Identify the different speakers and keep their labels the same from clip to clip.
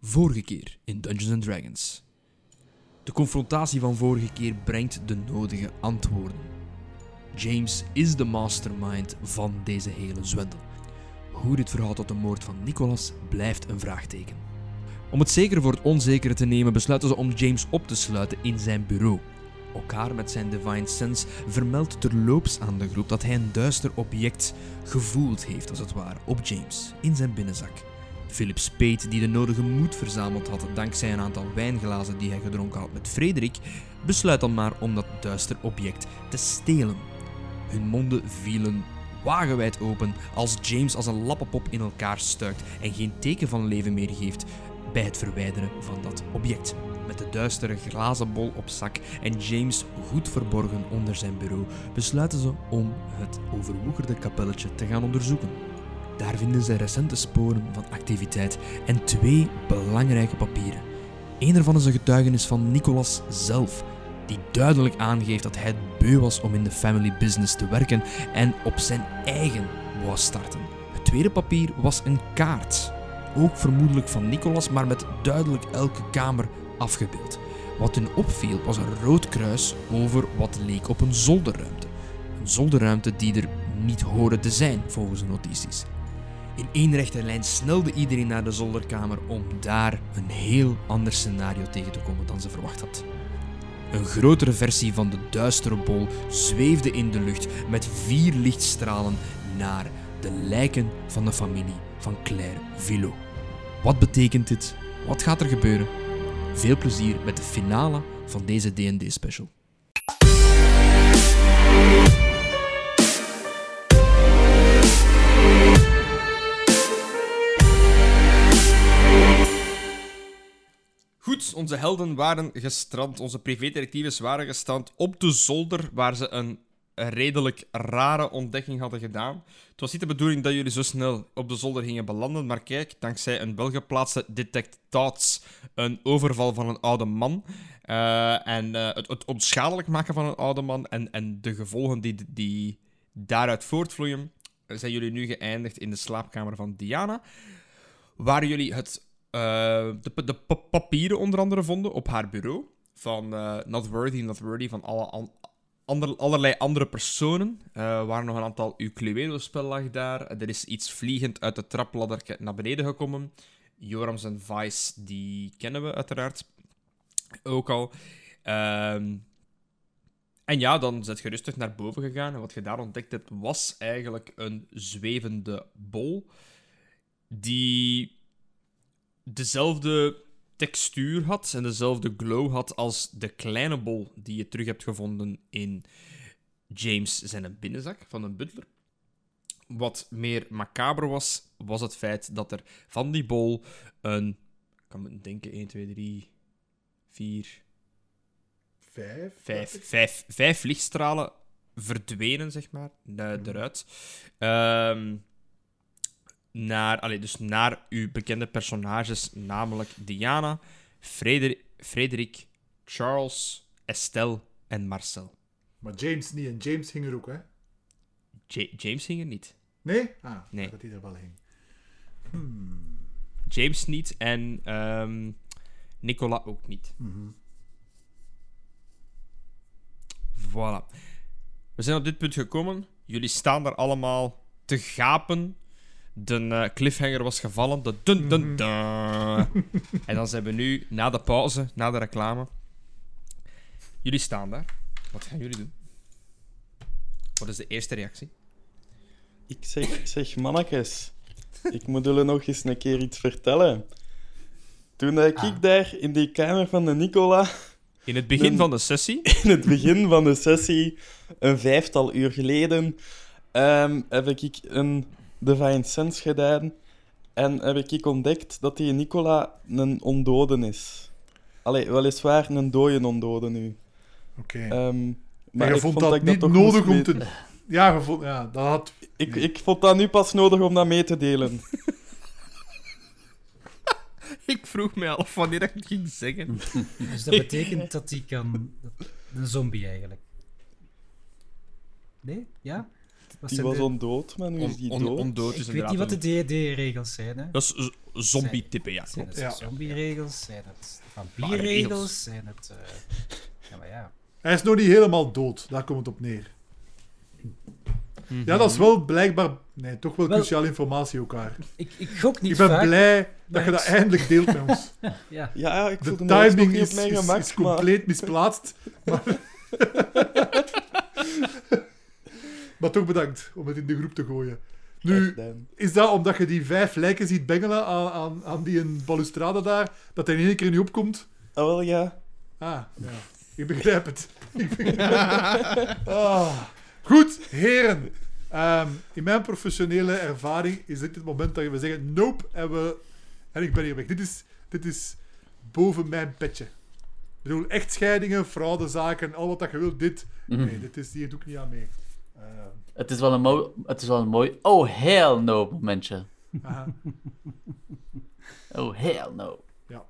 Speaker 1: Vorige keer in Dungeons Dragons. De confrontatie van vorige keer brengt de nodige antwoorden. James is de mastermind van deze hele zwendel. Hoe dit verhaal tot de moord van Nicholas blijft een vraagteken. Om het zeker voor het onzekere te nemen, besluiten ze om James op te sluiten in zijn bureau. Elkaar met zijn Divine Sense vermeldt terloops aan de groep dat hij een duister object gevoeld heeft, als het ware, op James, in zijn binnenzak. Philip Spade, die de nodige moed verzameld had dankzij een aantal wijnglazen die hij gedronken had met Frederik, besluit dan maar om dat duister object te stelen. Hun monden vielen wagenwijd open als James als een lappenpop in elkaar stuikt en geen teken van leven meer geeft bij het verwijderen van dat object. Met de duistere glazen bol op zak en James goed verborgen onder zijn bureau, besluiten ze om het overwoekerde kapelletje te gaan onderzoeken. Daar vinden ze recente sporen van activiteit en twee belangrijke papieren. Eén ervan is een getuigenis van Nicolas zelf, die duidelijk aangeeft dat hij beu was om in de family business te werken en op zijn eigen wou starten. Het tweede papier was een kaart, ook vermoedelijk van Nicolas, maar met duidelijk elke kamer afgebeeld. Wat hun opviel was een rood kruis over wat leek op een zolderruimte. Een zolderruimte die er niet hoorde te zijn, volgens de notities. In één rechte lijn snelde iedereen naar de zolderkamer om daar een heel ander scenario tegen te komen dan ze verwacht had. Een grotere versie van de duistere bol zweefde in de lucht met vier lichtstralen naar de lijken van de familie van Claire Villot. Wat betekent dit? Wat gaat er gebeuren? Veel plezier met de finale van deze D&D special. Goed, onze helden waren gestrand. Onze privédetectives waren gestrand op de zolder waar ze een, redelijk rare ontdekking hadden gedaan. Het was niet de bedoeling dat jullie zo snel op de zolder gingen belanden, maar kijk, dankzij een welgeplaatste detect een overval van een oude man eh, en eh, het, het onschadelijk maken van een oude man en, en de gevolgen die, die daaruit voortvloeien, zijn jullie nu geëindigd in de slaapkamer van Diana, waar jullie het de, de pa- papieren onder andere vonden op haar bureau. Van eh, Not Worthy, Not Worthy, van allerlei andere personen. Er waren nog een aantal uw Cluedo-spel lag daar. Er is iets vliegend uit de trapladder naar beneden gekomen. Jorams en Vice, die kennen we uiteraard ook al. Ehm, en ja, dan zet je rustig naar boven gegaan. En wat je daar ontdekt hebt, was eigenlijk een zwevende bol. Die dezelfde textuur had en dezelfde glow had als de kleine bol die je terug hebt gevonden in James zijn binnenzak van een butler. Wat meer macaber was, was het feit dat er van die bol een... Ik kan me denken, 1, 2, 3, 4,
Speaker 2: Vijf?
Speaker 1: vijf, vijf, vijf lichtstralen verdwenen, zeg maar, de- eruit. Ehm, naar, allee, dus naar uw bekende personages, namelijk Diana, Freder- Frederik, Charles, Estelle en Marcel.
Speaker 2: Maar James niet. En James hing er ook, hè?
Speaker 1: Ja- James hing er niet.
Speaker 2: Nee? Ah,
Speaker 1: Nee.
Speaker 2: dat hij er wel hing.
Speaker 1: James niet en ehm, Nicola ook niet.
Speaker 2: Mhm.
Speaker 1: Voilà. We zijn op dit punt gekomen. Jullie staan daar allemaal te gapen. De eh, cliffhanger was gevallen. De dun dun dun. en dan zijn we nu, na de pauze, na de reclame. Jullie staan daar. Wat gaan jullie doen? Wat is de eerste reactie?
Speaker 3: Ik zeg, zeg mannetjes, ik moet jullie nog eens een keer iets vertellen. Toen dat ik
Speaker 2: Ah.
Speaker 3: daar in die kamer van de Nicola,
Speaker 1: In het begin van de sessie.
Speaker 3: in het begin van de sessie, een vijftal uur geleden, ehm, heb ik een Divine Sense gedaan. En heb ik ontdekt dat die Nicola een ondoden is. Allee, weliswaar een dode ondode nu.
Speaker 2: Oké.
Speaker 3: Ehm,
Speaker 2: maar je
Speaker 3: ik
Speaker 2: vond
Speaker 3: dat
Speaker 2: niet
Speaker 3: toch
Speaker 2: nodig om te... Ja, je vond... ja, dat had...
Speaker 3: Ik, ik vond dat nu pas nodig om dat mee te delen.
Speaker 1: Ik vroeg me af wanneer ik het ging zeggen.
Speaker 4: Dus dat betekent dat hij kan... Een zombie eigenlijk. Nee? Ja? Wat
Speaker 3: Die
Speaker 4: zijn
Speaker 3: was
Speaker 4: de-
Speaker 3: ondood, maar nu is die
Speaker 1: on,
Speaker 3: dood.
Speaker 1: ondood
Speaker 4: Ik weet niet wat de D&D-regels zijn, hè.
Speaker 1: Dat is z- zombie-type, ja,
Speaker 4: Zijn het
Speaker 2: Ja.
Speaker 4: zombie-regels? Zijn het
Speaker 1: regels.
Speaker 4: vampierregels? Zijn het... eh, Ja, maar ja.
Speaker 2: Hij is nog niet helemaal dood. Daar komt het op neer. Ja, dat is wel blijkbaar... Nee, toch wel
Speaker 4: Wel-
Speaker 2: cruciale informatie elkaar.
Speaker 4: Ik, ik gok niet
Speaker 2: Ik ben
Speaker 4: vaak.
Speaker 2: blij dat je
Speaker 4: ik-
Speaker 2: dat eindelijk deelt met ons.
Speaker 4: Ja.
Speaker 3: Ja, ik
Speaker 2: De
Speaker 3: voelde me nog
Speaker 2: timing
Speaker 3: niet
Speaker 2: is,
Speaker 3: op mijn
Speaker 2: is,
Speaker 3: gemak,
Speaker 2: is
Speaker 3: maar...
Speaker 2: compleet misplaatst. Maar... maar toch bedankt om het in de groep te gooien. Nu, is dat omdat je die vijf lijken ziet bengelen aan, aan, aan die een balustrade daar, dat hij in één keer niet opkomt?
Speaker 3: Ah, wel, ja.
Speaker 2: Ah, ja. Ik begrijp het. Ik begrijp het. Ah. Goed, heren. Ehm, in mijn professionele ervaring is dit het moment dat we zeggen nope en, we, en ik ben hier weg. Dit is, dit is boven mijn petje. Ik bedoel, echtscheidingen, fraudezaken, al wat dat je wilt, dit.
Speaker 5: Mhm.
Speaker 2: Nee, dit is, hier doe ik niet aan mee. Ehm,
Speaker 5: Het is wel een mooi, het is wel een mooi oh hell no momentje.
Speaker 2: aha.
Speaker 5: Oh hell no.
Speaker 2: Ja.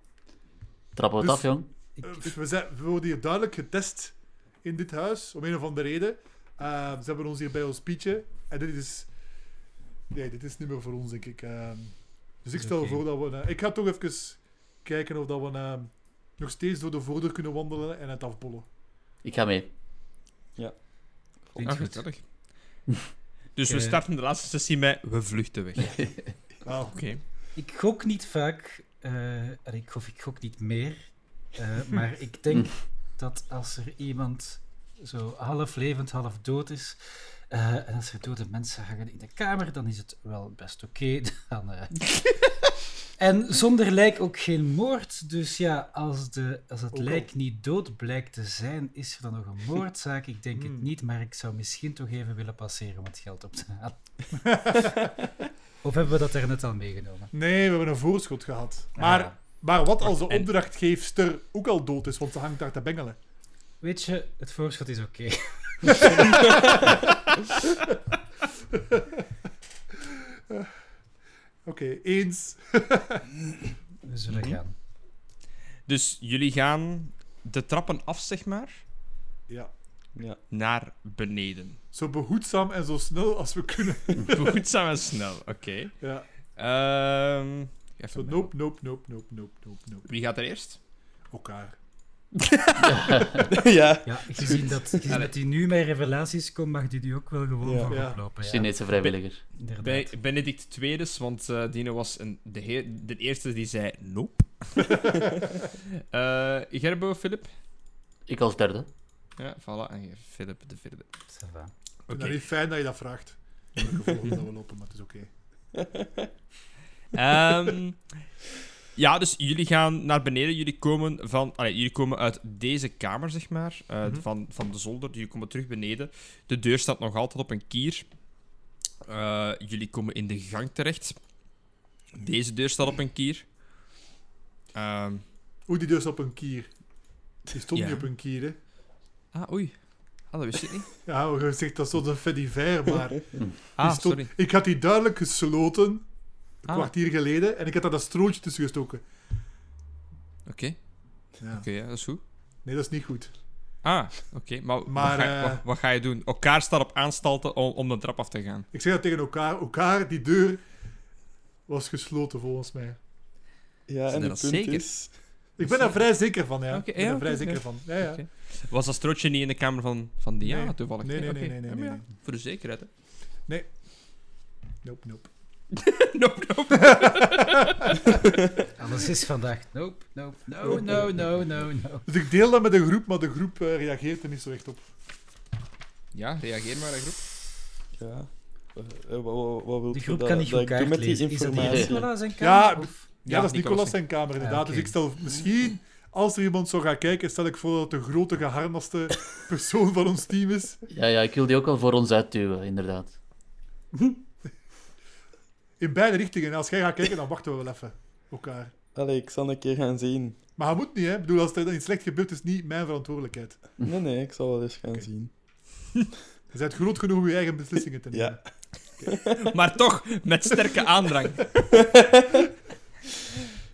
Speaker 5: Trappen we het
Speaker 2: Dus-
Speaker 5: af, jong.
Speaker 4: Ik,
Speaker 2: Eh, we, zijn, we worden hier duidelijk getest in dit huis, om een of andere reden. Eh, ze hebben ons hier bij ons speechen. En dit is... Nee, dit is niet meer voor ons, denk ik. Ehm, dus ik stel voor dat we... eh, ik ga toch even kijken of dat we ehm, nog steeds door de voordeur kunnen wandelen en het afbollen.
Speaker 5: Ik ga mee.
Speaker 4: Klinkt
Speaker 1: Ah,
Speaker 4: goed.
Speaker 1: gezellig. Dus we
Speaker 4: Eh.
Speaker 1: starten de laatste sessie met we vluchten weg. Oké.
Speaker 2: Wauw.
Speaker 4: Ik gok niet vaak, eh, en ik, gok, ik gok niet meer, eh, maar ik denk dat als er iemand zo half levend, half dood is, eh, en als er dode mensen hangen in de kamer, dan is het wel best oké. dan, eh. En zonder lijk ook geen moord, dus ja, als, de, als het lijk niet dood blijkt te zijn, is er dan nog een moordzaak? Ik denk
Speaker 2: Hmm.
Speaker 4: het niet, maar ik zou misschien toch even willen passeren om het geld op te halen. of hebben we dat er net al meegenomen?
Speaker 2: Nee, we hebben een voorschot gehad. Maar,
Speaker 4: Ah.
Speaker 2: maar wat als de opdrachtgeefster ook al dood is, want ze hangt daar te bengelen?
Speaker 4: Weet je, het voorschot is oké.
Speaker 2: Oké, eens.
Speaker 4: We zullen gaan.
Speaker 1: Dus jullie gaan de trappen af, zeg maar,
Speaker 2: Ja.
Speaker 3: Ja.
Speaker 1: naar beneden.
Speaker 2: Zo behoedzaam en zo snel als we kunnen.
Speaker 1: Behoedzaam en snel, oké.
Speaker 2: Ja.
Speaker 1: Ehm, even
Speaker 2: Zo, nope, nope, nope, nope, nope, nope, nope.
Speaker 1: Wie gaat er eerst?
Speaker 2: Elkaar.
Speaker 3: ja.
Speaker 4: Ja, gezien dat, gezien dat hij nu met revelaties komt, mag die nu ook wel gewoon
Speaker 3: Ja.
Speaker 4: van
Speaker 2: Ja.
Speaker 4: oplopen. Ja,
Speaker 5: Chinese vrijwilliger.
Speaker 4: inderdaad.
Speaker 1: Bij Benedict Tweedes, want eh Dino was een, de, heer- de eerste die zei nope. Eh Gerbo, Philip?
Speaker 5: Ik als derde.
Speaker 1: Ja, voilà. En Philip de vierde.
Speaker 2: Ik
Speaker 1: Oké.
Speaker 2: vind dat niet fijn dat je dat vraagt. In de gevolgen dat we lopen, maar het is oké.
Speaker 1: Ehm, ja, dus jullie gaan naar beneden. Jullie komen, van, allee, jullie komen uit deze kamer, zeg maar.
Speaker 2: Mhm.
Speaker 1: van, van de zolder. Jullie komen terug beneden. De deur staat nog altijd op een kier. Eh, jullie komen in de gang terecht. Deze deur staat op een kier. Ehm,
Speaker 2: Oeh, die dus op een kier. Die stond
Speaker 1: Ja.
Speaker 2: niet op een kier, hè.
Speaker 1: ah, oei. Ah, dat wist ik niet.
Speaker 2: Ja, je zegt dat is zo'n fediver, maar...
Speaker 1: Ah,
Speaker 2: stond-
Speaker 1: sorry.
Speaker 2: Ik had die duidelijk gesloten, een
Speaker 1: Ah.
Speaker 2: kwartier geleden, en ik had daar dat strootje tussen gestoken.
Speaker 1: Oké,
Speaker 2: Ja.
Speaker 1: oké, ja, dat is goed.
Speaker 2: Nee, dat is niet goed.
Speaker 1: Ah, oké. Maar,
Speaker 2: Maar,
Speaker 1: wat, ga,
Speaker 2: eh,
Speaker 1: wat, wat ga je doen? Elkaar staat op aanstalten om, om de trap af te gaan.
Speaker 2: Ik zeg dat tegen elkaar. Elkaar, die deur was gesloten, volgens mij.
Speaker 3: Ja, en het
Speaker 1: dat
Speaker 3: punt
Speaker 1: zeker?
Speaker 3: is...
Speaker 2: Ik ben daar vrij zeker van, ja.
Speaker 1: Oké,
Speaker 2: ik ben er vrij zeker van. Ja, ja.
Speaker 1: Was dat strootje niet in de kamer van, van Diana
Speaker 2: Nee.
Speaker 1: toevallig?
Speaker 2: Nee, nee, nee, nee, nee, nee,
Speaker 1: ja,
Speaker 2: nee.
Speaker 1: Voor de zekerheid, hè.
Speaker 2: Nope, nope.
Speaker 1: nope, nope.
Speaker 4: Alles is vandaag. Nope, nope, no, no, no, no, no.
Speaker 2: Dus ik deel dat met de groep, maar de groep eh, reageert er niet zo echt op.
Speaker 1: Ja, reageer maar, hè, groep.
Speaker 3: Ja. Eh, eh, wat, wat, wat wilt
Speaker 4: Die
Speaker 3: je
Speaker 4: groep
Speaker 3: dat,
Speaker 4: kan niet goed kaart
Speaker 3: met die
Speaker 4: lezen. Is dat
Speaker 3: informatie?
Speaker 4: hier Nicola zijn
Speaker 2: Ja,
Speaker 4: kamer? of-
Speaker 2: Ja, dat is
Speaker 1: Nicolas
Speaker 2: Nicolas zijn kamer, inderdaad. Dus ik stel misschien, als er iemand zou gaan kijken, stel ik voor dat het de grote, geharnaste persoon van ons team is.
Speaker 5: Ja, ja, ik wil die ook wel voor ons uitduwen, inderdaad.
Speaker 2: In beide richtingen. En als jij gaat kijken, dan wachten we wel even. Elkaar.
Speaker 3: Allee, ik zal een keer gaan zien.
Speaker 2: Maar hij moet niet, hè. Ik bedoel, als er iets slecht gebeurt, is het niet mijn verantwoordelijkheid.
Speaker 3: Nee, nee, ik zal wel eens gaan zien.
Speaker 2: Je bent groot genoeg om je eigen beslissingen te nemen.
Speaker 3: Ja.
Speaker 1: Maar toch, met sterke aandrang.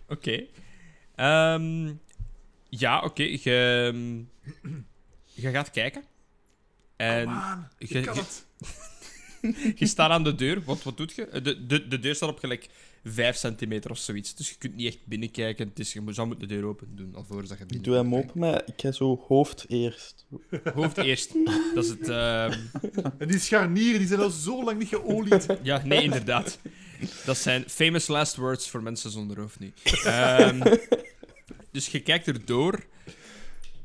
Speaker 1: Oké. Ehm, ja, oké. Je, je gaat kijken. En
Speaker 2: Kom aan,
Speaker 1: je-
Speaker 2: ik kan
Speaker 1: je-
Speaker 2: het.
Speaker 1: je staat aan de deur. Wat, wat doet je? De, de, de deur staat op gelijk 5 centimeter of zoiets. Dus je kunt niet echt binnenkijken. Het is, je zou moeten de deur open doen, alvorens dat je
Speaker 3: Ik
Speaker 1: binnen
Speaker 3: doe hem open, maar ik ga zo hoofd eerst.
Speaker 1: Hoofd eerst. Dat is het... ehm,
Speaker 2: En die scharnieren die zijn al zo lang niet geolied.
Speaker 1: Ja, nee, inderdaad. Dat zijn famous last words voor mensen zonder hoofd nu. Ehm, dus je kijkt erdoor.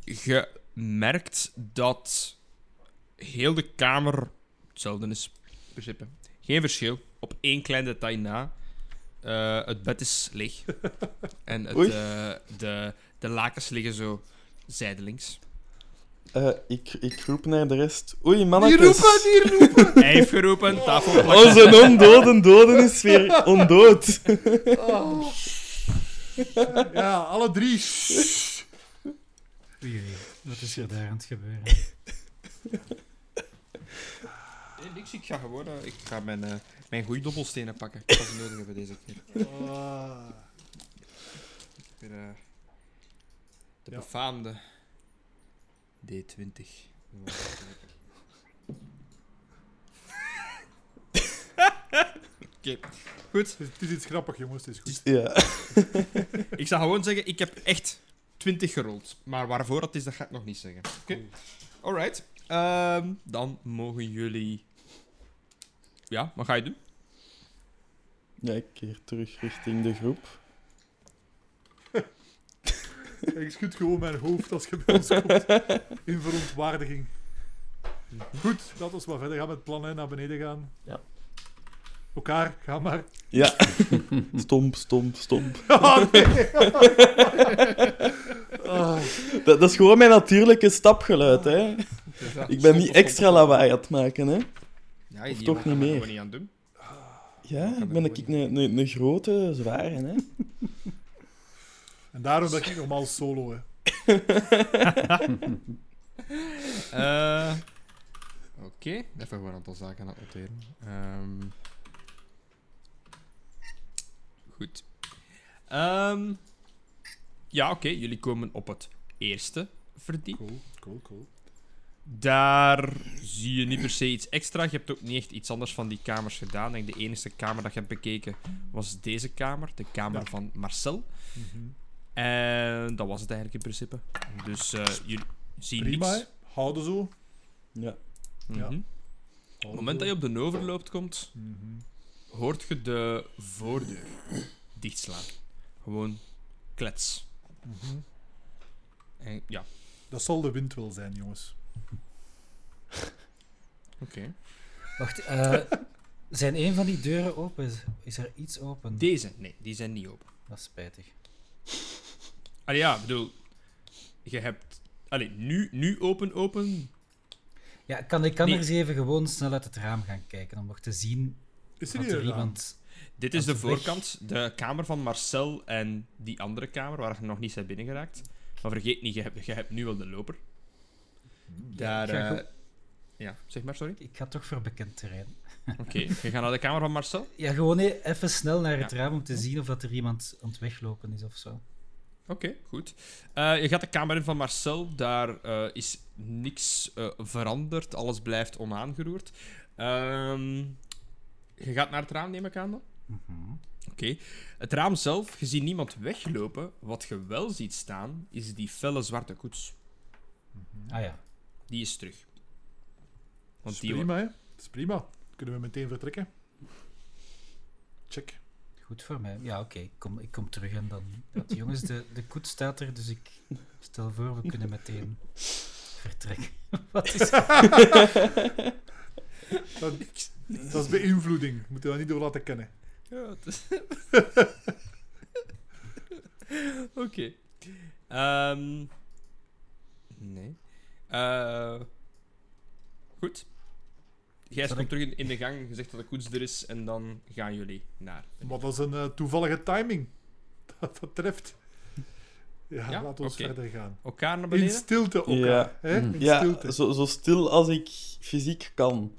Speaker 1: Je merkt dat heel de kamer hetzelfde is. In principe. Geen verschil. Op één klein detail na. Eh, het bed is leeg. En het, eh, de, de lakens liggen zo zijdelings.
Speaker 3: Eh, ik, ik roep naar de rest. Oei,
Speaker 2: Die
Speaker 3: mannetjes.
Speaker 2: roepen, die roepen!
Speaker 1: Hij heeft geroepen, tafel plakken.
Speaker 3: Onze ondoden doden is weer ondood.
Speaker 2: Ja, alle drie.
Speaker 4: Oei, wat is er daar aan het gebeuren?
Speaker 1: Niks. Ik ga gewoon... ik ga mijn, eh mijn goede dobbelstenen pakken. Ik ga ze nodig hebben deze keer.
Speaker 2: Ah.
Speaker 1: Weer, eh, de
Speaker 2: Ja.
Speaker 1: befaamde D20. Oké, goed.
Speaker 2: Het is, het is iets grappig, jongens. Het is goed.
Speaker 3: Ja.
Speaker 1: Ik zou gewoon zeggen, ik heb echt 20 gerold. Maar waarvoor dat is, dat ga ik nog niet zeggen. Oké. Alright. Ehm, dan mogen jullie... Ja, wat ga je doen?
Speaker 3: ja, ik keer terug richting de groep.
Speaker 2: Ik schud gewoon mijn hoofd als je bij ons komt. In verontwaardiging. Goed, laten we maar verder gaan met het plan. Hè. Naar beneden gaan.
Speaker 5: Ja.
Speaker 2: Elkaar, ga maar.
Speaker 3: Ja. Stomp, stomp, stomp.
Speaker 2: Ah, nee. Ah.
Speaker 3: Dat, dat is gewoon mijn natuurlijke stapgeluid, hè. Ik ben niet extra lawaai aan het maken, hè.
Speaker 1: Ja,
Speaker 3: Of toch niet
Speaker 1: dat
Speaker 3: meer.
Speaker 1: gewoon niet aan doen.
Speaker 3: Ja, ik ben
Speaker 1: dat
Speaker 3: ik een, een, een grote, zware, hè.
Speaker 2: En daarom ben ik normaal solo. Hè.
Speaker 1: Eh, Oké, even gewoon een aantal zaken aan het noteren. Ehm, goed. Ehm, ja, oké, jullie komen op het eerste verdiep.
Speaker 2: Cool, cool, cool.
Speaker 1: Daar zie je niet per se iets extra. Je hebt ook niet echt iets anders van die kamers gedaan. Ik denk de enige kamer dat je hebt bekeken was deze kamer, de kamer
Speaker 2: Ja.
Speaker 1: van Marcel.
Speaker 2: Mhm.
Speaker 1: En dat was het eigenlijk in principe. Dus eh, jullie zien
Speaker 2: Prima,
Speaker 1: niks.
Speaker 2: Houden zo.
Speaker 3: Ja.
Speaker 1: Mhm.
Speaker 2: Ja.
Speaker 1: Op het moment dat je op de overloop komt,
Speaker 2: Mhm.
Speaker 1: hoort je de voordeur dichtslaan. Gewoon klets. En, ja,
Speaker 2: Dat zal de wind wel zijn, jongens.
Speaker 1: Oké.
Speaker 4: Wacht, eh, zijn een van die deuren open? Is, is er iets open?
Speaker 1: Deze, nee, die zijn niet open.
Speaker 4: Dat is spijtig.
Speaker 1: Allee, ja, ik bedoel, je hebt... Allee, nu, nu open, open.
Speaker 4: Ja, kan ik kan
Speaker 1: Nee.
Speaker 4: er eens even gewoon snel uit het raam gaan kijken om nog te zien
Speaker 2: Is er
Speaker 4: er iemand...
Speaker 1: Dit is de
Speaker 4: weg.
Speaker 1: voorkant, de kamer van Marcel en die andere kamer, waar je nog niet bent binnengeraakt. Maar vergeet niet, je hebt, je hebt nu wel de loper. Daar... eh, ja, zeg maar, sorry.
Speaker 4: Ik ga toch voor bekend terrein.
Speaker 1: Oké, je gaat naar de kamer van Marcel.
Speaker 4: Ja, gewoon even snel naar het
Speaker 1: Ja.
Speaker 4: raam om te zien of dat er iemand aan het weglopen is of zo.
Speaker 1: Oké, goed. Eh, je gaat de kamer in van Marcel. Daar eh, is niks veranderd. Alles blijft onaangeroerd. Ehm, je gaat naar het raam, neem ik aan dan?
Speaker 4: Mhm.
Speaker 1: Oké. Het raam zelf, je ziet niemand weglopen. Wat je wel ziet staan, is die felle zwarte koets.
Speaker 4: Ah ja.
Speaker 1: Die is terug.
Speaker 2: Dat
Speaker 1: Want
Speaker 2: is
Speaker 1: die
Speaker 2: prima, hè. Dat is prima. Kunnen we meteen vertrekken. Check.
Speaker 4: Goed voor mij. Ja, oké. Ik, kom, ik kom terug en dan... Want, jongens, de, de koets staat er, dus ik stel voor, we kunnen meteen vertrekken. Wat is
Speaker 2: Dat, dat is beïnvloeding. Moeten we dat niet door laten kennen.
Speaker 1: Ja, het is... Oké. Ehm, nee. Eh, goed. Jij
Speaker 4: Zal
Speaker 1: komt
Speaker 4: ik-
Speaker 1: terug in, in de gang, je zegt dat de koets er is, en dan gaan jullie naar.
Speaker 2: Maar dat is een eh, toevallige timing. Dat, dat treft. Ja,
Speaker 1: Ja,
Speaker 2: laten we ons verder gaan.
Speaker 1: Elkaar naar
Speaker 2: In stilte elkaar.
Speaker 3: Ja.
Speaker 2: Hè? In
Speaker 3: Ja,
Speaker 2: stilte.
Speaker 3: zo, zo stil als ik fysiek kan.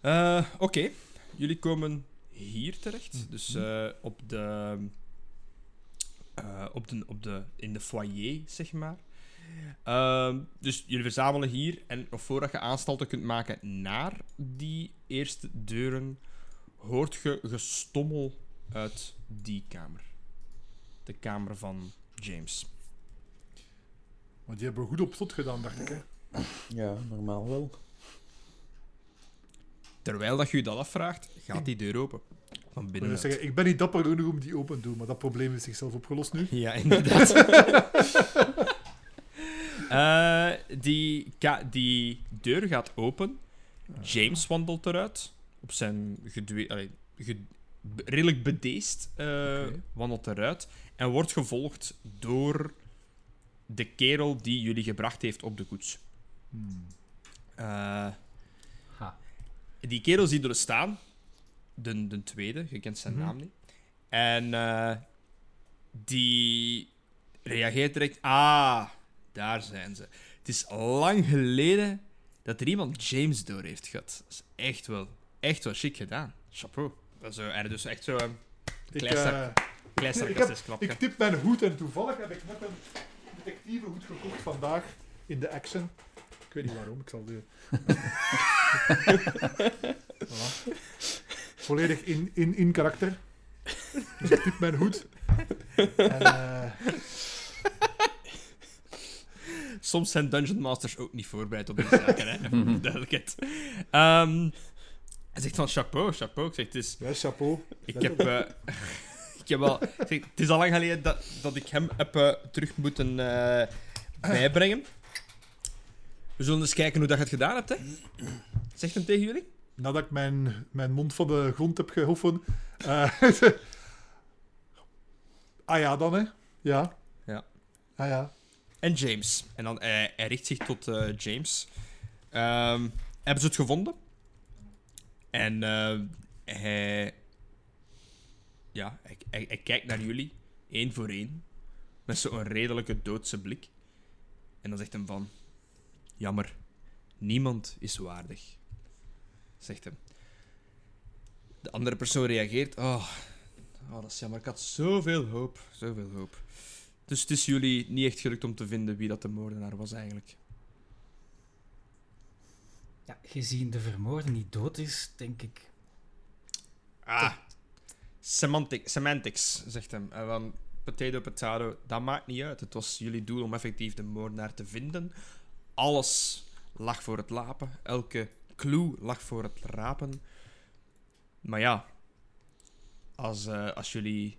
Speaker 1: Eh, Oké. Jullie komen hier terecht. Dus eh, op de... eh, op de, op de, in de foyer, zeg maar. Ehm, dus jullie verzamelen hier. En nog voordat je aanstalten kunt maken naar die eerste deuren, hoort je gestommel uit die kamer. De kamer van James.
Speaker 2: Want die hebben we goed op slot gedaan, dacht ik. Hè?
Speaker 3: Ja, normaal wel.
Speaker 1: Terwijl dat je je dat afvraagt, gaat die deur open. Van
Speaker 2: Ik, wil
Speaker 1: binnenuit.
Speaker 2: zeggen, ik ben niet dapper genoeg om die open te doen, maar dat probleem is zichzelf opgelost nu.
Speaker 1: Ja, inderdaad. Eh, die, die deur gaat open. James wandelt eruit. Op zijn allee, redelijk bedeesd eh, wandelt eruit. En wordt gevolgd door de kerel die jullie gebracht heeft op de koets.
Speaker 2: Hmm.
Speaker 1: Eh,
Speaker 4: Ha.
Speaker 1: die kerel ziet er staan. De, de tweede, je kent zijn
Speaker 2: Mhm.
Speaker 1: naam niet. En eh, die reageert direct. Ah, daar zijn ze. Het is lang geleden dat er iemand James door heeft gehad. Dat is echt wel, echt wel chic gedaan. Chapeau. Dat is er dus echt zo een
Speaker 2: Ik,
Speaker 1: Klein
Speaker 2: eh,
Speaker 1: klein
Speaker 2: ik, heb,
Speaker 1: sarcastisch klapje.
Speaker 2: ik tip mijn hoed en toevallig heb ik net een detectivehoed gekocht vandaag in de Action. Ik weet niet waarom, ik zal de... voilà. Volledig in, in, in karakter. Dus ik tip mijn hoed. En, eh,
Speaker 1: Soms zijn Dungeon Masters ook niet voorbereid op die zaken, hè. Voor de duidelijkheid. Ehm, hij zegt van chapeau, chapeau. Ik zeg, het is...
Speaker 2: ja, chapeau.
Speaker 1: Ik heb, eh, ik heb ik zeg, het is al lang geleden dat, dat ik hem heb eh, terug moeten bijbrengen. We zullen eens kijken hoe dat je het gedaan hebt. Hè. Zegt hem tegen jullie?
Speaker 2: Nadat ik mijn, mijn mond van de grond heb gehoffen. eh, ah ja, dan hè. Ja.
Speaker 1: Ja.
Speaker 2: Ah ja.
Speaker 1: En James. En dan, hij, hij richt zich tot eh, James. Ehm, hebben ze het gevonden? En eh, hij, ja, hij, hij, hij kijkt naar jullie, één voor één, met zo'n redelijke doodse blik. En dan zegt hem van, jammer, niemand is waardig. Zegt hem. De andere persoon reageert, oh, oh dat is jammer, ik had zoveel hoop, zoveel hoop. Dus het is jullie niet echt gelukt om te vinden wie dat de moordenaar was eigenlijk.
Speaker 4: Ja, gezien de vermoorde niet dood is, denk ik.
Speaker 1: Ah, semantic, semantics, zegt hem. En van potato, potato, dat maakt niet uit. Het was jullie doel om effectief de moordenaar te vinden. Alles lag voor het lapen. Elke clue lag voor het rapen. Maar ja, als, eh, als jullie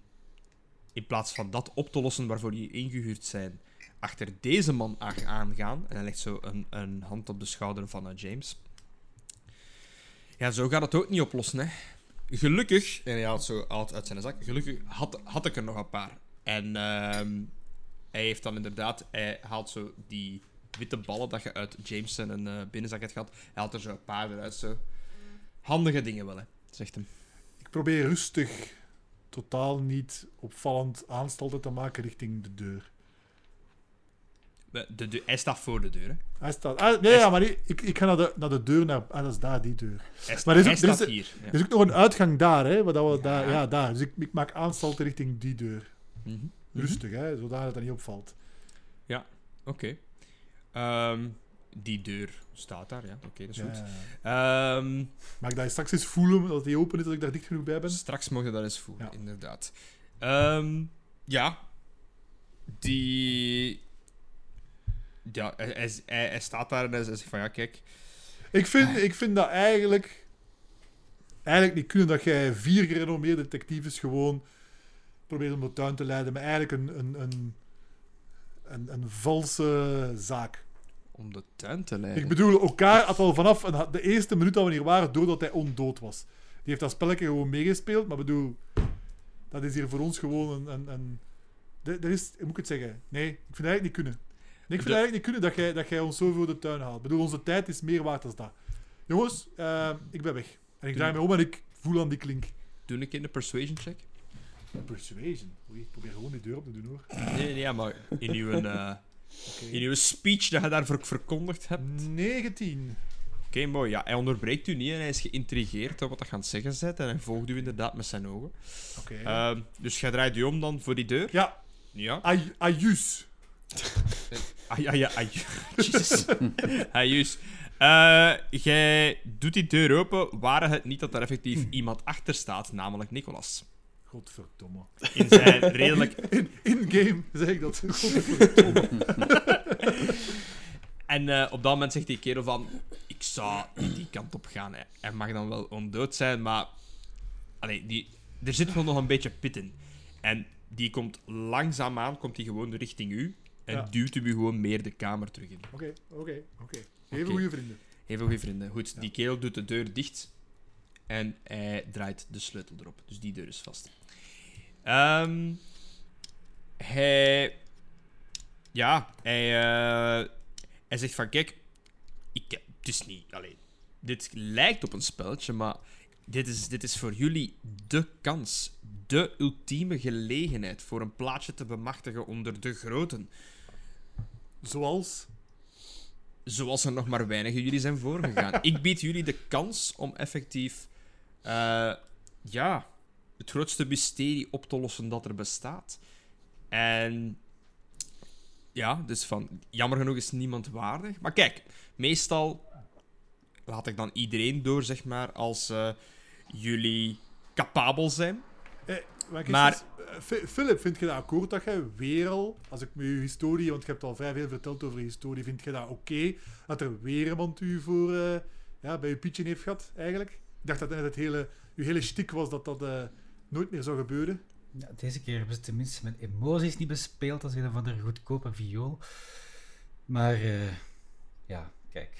Speaker 1: in plaats van dat op te lossen waarvoor jullie ingehuurd zijn, achter deze man aangaan, en hij legt zo een, een hand op de schouder van eh, James. Ja, zo gaat het ook niet oplossen, hè. Gelukkig, en hij haalt zo haalt uit zijn zak, gelukkig had, had ik er nog een paar. En ehm, hij heeft dan inderdaad, hij haalt zo die witte ballen dat je uit James zijn eh, binnenzak hebt gehad, hij haalt er zo een paar eruit, zo. Handige dingen wel, hè, zegt hem.
Speaker 2: Ik probeer rustig, totaal niet opvallend aanstalten te maken richting de deur.
Speaker 1: De, de, hij staat voor de deur, hè.
Speaker 2: Hij staat... Ah, nee, ja, maar nee, ik, ik ga naar de, naar de deur. Naar, ah, dat is daar, die deur.
Speaker 1: Hij,
Speaker 2: Maar er is ook- er is-
Speaker 1: hier. Ja.
Speaker 2: Er is ook nog een uitgang daar, hè. Waar dat we
Speaker 1: Ja.
Speaker 2: Daar, ja, daar. Dus ik, ik maak aanstalten richting die deur.
Speaker 1: Mhm.
Speaker 2: Rustig, hè. Zodat het dat niet opvalt.
Speaker 1: Oké. Ehm, die deur staat daar, ja. Oké, dat is goed.
Speaker 2: ja.
Speaker 1: Ehm,
Speaker 2: Mag ik dat straks eens voelen, dat die open is, dat ik daar dicht genoeg bij ben?
Speaker 1: Straks mogen we dat eens voelen, inderdaad. Ehm, ja. Die... Ja, hij, hij, hij- hij staat daar en hij zegt van, ja, kijk...
Speaker 2: Ik vind, ik vind dat eigenlijk... Eigenlijk niet kunnen dat jij vier gerenommeerde detectives gewoon probeert om de tuin te leiden met eigenlijk een, een, een, een, een valse zaak.
Speaker 1: Om de tuin te leiden.
Speaker 2: Ik bedoel, elkaar had al vanaf een- de eerste minuut dat we hier waren doordat hij ondood was. Die heeft dat spelletje gewoon meegespeeld, maar bedoel, dat is hier voor ons gewoon een... een, er is, moet ik het zeggen? Nee, ik vind het eigenlijk niet kunnen. Nee, ik vind
Speaker 1: De-
Speaker 2: eigenlijk niet kunnen dat jij, dat jij ons zo voor de tuin haalt. Ik bedoel, onze tijd is meer waard dan dat. Jongens, eh, ik ben weg. En ik draai me om en ik voel aan die klink.
Speaker 1: Doe ik in de persuasion check?
Speaker 2: Persuasion. Oei, ik probeer gewoon die deur op te doen, hoor.
Speaker 1: Nee, nee, maar in uw, eh,
Speaker 2: Oké.
Speaker 1: in uw speech dat je daarvoor verkondigd hebt...
Speaker 2: 19.
Speaker 1: Oké, mooi. Ja, hij onderbreekt u niet en hij is geïntrigeerd door wat hij aan het zeggen zet. En hij volgt u inderdaad met zijn ogen.
Speaker 2: Oké.
Speaker 1: Ehm, dus jij draait u om dan voor die deur?
Speaker 2: ja,
Speaker 1: Ja.
Speaker 2: Ajus.
Speaker 1: Ah, Jezus. Ah, juist. Eh, jij doet die deur open, waren het niet dat er effectief iemand achter staat, namelijk Nicolas.
Speaker 2: Godverdomme.
Speaker 1: In zijn redelijk...
Speaker 2: In, in-game zeg ik dat. Godverdomme.
Speaker 1: En eh, op dat moment zegt die kerel van... Ik zou niet die kant op gaan. Hè. Hij mag dan wel ondood zijn, maar... Allee, die... er zit gewoon nog een beetje pit in. En die komt langzaamaan komt die gewoon richting u. En
Speaker 2: Ja.
Speaker 1: duwt u gewoon meer de kamer terug in.
Speaker 2: Oké, oké, oké. Even goede vrienden.
Speaker 1: Even goede vrienden. Goed,
Speaker 2: Ja.
Speaker 1: die kerel doet de deur dicht. En hij draait de sleutel erop. Dus die deur is vast. Ehm, hij... Ja, hij... eh, hij zegt van, kijk... Ik, het is niet... Allee, dit lijkt op een spelletje, maar... Dit is, dit is voor jullie de kans. De ultieme gelegenheid voor een plaatsje te bemachtigen onder de groten.
Speaker 2: Zoals.
Speaker 1: zoals er nog maar weinigen jullie zijn voorgegaan. ik bied jullie de kans om effectief eh, ja, het grootste mysterie op te lossen dat er bestaat. En ja, dus van jammer genoeg is niemand waardig. Maar kijk, meestal laat ik dan iedereen door, zeg maar, als eh, jullie capabel zijn.
Speaker 2: Eh, maar
Speaker 1: Maar-
Speaker 2: eens, eh, Philip, vind je dat akkoord dat jij weer al, als ik met je historie, want je hebt al vrij veel verteld over je historie, vind je dat oké dat er weer iemand u voor, eh, ja, bij je pietje heeft gehad, eigenlijk? Ik dacht dat net het hele, uw hele stik was dat dat nooit meer zou gebeuren.
Speaker 4: Ja, deze keer hebben ze tenminste met emoties niet bespeeld als een van de goedkope viool. Maar eh, ja, kijk.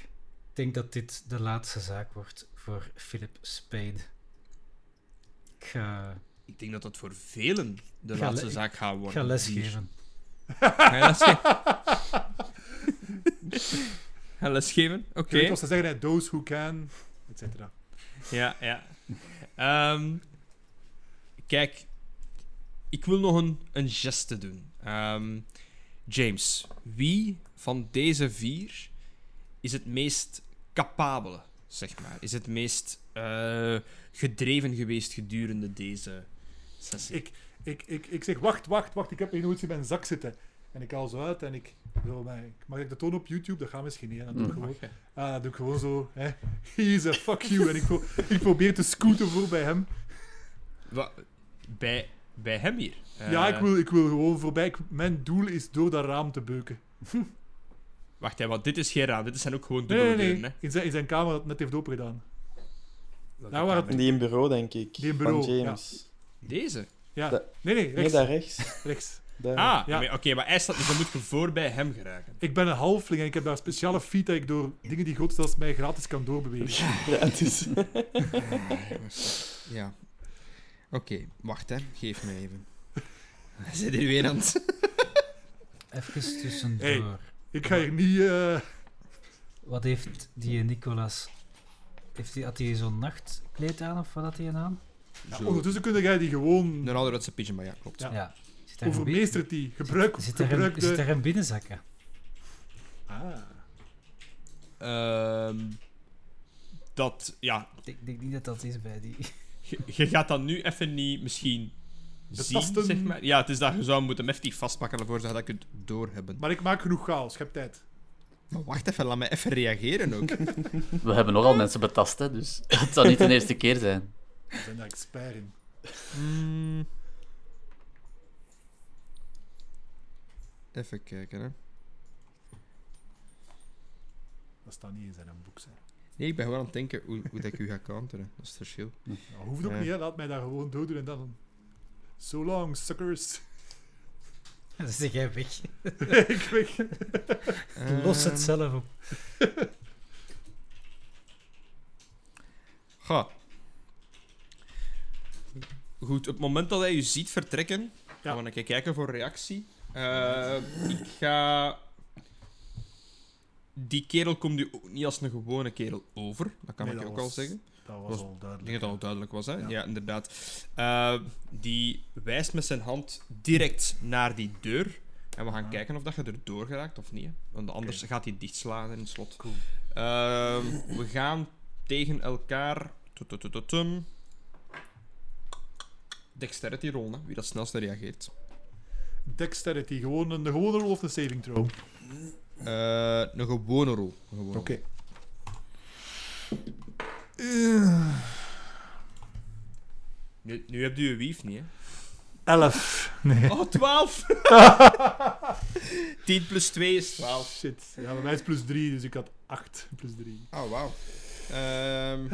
Speaker 4: Ik denk dat dit de laatste zaak wordt voor Philip Spade. Ik ga,
Speaker 1: Ik denk dat dat voor velen de
Speaker 4: Ik ga
Speaker 1: laatste zaak gaat
Speaker 4: ik
Speaker 1: worden.
Speaker 4: ga lesgeven.
Speaker 1: Ga je lesgeven? Ga lesgeven? Oké.
Speaker 2: Weet wat ze zeggen, those who can, et cetera.
Speaker 1: Ja, ja. Ehm, kijk, ik wil nog een, een geste doen. Ehm, James, wie van deze vier is het meest capabele, zeg maar? Is het meest eh, gedreven geweest gedurende deze sessie?
Speaker 2: Ik, ik, ik, ik zeg, wacht, wacht, wacht, ik heb hier nooit in mijn zak zitten. En ik haal zo uit en ik... Zo, mag ik dat tonen op YouTube? Dat gaat misschien niet, hè. Dat doe ik
Speaker 5: Mm.
Speaker 2: gewoon. Ah, dan doe ik gewoon zo, hè. He is a fuck you. En ik, pro- ik probeer te scooten voor bij hem.
Speaker 1: Wa- bij, bij hem hier?
Speaker 2: ja,
Speaker 1: Eh,
Speaker 2: ik wil, ik wil gewoon voorbij. Ik- mijn doel is door dat raam te beuken.
Speaker 1: Wacht, hè, want dit is geen raam. Dit zijn ook gewoon
Speaker 2: Nee,
Speaker 1: dubbele
Speaker 2: nee, nee.
Speaker 1: deuren, hè.
Speaker 2: In, zijn, in zijn kamer dat het net heeft opengedaan. Daar waar het...
Speaker 3: Die in bureau, denk ik.
Speaker 2: Die in bureau,
Speaker 3: van James.
Speaker 1: Deze?
Speaker 2: Ja. Nee, nee,
Speaker 3: Nee,
Speaker 2: rechts.
Speaker 3: daar rechts.
Speaker 2: rechts.
Speaker 3: Daar.
Speaker 1: Ah,
Speaker 2: Ja.
Speaker 1: maar- oké, maar hij staat... Dus dan moet je voor bij hem geraken.
Speaker 2: Ik ben een halfling en ik heb daar een speciale feat dat ik door dingen die groot zijn als mij gratis kan doorbewegen.
Speaker 3: Ja, het is...
Speaker 1: Ja. Oké, wacht hè. Geef me even. Hij zit hier weer aan het...
Speaker 4: Even tussendoor.
Speaker 2: Hey. Ik ga hier niet... eh,
Speaker 4: Wat heeft die Nicolas... Heeft hij, had hij zo'n nachtkleed aan of wat had hij aan?
Speaker 2: ja, ondertussen kun jij die gewoon...
Speaker 1: Een ouderwetse pyjama, ja, klopt.
Speaker 2: Ja.
Speaker 4: Ja. Zit
Speaker 2: Overmeestert die. Gebruik,
Speaker 4: Zit er
Speaker 2: gebruik
Speaker 4: een,
Speaker 2: de...
Speaker 4: zit er een binnenzakken?
Speaker 2: Ah.
Speaker 1: Ehm, dat, ja...
Speaker 4: Ik denk niet dat dat is bij die...
Speaker 1: Je, gaat dat nu even niet misschien zien,
Speaker 2: Betasten.
Speaker 1: zeg maar. Ja, het is dat je zou moeten hem heftig vastpakken ervoor zodat je dat kunt doorhebben.
Speaker 2: Maar ik maak genoeg chaos. Je hebt tijd.
Speaker 1: Maar wacht even, laat me even reageren ook.
Speaker 5: We hebben nogal mensen betast, hè, dus het zal niet de eerste keer zijn.
Speaker 2: We zijn daar expert in.
Speaker 1: Hmm. Even kijken, hè.
Speaker 2: Dat staat niet in zijn boek. Hè.
Speaker 1: Nee, ik ben gewoon aan het denken hoe, hoe dat ik u ga counteren. Dat is het verschil.
Speaker 2: Nou, hoeft ook niet, hè. Laat mij daar gewoon doordoen en dan... So long, suckers.
Speaker 4: Dan zeg jij weg.
Speaker 2: ik weg.
Speaker 4: Los het
Speaker 1: Ehm,
Speaker 4: zelf op.
Speaker 1: Ga. Goed, op het moment dat hij u ziet vertrekken, gaan we een keer kijken voor reactie. Eh, ik ga. Die kerel komt u ook niet als een gewone kerel over. Dat kan
Speaker 2: Nee,
Speaker 1: ik
Speaker 2: dat
Speaker 1: ook al zeggen.
Speaker 2: Dat was
Speaker 1: Was-
Speaker 2: al
Speaker 1: Ik
Speaker 2: duidelijk.
Speaker 1: denk dat het al duidelijk was, hè? Ja,
Speaker 2: Ja.
Speaker 1: inderdaad. Eh, die wijst met zijn hand direct naar die deur. En we gaan
Speaker 2: Ah.
Speaker 1: kijken of dat je er door geraakt of niet. hè. Want anders gaat hij dichtslaan in het slot.
Speaker 2: Cool.
Speaker 1: Ehm, we gaan tegen elkaar. Dexterity rollen, wie dat snelste reageert.
Speaker 2: Dexterity. Gewoon een, een gewone rol of een saving throw?
Speaker 1: Eh, een gewone rol.
Speaker 2: Oké.
Speaker 1: Nu, nu heb je je wief niet, hè?
Speaker 2: elf. Nee.
Speaker 1: Oh, 12! 10 plus 2 is 12.
Speaker 2: Shit. Ja, bij mij is plus 3, dus ik had 8 plus 3.
Speaker 6: Oh, wauw. Ehm,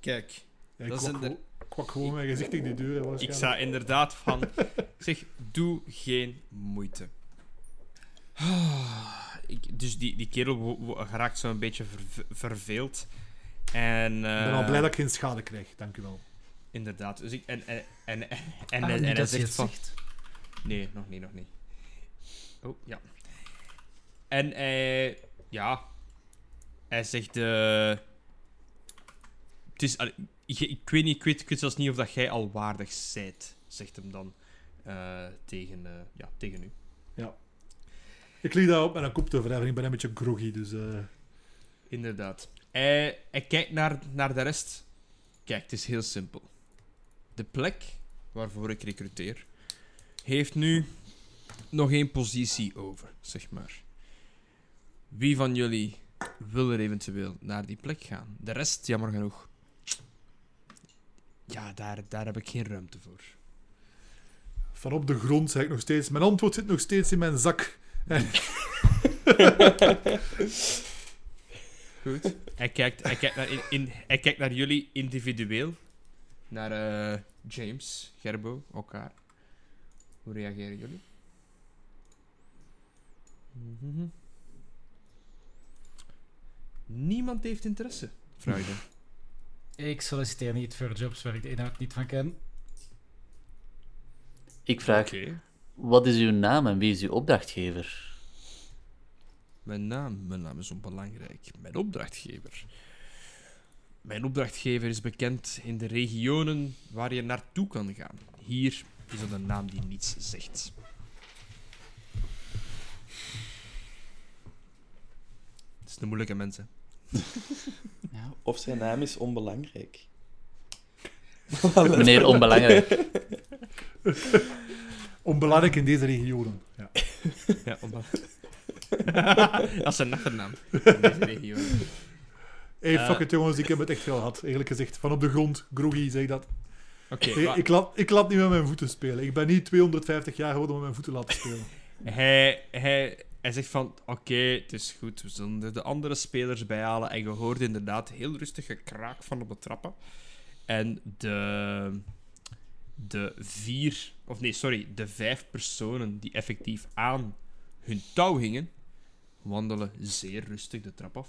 Speaker 6: kijk.
Speaker 2: Ja, ik
Speaker 1: Dat is
Speaker 2: kwak,
Speaker 1: der-
Speaker 2: gewoon- kwak gewoon mijn gezicht tegen die deur.
Speaker 1: Ik sta inderdaad van... zeg, doe geen moeite. Ik, dus die, die kerel geraakt zo'n beetje ver- verveeld. En...
Speaker 2: Ik ben al
Speaker 1: eh,
Speaker 2: blij dat ik geen schade krijg, dank u wel.
Speaker 1: Inderdaad. Dus ik, en, en, en, en, en,
Speaker 4: Ah,
Speaker 1: hij- en zegt
Speaker 4: het
Speaker 1: van...
Speaker 4: zegt.
Speaker 1: Nee, nog niet, nog niet. Oh, ja. En hij... Ja. Hij zegt... eh het is... ik, ik weet niet, ik weet, ik weet zelfs niet of dat jij al waardig zijt, zegt hem dan eh, tegen, eh, ja, tegen u.
Speaker 2: Ik liet dat op mijn kop te wrijven. Ik ben een beetje groggy, dus... eh,
Speaker 1: Inderdaad. Hij, hij kijkt naar, naar de rest. Kijk, het is heel simpel. De plek waarvoor ik recruteer heeft nu nog één positie over, zeg maar. Wie van jullie wil er eventueel naar die plek gaan? De rest, jammer genoeg. Ja, daar, daar heb ik geen ruimte voor.
Speaker 2: van op de grond zeg ik nog steeds... Mijn antwoord zit nog steeds in mijn zak.
Speaker 1: Goed. Hij kijkt, hij kijkt, naar, in, in- hij kijkt naar jullie individueel. Naar eh, James, Gerbo, elkaar. Hoe reageren jullie? Niemand heeft interesse, Freude.
Speaker 4: Ik solliciteer niet voor jobs waar ik de inhoud niet van ken.
Speaker 5: Ik vraag,
Speaker 1: Oké.
Speaker 5: Wat is uw naam en wie is uw opdrachtgever?
Speaker 1: Mijn naam, mijn naam is onbelangrijk. Mijn opdrachtgever. Mijn opdrachtgever is bekend in de regionen waar je naartoe kan gaan. Hier is dat een naam die niets zegt. Het is een moeilijke mens, hè.
Speaker 4: Ja.
Speaker 3: Of zijn naam is onbelangrijk.
Speaker 5: Meneer Onbelangrijk.
Speaker 2: Onbelangrijk in deze regionen. Ja.
Speaker 1: Ja, onbelangrijk. dat is een achternaam in deze regio.
Speaker 2: Hey,
Speaker 1: Eh.
Speaker 2: fuck it jongens, ik heb het echt gehad. Eerlijk gezegd, van op de grond, groggy, zeg ik dat.
Speaker 1: Oké,
Speaker 2: Ik, laat, ik laat niet met mijn voeten spelen. Ik ben niet 250 jaar geworden om met mijn voeten laten spelen.
Speaker 1: Hij, hij, hij zegt van, oké, het is goed, we zullen er de andere spelers bijhalen. En je hoort inderdaad heel rustig gekraak van op de trappen. En de, de vier, of nee, sorry, de vijf personen die effectief aan hun touw hingen, wandelen zeer rustig de trap af.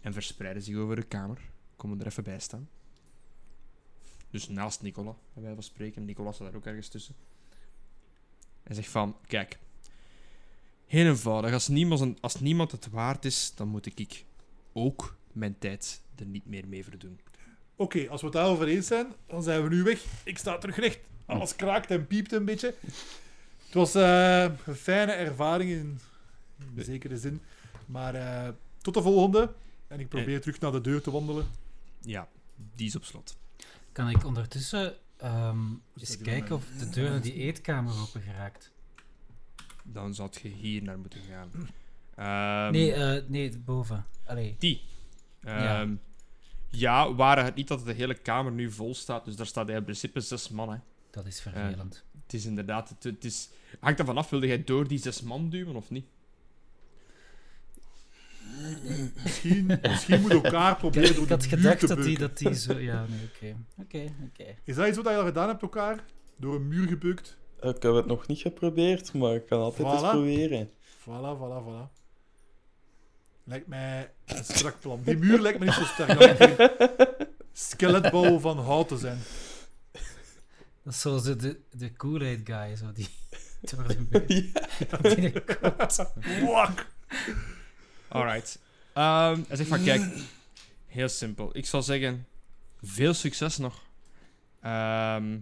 Speaker 1: En verspreiden zich over de kamer. Komen er even bij staan. Dus naast Nicola, bij wijze van spreken. Nicola staat daar ook ergens tussen. Hij zegt van, kijk, Heel eenvoudig. Als niemand, als niemand het waard is, dan moet ik ook mijn tijd er niet meer mee verdoen.
Speaker 2: Oké, als we het daarover eens zijn, dan zijn we nu weg. Ik sta terug recht. Alles kraakt en piept een beetje. Het was eh, een fijne ervaring in, in zekere zin. Maar eh, tot de volgende. En ik probeer terug naar de deur te wandelen.
Speaker 1: Ja, die is op slot.
Speaker 4: Kan ik ondertussen ehm, eens kijken of de deur naar die eetkamer open geraakt?
Speaker 1: Dan zou je hier naar moeten gaan. Ehm,
Speaker 4: nee, eh, nee, boven. Allee.
Speaker 1: Die.
Speaker 4: Ja.
Speaker 1: Ja, waren het niet dat de hele kamer nu vol staat. Dus daar staat in principe zes man. Hè.
Speaker 4: Dat is vervelend.
Speaker 1: Het is inderdaad... Het, het is, hangt ervan af, wilde jij door die zes man duwen of niet?
Speaker 2: Misschien, misschien moet elkaar proberen door
Speaker 4: ik had gedacht
Speaker 2: te
Speaker 4: dat die, dat die zo... Ja, nee, oké. Oké, oké.
Speaker 2: Is dat iets wat je al gedaan hebt, elkaar? Door een muur gebeukt?
Speaker 3: Ik heb het nog niet geprobeerd, maar ik kan altijd eens proberen.
Speaker 2: Voilà, voilà, voilà. Lijkt mij een strak plan. Die muur lijkt me niet zo sterk. Dat moet skeletbouw van hout te zijn.
Speaker 4: Dat is zoals de, de, de Kool-Aid guy, zo die... door de muur binnenkomt.
Speaker 2: Wak!
Speaker 1: Alright. Ehm hij zegt van, kijk, heel simpel. Ik zou zeggen, veel succes nog. Ehm,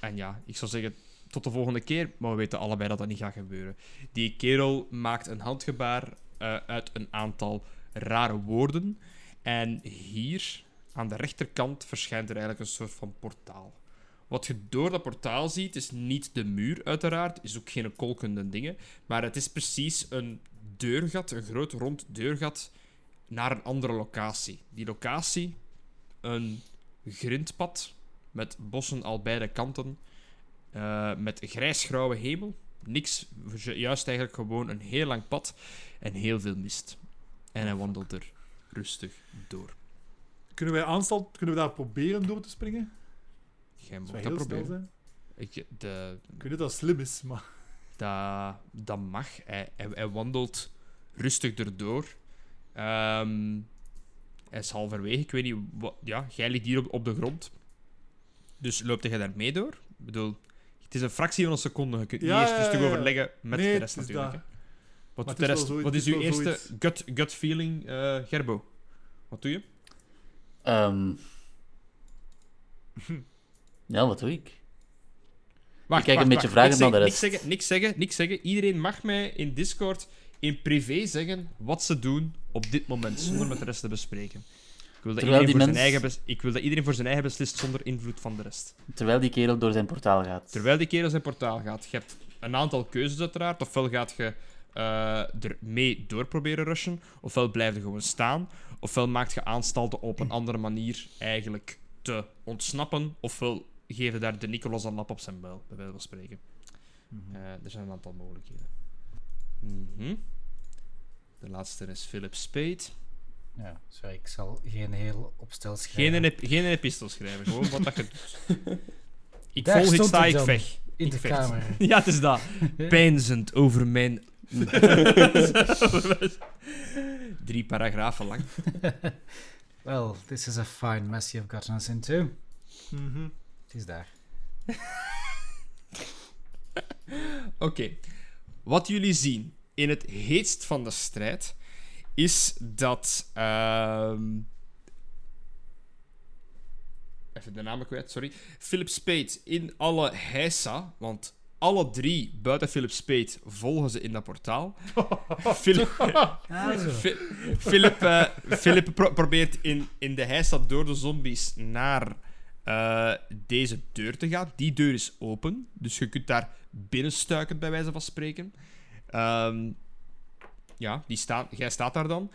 Speaker 1: en ja, ik zou zeggen, tot de volgende keer. Maar we weten allebei dat dat niet gaat gebeuren. Die kerel maakt een handgebaar eh, uit een aantal rare woorden. En hier, aan de rechterkant, verschijnt er eigenlijk een soort van portaal. Wat je door dat portaal ziet, is niet de muur, uiteraard. Is ook geen kolkende dingen. Maar het is precies een deurgat, een groot rond deurgat naar een andere locatie. Die locatie, een grindpad met bossen al beide kanten, eh, met grijsgrauwe hemel. Niks, ju- juist eigenlijk gewoon een heel lang pad en heel veel mist. En hij wandelt er rustig door.
Speaker 2: Kunnen wij aanstal, kunnen we daar proberen door te springen?
Speaker 1: Jij
Speaker 2: Dat
Speaker 1: moet
Speaker 2: zou
Speaker 1: dat proberen. Ik, de,
Speaker 2: Ik weet niet dat dat slim is, maar...
Speaker 1: dat, dat mag. Hij, hij, hij wandelt rustig erdoor. Ehm hij is halverwege. Ik weet niet wat. Ja, jij ligt hier op, op de grond. Dus loopt jij daar mee door? Ik bedoel, het is een fractie van een seconde. Je kunt
Speaker 2: Ja,
Speaker 1: niet eerst rustig
Speaker 2: ja, ja.
Speaker 1: overleggen met
Speaker 2: nee,
Speaker 1: de rest natuurlijk.
Speaker 2: dat.
Speaker 1: Wat, doet de rest? wat is uw eerste gut, gut feeling, eh, Gerbo? Wat doe je?
Speaker 5: Ehm. ja, wat doe ik?
Speaker 1: Wacht,
Speaker 5: kijk een beetje
Speaker 1: Niks
Speaker 5: naar de rest.
Speaker 1: Niks zeggen, niks zeggen, niks zeggen. Iedereen mag mij in Discord in privé zeggen wat ze doen op dit moment, zonder met de rest te bespreken. Ik wil dat, iedereen voor, zijn eigen bes- ik wil dat iedereen voor zijn eigen beslist zonder invloed van de rest.
Speaker 5: Terwijl die kerel door zijn portaal gaat.
Speaker 1: Terwijl die kerel zijn portaal gaat. Je hebt een aantal keuzes uiteraard. Ofwel gaat je eh, er mee door proberen rushen, ofwel blijf je gewoon staan, ofwel maakt je aanstalten op een andere manier eigenlijk te ontsnappen, ofwel geef je daar de Nicolas een lap op zijn buil, bij wijze van spreken. Eh, er zijn een aantal mogelijkheden. Mhm. De laatste is Philip Spade.
Speaker 4: Ja, sorry, ik zal geen heel opstel schrijven.
Speaker 1: Geen, geen epistel schrijven, gewoon wat dat je doet. Ik
Speaker 4: Daar
Speaker 1: volg, ik sta, ik vecht.
Speaker 4: in
Speaker 1: ik
Speaker 4: de
Speaker 1: vecht.
Speaker 4: kamer.
Speaker 1: Ja, het is dat. Pijnzend over mijn... Drie paragrafen lang.
Speaker 4: Well, this is a fine mess you've gotten us into.
Speaker 2: Mhm.
Speaker 4: Het is daar.
Speaker 1: Oké. Wat jullie zien in het heetst van de strijd is dat. ehm, Even de namen kwijt, sorry. Philip Spade in alle heisa, want alle drie buiten Philip Spade volgen ze in dat portaal. Philip, Philip, Philip pro- probeert in, in de heisa door de zombies naar eh, deze deur te gaan. Die deur is open, dus je kunt daar binnenstuiken, bij wijze van spreken. Ehm, ja, die staan, jij staat daar dan.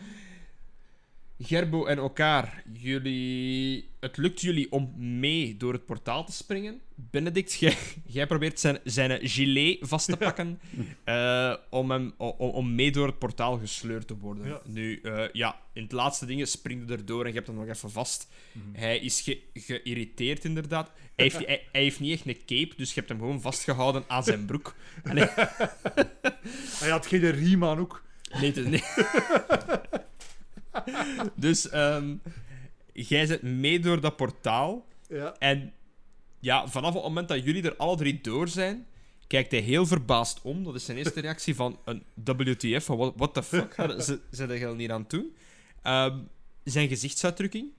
Speaker 1: Gerbo en elkaar, jullie, het lukt jullie om mee door het portaal te springen. Benedict, jij, jij probeert zijn, zijn gilet vast te pakken eh, om, hem, o- o- om mee door het portaal gesleurd te worden.
Speaker 2: Ja.
Speaker 1: Nu, eh, ja, in het laatste ding springt hij erdoor en je hebt hem nog even vast. Hij is ge- geïrriteerd, inderdaad. Hij heeft, hij, hij heeft niet echt een cape, dus je hebt hem gewoon vastgehouden aan zijn broek.
Speaker 2: Hij had geen riem aan ook.
Speaker 1: Nee, nee. dus ehm, jij zit mee door dat portaal.
Speaker 2: Ja.
Speaker 1: En ja, vanaf het moment dat jullie er alle drie door zijn, kijkt hij heel verbaasd om. Dat is zijn eerste reactie van een WTF, van what, what the fuck, ze zijn er helemaal niet aan toe. Ehm, zijn gezichtsuitdrukking.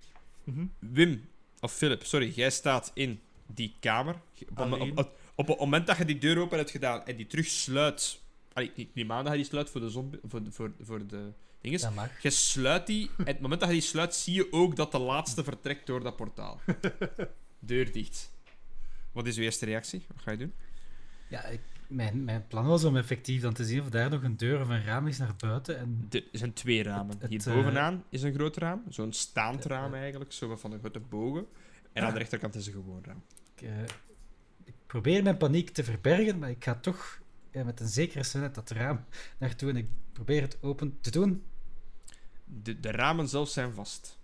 Speaker 2: Mhm.
Speaker 1: Wim, of Philip, sorry, jij staat in die kamer. Op, op, op, op het moment dat je die deur open hebt gedaan en die terug sluit... Allee, aan dat je die sluit voor de, zombie, voor, voor, voor de
Speaker 4: Dat mag.
Speaker 1: Je sluit die, en het moment dat je die sluit, zie je ook dat de laatste vertrekt door dat portaal. Deur dicht. Wat is uw eerste reactie? Wat ga je doen?
Speaker 4: Ja, ik, mijn, mijn plan was om effectief dan te zien of daar nog een deur of een raam is naar buiten. En
Speaker 1: Er zijn twee ramen.
Speaker 4: Het-
Speaker 1: Hier
Speaker 4: het, eh,
Speaker 1: bovenaan is een groot raam. Zo'n staand raam eigenlijk, zo van een grote bogen. En aan de rechterkant is een gewoon raam.
Speaker 4: ik, eh, ik probeer mijn paniek te verbergen, maar ik ga toch met een zekere snelheid dat raam naartoe en ik probeer het open te doen.
Speaker 1: De, de ramen zelf zijn vast.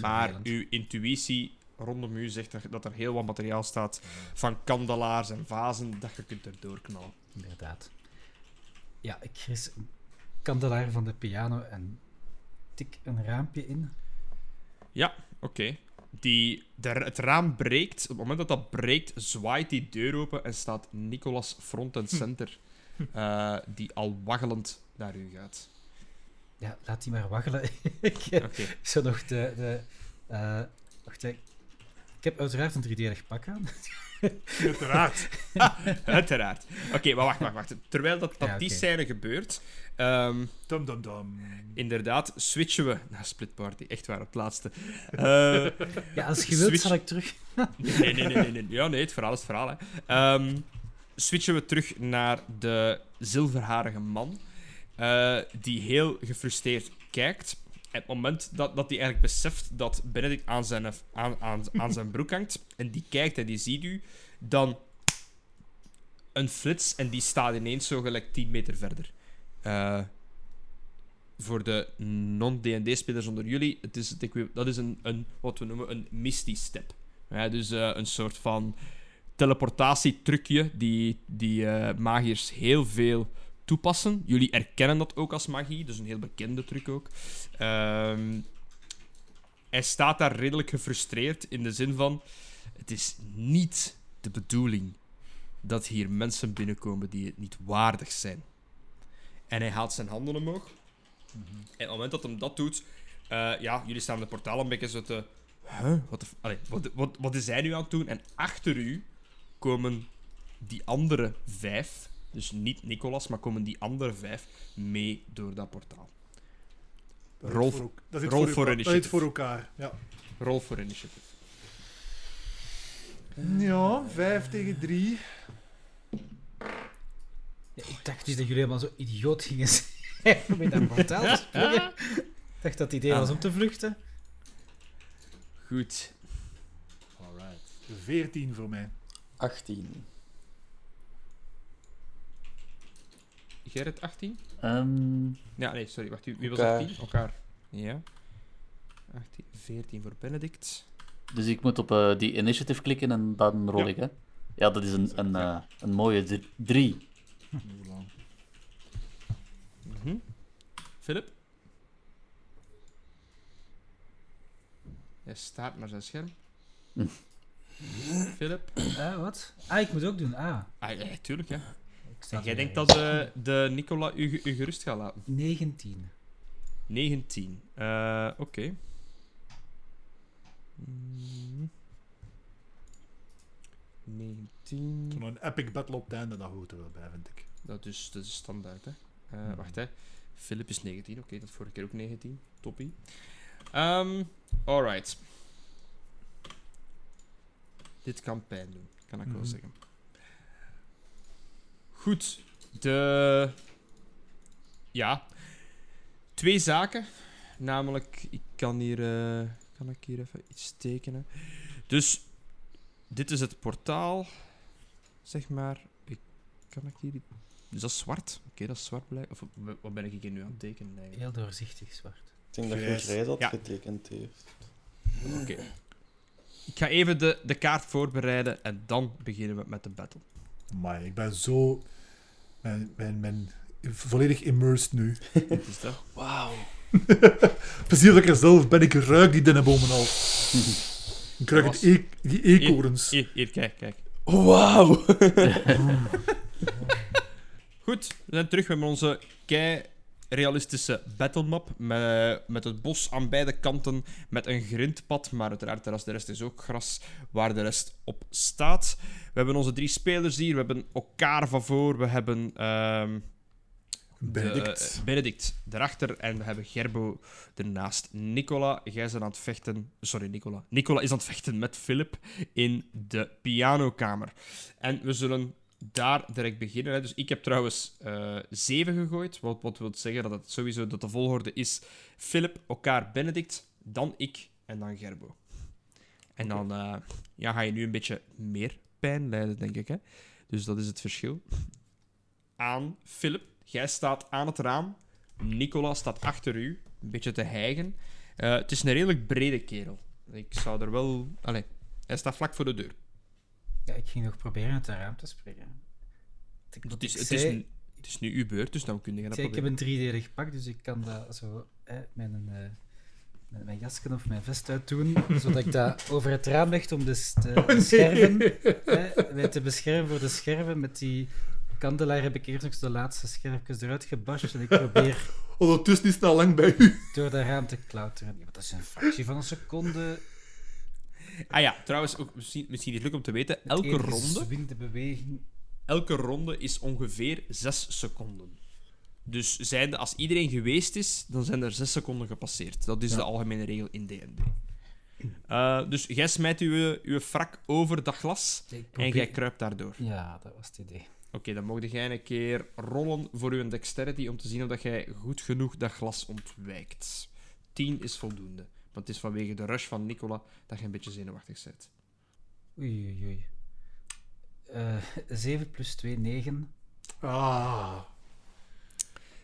Speaker 1: Maar
Speaker 4: vervelend.
Speaker 1: uw intuïtie rondom u zegt er- dat er heel wat materiaal staat van kandelaars en vazen dat je kunt erdoor knallen.
Speaker 4: Inderdaad. Ja, ik een kandelaar van de piano en tik een raampje in.
Speaker 1: Ja, oké. Die, de, het raam breekt. Op het moment dat dat breekt, zwaait die deur open en staat Nicolas front en center. eh, die al waggelend naar u gaat.
Speaker 4: Ja, laat die maar waggelen. ik
Speaker 1: Oké.
Speaker 4: zo nog de... de eh, wacht, hè. ik heb uiteraard een 3D pak aan.
Speaker 2: Uiteraard.
Speaker 1: Uiteraard. Oké, maar wacht, wacht, wacht. Terwijl dat, dat
Speaker 4: Ja,
Speaker 1: die scène gebeurt, ehm,
Speaker 2: Dum dum dum.
Speaker 1: inderdaad, switchen we naar Split Party. Echt waar, op het laatste. Eh,
Speaker 4: Ja, als je wilt,
Speaker 1: Switch.
Speaker 4: zal ik terug...
Speaker 1: Nee, nee, nee, nee, nee. Ja, nee, het verhaal is het verhaal. Hè. Ehm, switchen we terug naar de zilverharige man, eh, die heel gefrustreerd kijkt het moment dat, dat hij eigenlijk beseft dat Benedict aan zijn, aan, aan, aan zijn broek hangt, en die kijkt en die ziet u, dan een flits en die staat ineens zo gelijk 10 meter verder. Eh, voor de non-D&D-spelers onder jullie, het is, dat is een, een, wat we noemen een Misty Step. Ja, dus eh, een soort van teleportatietrucje die, die eh, magiërs heel veel toepassen. Jullie erkennen dat ook als magie, dus een heel bekende truc ook. Ehm, hij staat daar redelijk gefrustreerd in de zin van: het is niet de bedoeling dat hier mensen binnenkomen die het niet waardig zijn. En hij haalt zijn handen omhoog. En op het moment dat hij dat doet, eh, ja, jullie staan de portaal een beetje zo te. Huh? Wat, Allee, wat, wat, wat is hij nu aan het doen? En achter u komen die andere vijf, dus niet Nicolas, maar komen die andere vijf mee door dat portaal.
Speaker 2: Dat
Speaker 1: Rol
Speaker 2: is voor, dat is
Speaker 1: rol
Speaker 2: voor,
Speaker 1: voor
Speaker 2: elkaar- dat is
Speaker 1: initiative.
Speaker 2: voor elkaar. Ja.
Speaker 1: Rol voor initiative.
Speaker 2: ja, 5 tegen 3.
Speaker 4: Ja, ik dacht dus dat jullie helemaal zo idioot gingen zijn in dat portaal te springen. Ik dacht dat het idee was om te vluchten.
Speaker 1: Goed.
Speaker 2: Alright. 14 voor mij.
Speaker 3: 18.
Speaker 1: Gerrit 18?
Speaker 5: Ehm,
Speaker 1: Ja, nee, sorry. Wacht, wie wie was
Speaker 3: Elkaar.
Speaker 1: 18? Elkaar. Ja. 18, 14 voor Benedict.
Speaker 5: dus ik moet op eh, die initiative klikken en dan rol
Speaker 1: Ja.
Speaker 5: ik, hè? Ja, dat is een, een, eh, een mooie dr- drie.
Speaker 1: Mhm. Philip? Hij staat naar zijn scherm.
Speaker 5: Hm.
Speaker 1: Philip?
Speaker 4: Ah, wat? Ah, ik moet ook doen. Ah.
Speaker 1: Ah, ja, tuurlijk, hè. En jij denkt dat eh, de Nicola u, u gerust gaat laten.
Speaker 4: 19.
Speaker 1: 19. Eh, Oké. Mm. 19.
Speaker 2: Zo'n epic battle op het einde, dat hoort er wel bij, vind ik.
Speaker 1: Dat is, dat is standaard, hè. Eh, Wacht, hè. Philip is 19. Oké, dat vorige keer ook 19. Toppie. Ehm alright. Dit kan pijn doen, kan ik wel
Speaker 2: Mhm.
Speaker 1: zeggen. Goed. De... Ja. Twee zaken. Namelijk, ik kan hier... eh, kan ik hier even iets tekenen? Dus, dit is het portaal. Zeg maar. Ik, kan ik hier... iets- Is dat zwart? Oké, dat is zwart blijkbaar. Of wa- wat ben ik hier nu aan het tekenen eigenlijk?
Speaker 4: Heel doorzichtig zwart.
Speaker 3: Ik denk dat je
Speaker 2: Grijs.
Speaker 3: had
Speaker 1: Ja.
Speaker 3: getekend heeft.
Speaker 1: Oké. Ik ga even de, de kaart voorbereiden en dan beginnen we met de battle.
Speaker 2: Maar ik ben zo... Mijn, mijn, mijn, volledig immersed nu.
Speaker 1: Is dat?
Speaker 3: Wauw.
Speaker 2: Plezier dat ik er zelf ben. Ik ruik die dennenbomen al. Ik ruik het e die eekhoorns.
Speaker 1: Hier, hier, kijk, kijk.
Speaker 3: Wauw.
Speaker 1: Goed, we zijn terug. We hebben onze kei realistische battlemap met, met het bos aan beide kanten met een grindpad, maar uiteraard de rest, de rest is ook gras waar de rest op staat. We hebben onze drie spelers hier, we hebben elkaar van voor, we hebben ehm,
Speaker 2: Benedict.
Speaker 1: de- Benedict daarachter en we hebben Gerbo ernaast. Nicola, jij bent aan het vechten. Sorry, Nicola. Nicola is aan het vechten met Philip in de pianokamer. En we zullen daar direct beginnen. Hè. Dus ik heb trouwens eh 7 gegooid. Wat, wat wil zeggen dat het sowieso dat de volgorde is: Philip, elkaar Benedict, dan ik en dan Gerbo. En dan eh, ja, ga je nu een beetje meer pijn lijden, denk ik. Hè? Dus dat is het verschil. Aan Philip. Jij staat aan het raam. Nicola staat achter u, een beetje te hijgen. Eh, het is een redelijk brede kerel. Ik zou er wel... Allee, hij staat vlak voor de deur.
Speaker 4: Ja, ik ging nog proberen uit het raam te springen. Ik,
Speaker 1: Dat is,
Speaker 4: ik
Speaker 1: het,
Speaker 4: zei-
Speaker 1: is, nu- het is nu uw beurt, dus dan kun je
Speaker 4: ik,
Speaker 1: dat
Speaker 4: zei, ik heb een 3D pak, dus ik kan dat zo hè, met, een, eh, met mijn jasken of mijn vest uit doen, zodat ik dat over het raam leg om de, s- de,
Speaker 2: Oh,
Speaker 4: de scherven hè, mij te beschermen voor de scherven. Met die kandelaar heb ik eerst nog de laatste scherfjes eruit gebashed en ik probeer
Speaker 2: Ondertussen is het al lang bij u.
Speaker 4: door dat raam te klauteren. Ja, dat is een fractie van een seconde.
Speaker 1: Ah ja, trouwens, ook misschien, misschien is het leuk om te weten. Elke ronde,
Speaker 4: beweging.
Speaker 1: elke ronde is ongeveer 6 seconden. Dus zijnde, als iedereen geweest is, dan zijn er 6 seconden gepasseerd. Dat is de algemene regel in D&D. Eh, dus jij smijt uw, uw frak over dat glas
Speaker 4: Ik
Speaker 1: en
Speaker 4: probeer-
Speaker 1: jij kruipt daardoor.
Speaker 4: Ja, dat was het idee.
Speaker 1: Oké, dan mocht jij een keer rollen voor uw dexterity om te zien of dat jij goed genoeg dat glas ontwijkt. 10 is voldoende. Want het is vanwege de rush van Nicola dat je een beetje zenuwachtig bent.
Speaker 4: Oei, oei, oei. Eh 7 plus 2, 9.
Speaker 2: Ah.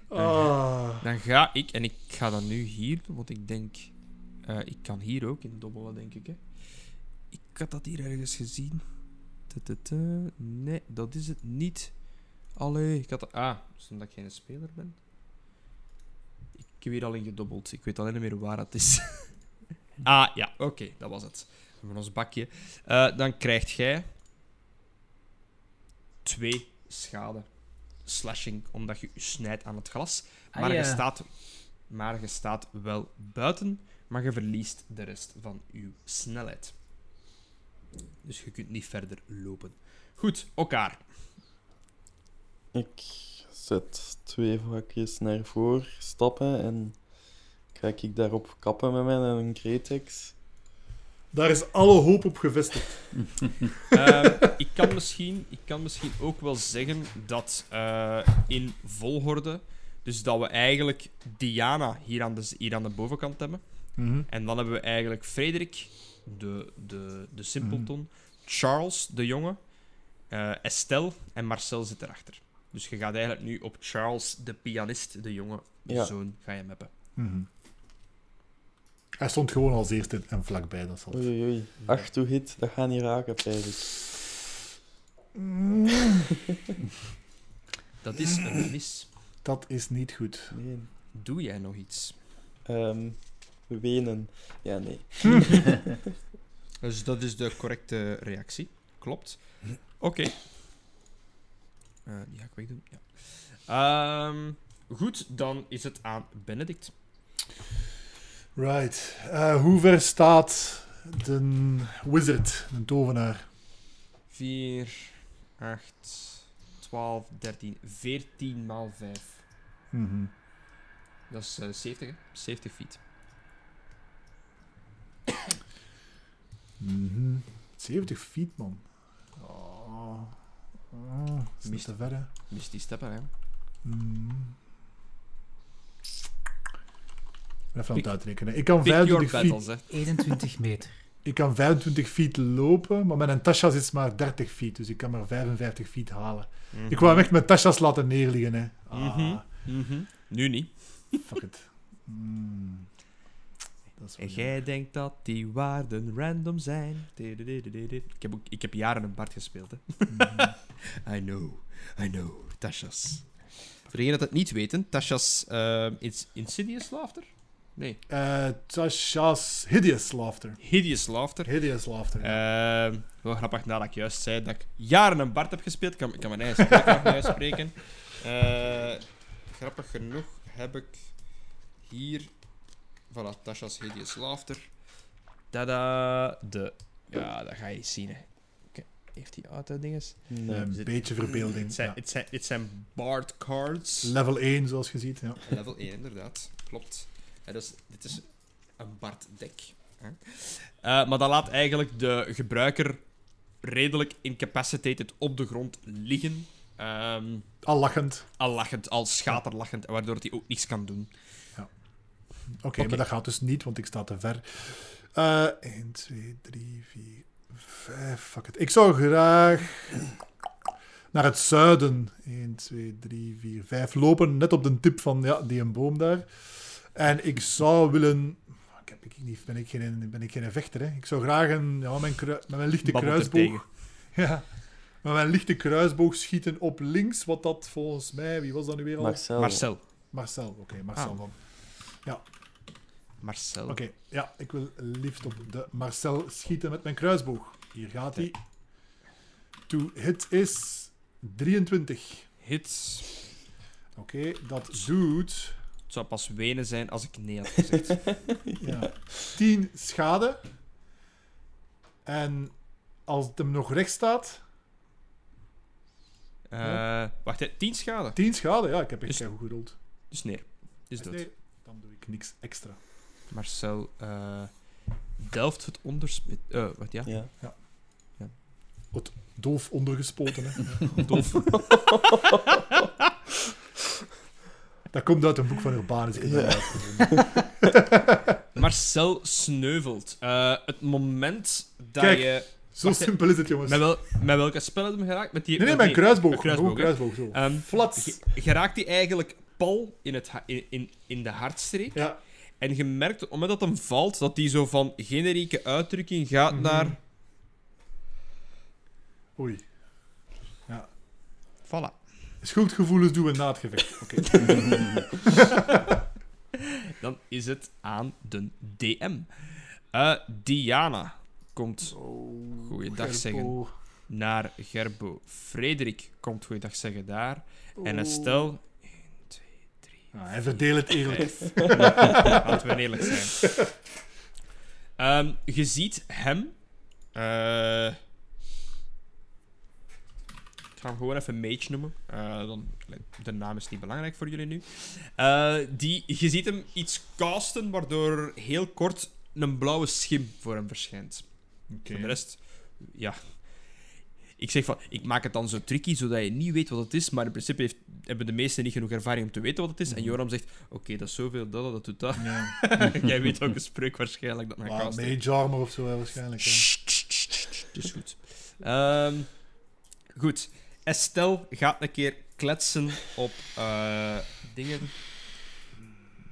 Speaker 2: Ah.
Speaker 1: Dan ga ik, en ik ga dat nu hier doen, want ik denk... eh, ik kan hier ook in dobbelen, denk ik. Hè. Ik had dat hier ergens gezien. Nee, dat is het niet. Allee, ik had dat... Ah, dus omdat ik geen speler ben. Ik heb hier al in gedobbeld. Ik weet alleen niet meer waar het is. ah, ja, oké, dat was het. Van ons bakje. Eh, dan krijgt jij... Twee schade. Slashing, omdat je je snijdt aan het glas. Maar,
Speaker 4: Ah,
Speaker 1: je
Speaker 4: ja.
Speaker 1: staat, maar je staat wel buiten, maar je verliest de rest van je snelheid. Dus je kunt niet verder lopen. Goed, elkaar.
Speaker 3: Ik zet twee vakjes naar voren, stappen en kijk ik daarop kappen met mijn Gretex.
Speaker 2: Daar is alle hoop op gevestigd.
Speaker 1: Ehm, ik, kan misschien, ik kan misschien ook wel zeggen dat eh, in volgorde, dus dat we eigenlijk Diana hier aan de, hier aan de bovenkant hebben.
Speaker 2: Mhm.
Speaker 1: En dan hebben we eigenlijk Frederik, de, de, de simpleton, Charles, de jongen, eh, Estelle en Marcel zit erachter. Dus je gaat eigenlijk nu op Charles, de pianist, de jongen, de
Speaker 3: Ja.
Speaker 1: zoon, ga je mappen.
Speaker 2: Mhm. Hij stond gewoon als eerste en vlakbij. Dat zal.
Speaker 3: Oei, oei, oei. Ach, toe hit, dat gaat niet raken, eigenlijk.
Speaker 1: Dat is een mis.
Speaker 2: Dat is niet goed.
Speaker 3: Nee.
Speaker 1: Doe jij nog iets?
Speaker 3: Ehm, wenen. Ja, nee.
Speaker 1: Dus dat is de correcte reactie. Klopt. Oké. Eh, die ga ik wegdoen. Ja. Ehm, goed, dan is het aan Benedict.
Speaker 2: Right. Eh, hoe ver staat de wizard, de tovenaar?
Speaker 1: 4, 8, 12, 13, 14 maal 5.
Speaker 2: Mhm.
Speaker 1: Dat is eh, 70, hè? 70 feet.
Speaker 2: Mhm. 70 feet, man. Oh. Oh, is
Speaker 1: Mist.
Speaker 2: te ver, hè.
Speaker 1: Die steppen, hè?
Speaker 2: Mhm. Even aan het uitrekenen. Ik kan,
Speaker 1: Pick your
Speaker 2: 25 feet,
Speaker 1: battles, hè.
Speaker 4: 21 meter.
Speaker 2: ik kan 25 feet lopen, maar mijn Tasha's is maar 30 feet, dus ik kan maar 55 feet halen. Ik wou hem echt mijn Tasha's laten neerliggen, hè. Ah,
Speaker 1: Mhm. Mhm. Nu niet.
Speaker 2: fuck it. Mm. Wel
Speaker 1: En jij denkt dat die waarden random zijn. Ik heb, ook, ik heb jaren een Bart gespeeld, hè.
Speaker 2: jammer.
Speaker 1: I know, I know. Tasha's. Voor degenen dat het niet weten, Tasha's Ins- Insidious Laughter? Nee,
Speaker 2: Eh, Tasha's Hideous Laughter.
Speaker 1: Hideous Laughter.
Speaker 2: Hideous Laughter.
Speaker 1: Ehm wel grappig nadat ik juist zei dat ik jaren een Bart heb gespeeld. Ik kan, ik kan mijn eigen niet uitspreken. Eh, grappig genoeg heb ik hier... Voilà, Tasha's Hideous Laughter. Tada! De... Ja, dat ga je zien, hè. Oké, Heeft hij auto-dinges?
Speaker 3: Nee.
Speaker 2: een
Speaker 1: zit-
Speaker 2: beetje verbeelding.
Speaker 1: Het zijn,
Speaker 2: ja.
Speaker 1: het zijn, het zijn Bard cards.
Speaker 2: Level 1, zoals je ziet. Ja.
Speaker 1: Level 1, inderdaad. Klopt. Ja, dus, dit is een Bart-deck. Eh, maar dat laat eigenlijk de gebruiker redelijk incapacitated op de grond liggen. Ehm,
Speaker 2: Al lachend.
Speaker 1: al lachend, al schaterlachend, waardoor hij ook niets kan doen.
Speaker 2: Oké,
Speaker 1: Oké.
Speaker 2: maar dat gaat dus niet, want ik sta te ver. Eh 1, 2, 3, 4, 5. Fuck it. Ik zou graag naar het zuiden. 1, 2, 3, 4, 5 lopen. Net op de tip van ja, die een boom daar. En ik zou willen. Ik heb, ik niet, ben, ik geen, ben ik geen vechter. Hè. Ik zou graag een, ja, mijn met mijn lichte
Speaker 1: Babbelt er
Speaker 2: kruisboog. Ja, met mijn lichte kruisboog schieten op links. Wat dat volgens mij. Wie was dat nu weer al?
Speaker 3: Marcel.
Speaker 1: Marcel.
Speaker 2: Marcel. Oké, Marcel
Speaker 1: Ah.
Speaker 2: dan.
Speaker 1: Marcel.
Speaker 2: Oké, ja, ik wil liefst op de Marcel schieten met mijn kruisboog. Hier gaat hij. To hit is 23.
Speaker 1: Hits.
Speaker 2: Oké, dat doet
Speaker 1: Het zou pas wenen zijn als ik nee had gezegd.
Speaker 2: ja, 10 schade. En als het hem nog recht staat,
Speaker 1: Eh, wacht, hè, 10 schade.
Speaker 2: 10 schade. Ja, ik heb echt
Speaker 1: Dus-
Speaker 2: goed gerold.
Speaker 1: Dus neer. Is dood.
Speaker 2: Nee, dan doe ik niks extra.
Speaker 1: Marcel eh, delft het onderspit. eh wat ja?
Speaker 3: Ja.
Speaker 2: Dolf ondergespoten. Hè.
Speaker 1: Dolf.
Speaker 2: Dat komt uit een boek van Urbanus.
Speaker 3: Ja.
Speaker 1: Marcel sneuvelt. Eh, het moment dat
Speaker 2: Kijk.
Speaker 1: je...
Speaker 2: Zo
Speaker 1: Wacht,
Speaker 2: simpel is het, jongens.
Speaker 1: Met, wel, met welke spel heb je hem geraakt? Met die,
Speaker 2: Nee, nee,
Speaker 1: met
Speaker 2: mijn
Speaker 1: die-
Speaker 2: kruisboog.
Speaker 1: een kruisboog,
Speaker 2: kruisboog, zo.
Speaker 1: Ehm,
Speaker 2: Flats.
Speaker 1: je, je raakt die eigenlijk pal in, het, in, in, in de hartstreek.
Speaker 2: Ja.
Speaker 1: En je merkt op het moment dat hem valt, dat die zo van generieke uitdrukking gaat
Speaker 2: Mhm.
Speaker 1: naar...
Speaker 2: Oei.
Speaker 1: Voilà.
Speaker 2: Schuldgevoelens doen we na het gevecht. Oké.
Speaker 1: Dan is het aan de DM. Eh, Diana komt goeiedag zeggen naar Gerbo. Frederik komt goeiedag zeggen daar. En Estelle... 1, 2, 3,
Speaker 2: Ah, hij verdeelt het eerlijk.
Speaker 1: vijf. Laten we eerlijk zijn. Ehm, je ziet hem... eh, ik ga hem gewoon even Mage noemen. Eh, dan, de naam is niet belangrijk voor jullie nu. Eh, die, je ziet hem iets casten, waardoor heel kort een blauwe schim voor hem verschijnt. Voor de rest, ja. Ik zeg van, ik maak het dan zo tricky, zodat je niet weet wat het is, maar in principe heeft, hebben de meesten niet genoeg ervaring om te weten wat het is. En Joram zegt, oké, dat is zoveel, dat, dat doet dat.
Speaker 2: Ja.
Speaker 1: Jij weet ook een spreuk waarschijnlijk dat naar cast
Speaker 2: mage armor of zo, waarschijnlijk. hè.
Speaker 1: Dus goed. Ehm, goed. Estelle gaat een keer kletsen op eh, dingen.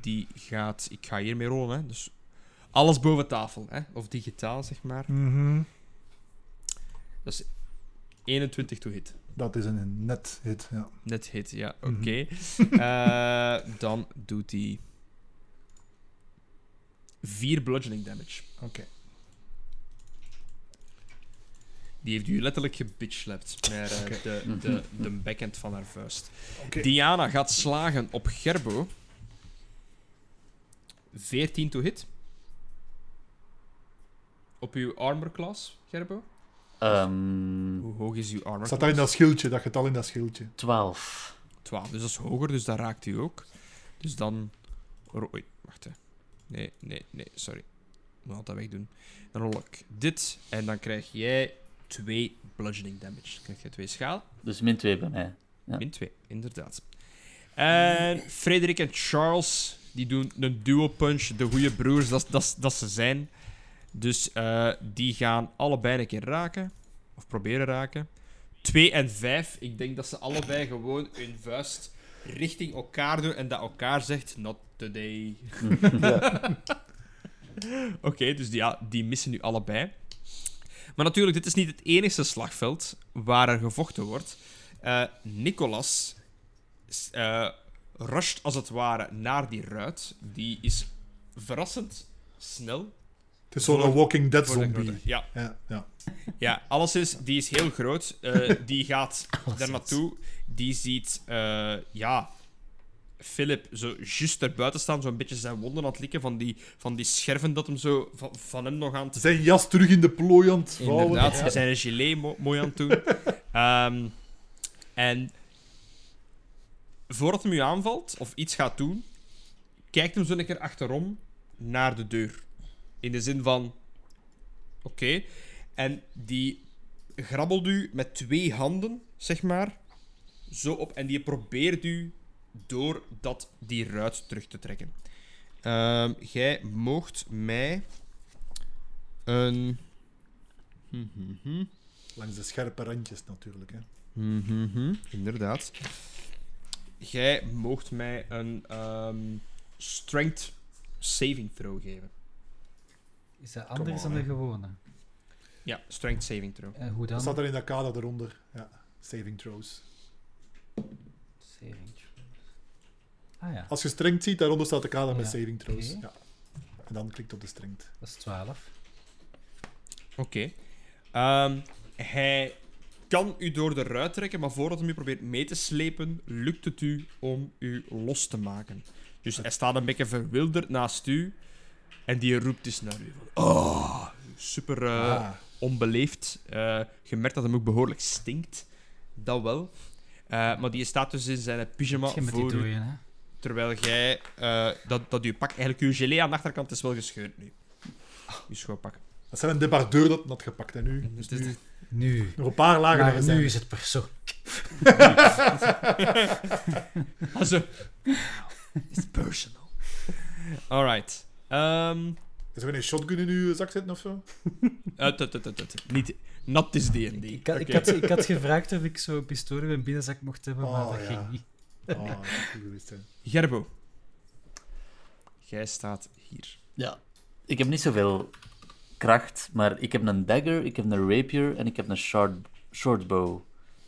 Speaker 1: Die gaat... Ik ga hiermee rollen, hè. Dus alles boven tafel, hè. Of digitaal, zeg maar.
Speaker 2: Mhm.
Speaker 1: Dat is 21 to hit.
Speaker 2: Dat is een net hit, ja.
Speaker 1: Net hit, ja.
Speaker 2: Mhm.
Speaker 1: Oké. Eh, dan doet hij... 4 bludgeoning damage.
Speaker 2: Oké.
Speaker 1: Die heeft u letterlijk gebitchlapt met eh, de, de, de backhand van haar vuist. Diana gaat slagen op Gerbo. 14 to hit. Op uw armor class, Gerbo.
Speaker 5: Ehm
Speaker 1: Hoe hoog is uw armor
Speaker 2: Staat dat in dat schildje, dat getal in dat schildje.
Speaker 5: 12.
Speaker 1: 12, dus dat is hoger, dus dat raakt u ook. Dus dan... Oei, wacht hè. Nee, nee, nee, sorry. Moet altijd wegdoen. Dan rol ik dit en dan krijg jij 2 bludgeoning damage. Dan krijg je 2 schaal.
Speaker 5: Dus min 2 bij mij. Ja.
Speaker 1: Min 2, inderdaad. En Frederik en Charles, die doen een duo punch. De goede broers, dat, dat, dat ze zijn. Dus eh, die gaan allebei een keer raken. Of proberen raken. 2 en 5. Ik denk dat ze allebei gewoon hun vuist richting elkaar doen. En dat elkaar zegt, not today. Oké, dus die, ja, die missen nu allebei. Maar natuurlijk, dit is niet het enige slagveld waar er gevochten wordt. Eh, Nicolas eh, rusht als het ware naar die ruit. Die is verrassend snel.
Speaker 2: Het is zo'n Walking Dead
Speaker 1: de
Speaker 2: zombie.
Speaker 1: grote- Ja,
Speaker 2: Ja, ja.
Speaker 1: ja, alleszins, die is heel groot. Eh, die gaat daar naartoe. Die ziet, eh, ja, Philip zo juist erbuiten staan, zo'n beetje zijn wonden aan het likken van die, van die scherven dat hem zo van, van hem nog aan het
Speaker 2: Zijn jas terug in de plooi aan het vouwen.
Speaker 1: Inderdaad,
Speaker 2: Ja.
Speaker 1: zijn een gilet mo- mooi aan het doen. Ehm, en voordat hem u aanvalt, of iets gaat doen, kijkt hem zo een keer achterom naar de deur. In de zin van... Oké. En die grabbelt u met twee handen, zeg maar, zo op. En die probeert u door dat, die ruit terug te trekken. Ehm, jij moogt mij een... Mhm.
Speaker 2: Langs de scherpe randjes natuurlijk. Hè.
Speaker 1: Inderdaad. Jij moogt mij een ehm, strength saving throw geven.
Speaker 4: Is dat anders
Speaker 2: on,
Speaker 4: dan de gewone?
Speaker 1: Ja, strength saving throw.
Speaker 4: En hoe dan?
Speaker 2: Dat staat er in dat kader eronder. Ja. Saving throws.
Speaker 4: Saving throws. Ah ja,
Speaker 2: Als je strength ziet, daaronder staat de kader met
Speaker 4: Ja,
Speaker 2: saving throws. Ja. En dan klikt op de strength.
Speaker 4: dat is 12.
Speaker 1: Oké. Ehm, hij kan u door de ruit trekken, maar voordat hij u probeert mee te slepen, lukt het u om u los te maken. Dus hij staat een beetje verwilderd naast u en die roept dus naar u. Van, oh, super eh,
Speaker 2: Ah.
Speaker 1: onbeleefd. Eh, je merkt dat hem ook behoorlijk stinkt. Dat wel. Eh, maar die staat dus in zijn pyjama
Speaker 4: Geen met die
Speaker 1: voor u,
Speaker 4: dooien, hè?
Speaker 1: Terwijl jij... eh, dat, dat uw pak, eigenlijk uw gelé aan de achterkant is wel gescheurd nu. Uw schoonpak.
Speaker 2: Dat zijn een debardeur dat had gepakt. En nu, dus
Speaker 1: is-
Speaker 2: nu
Speaker 4: Nu.
Speaker 2: nog een paar lagen
Speaker 4: Maar nu is het persoon.
Speaker 1: Also, It's personal. Alright. Ehm
Speaker 2: Is er een shotgun in uw zak zitten of zo?
Speaker 1: uh, tut, tut, tut, tut. Niet... Not this D&D.
Speaker 4: Ik, had, ik, had, ik had gevraagd of ik zo'n pistool in mijn binnenzak mocht hebben, maar
Speaker 2: Oh,
Speaker 4: dat
Speaker 2: ja.
Speaker 4: ging niet.
Speaker 2: Oh, dat zou goed geweest zijn.
Speaker 1: Gerbo. Jij staat hier.
Speaker 5: Ja. Ik heb niet zoveel kracht, maar ik heb een dagger, ik heb een rapier en ik heb een short, short bow.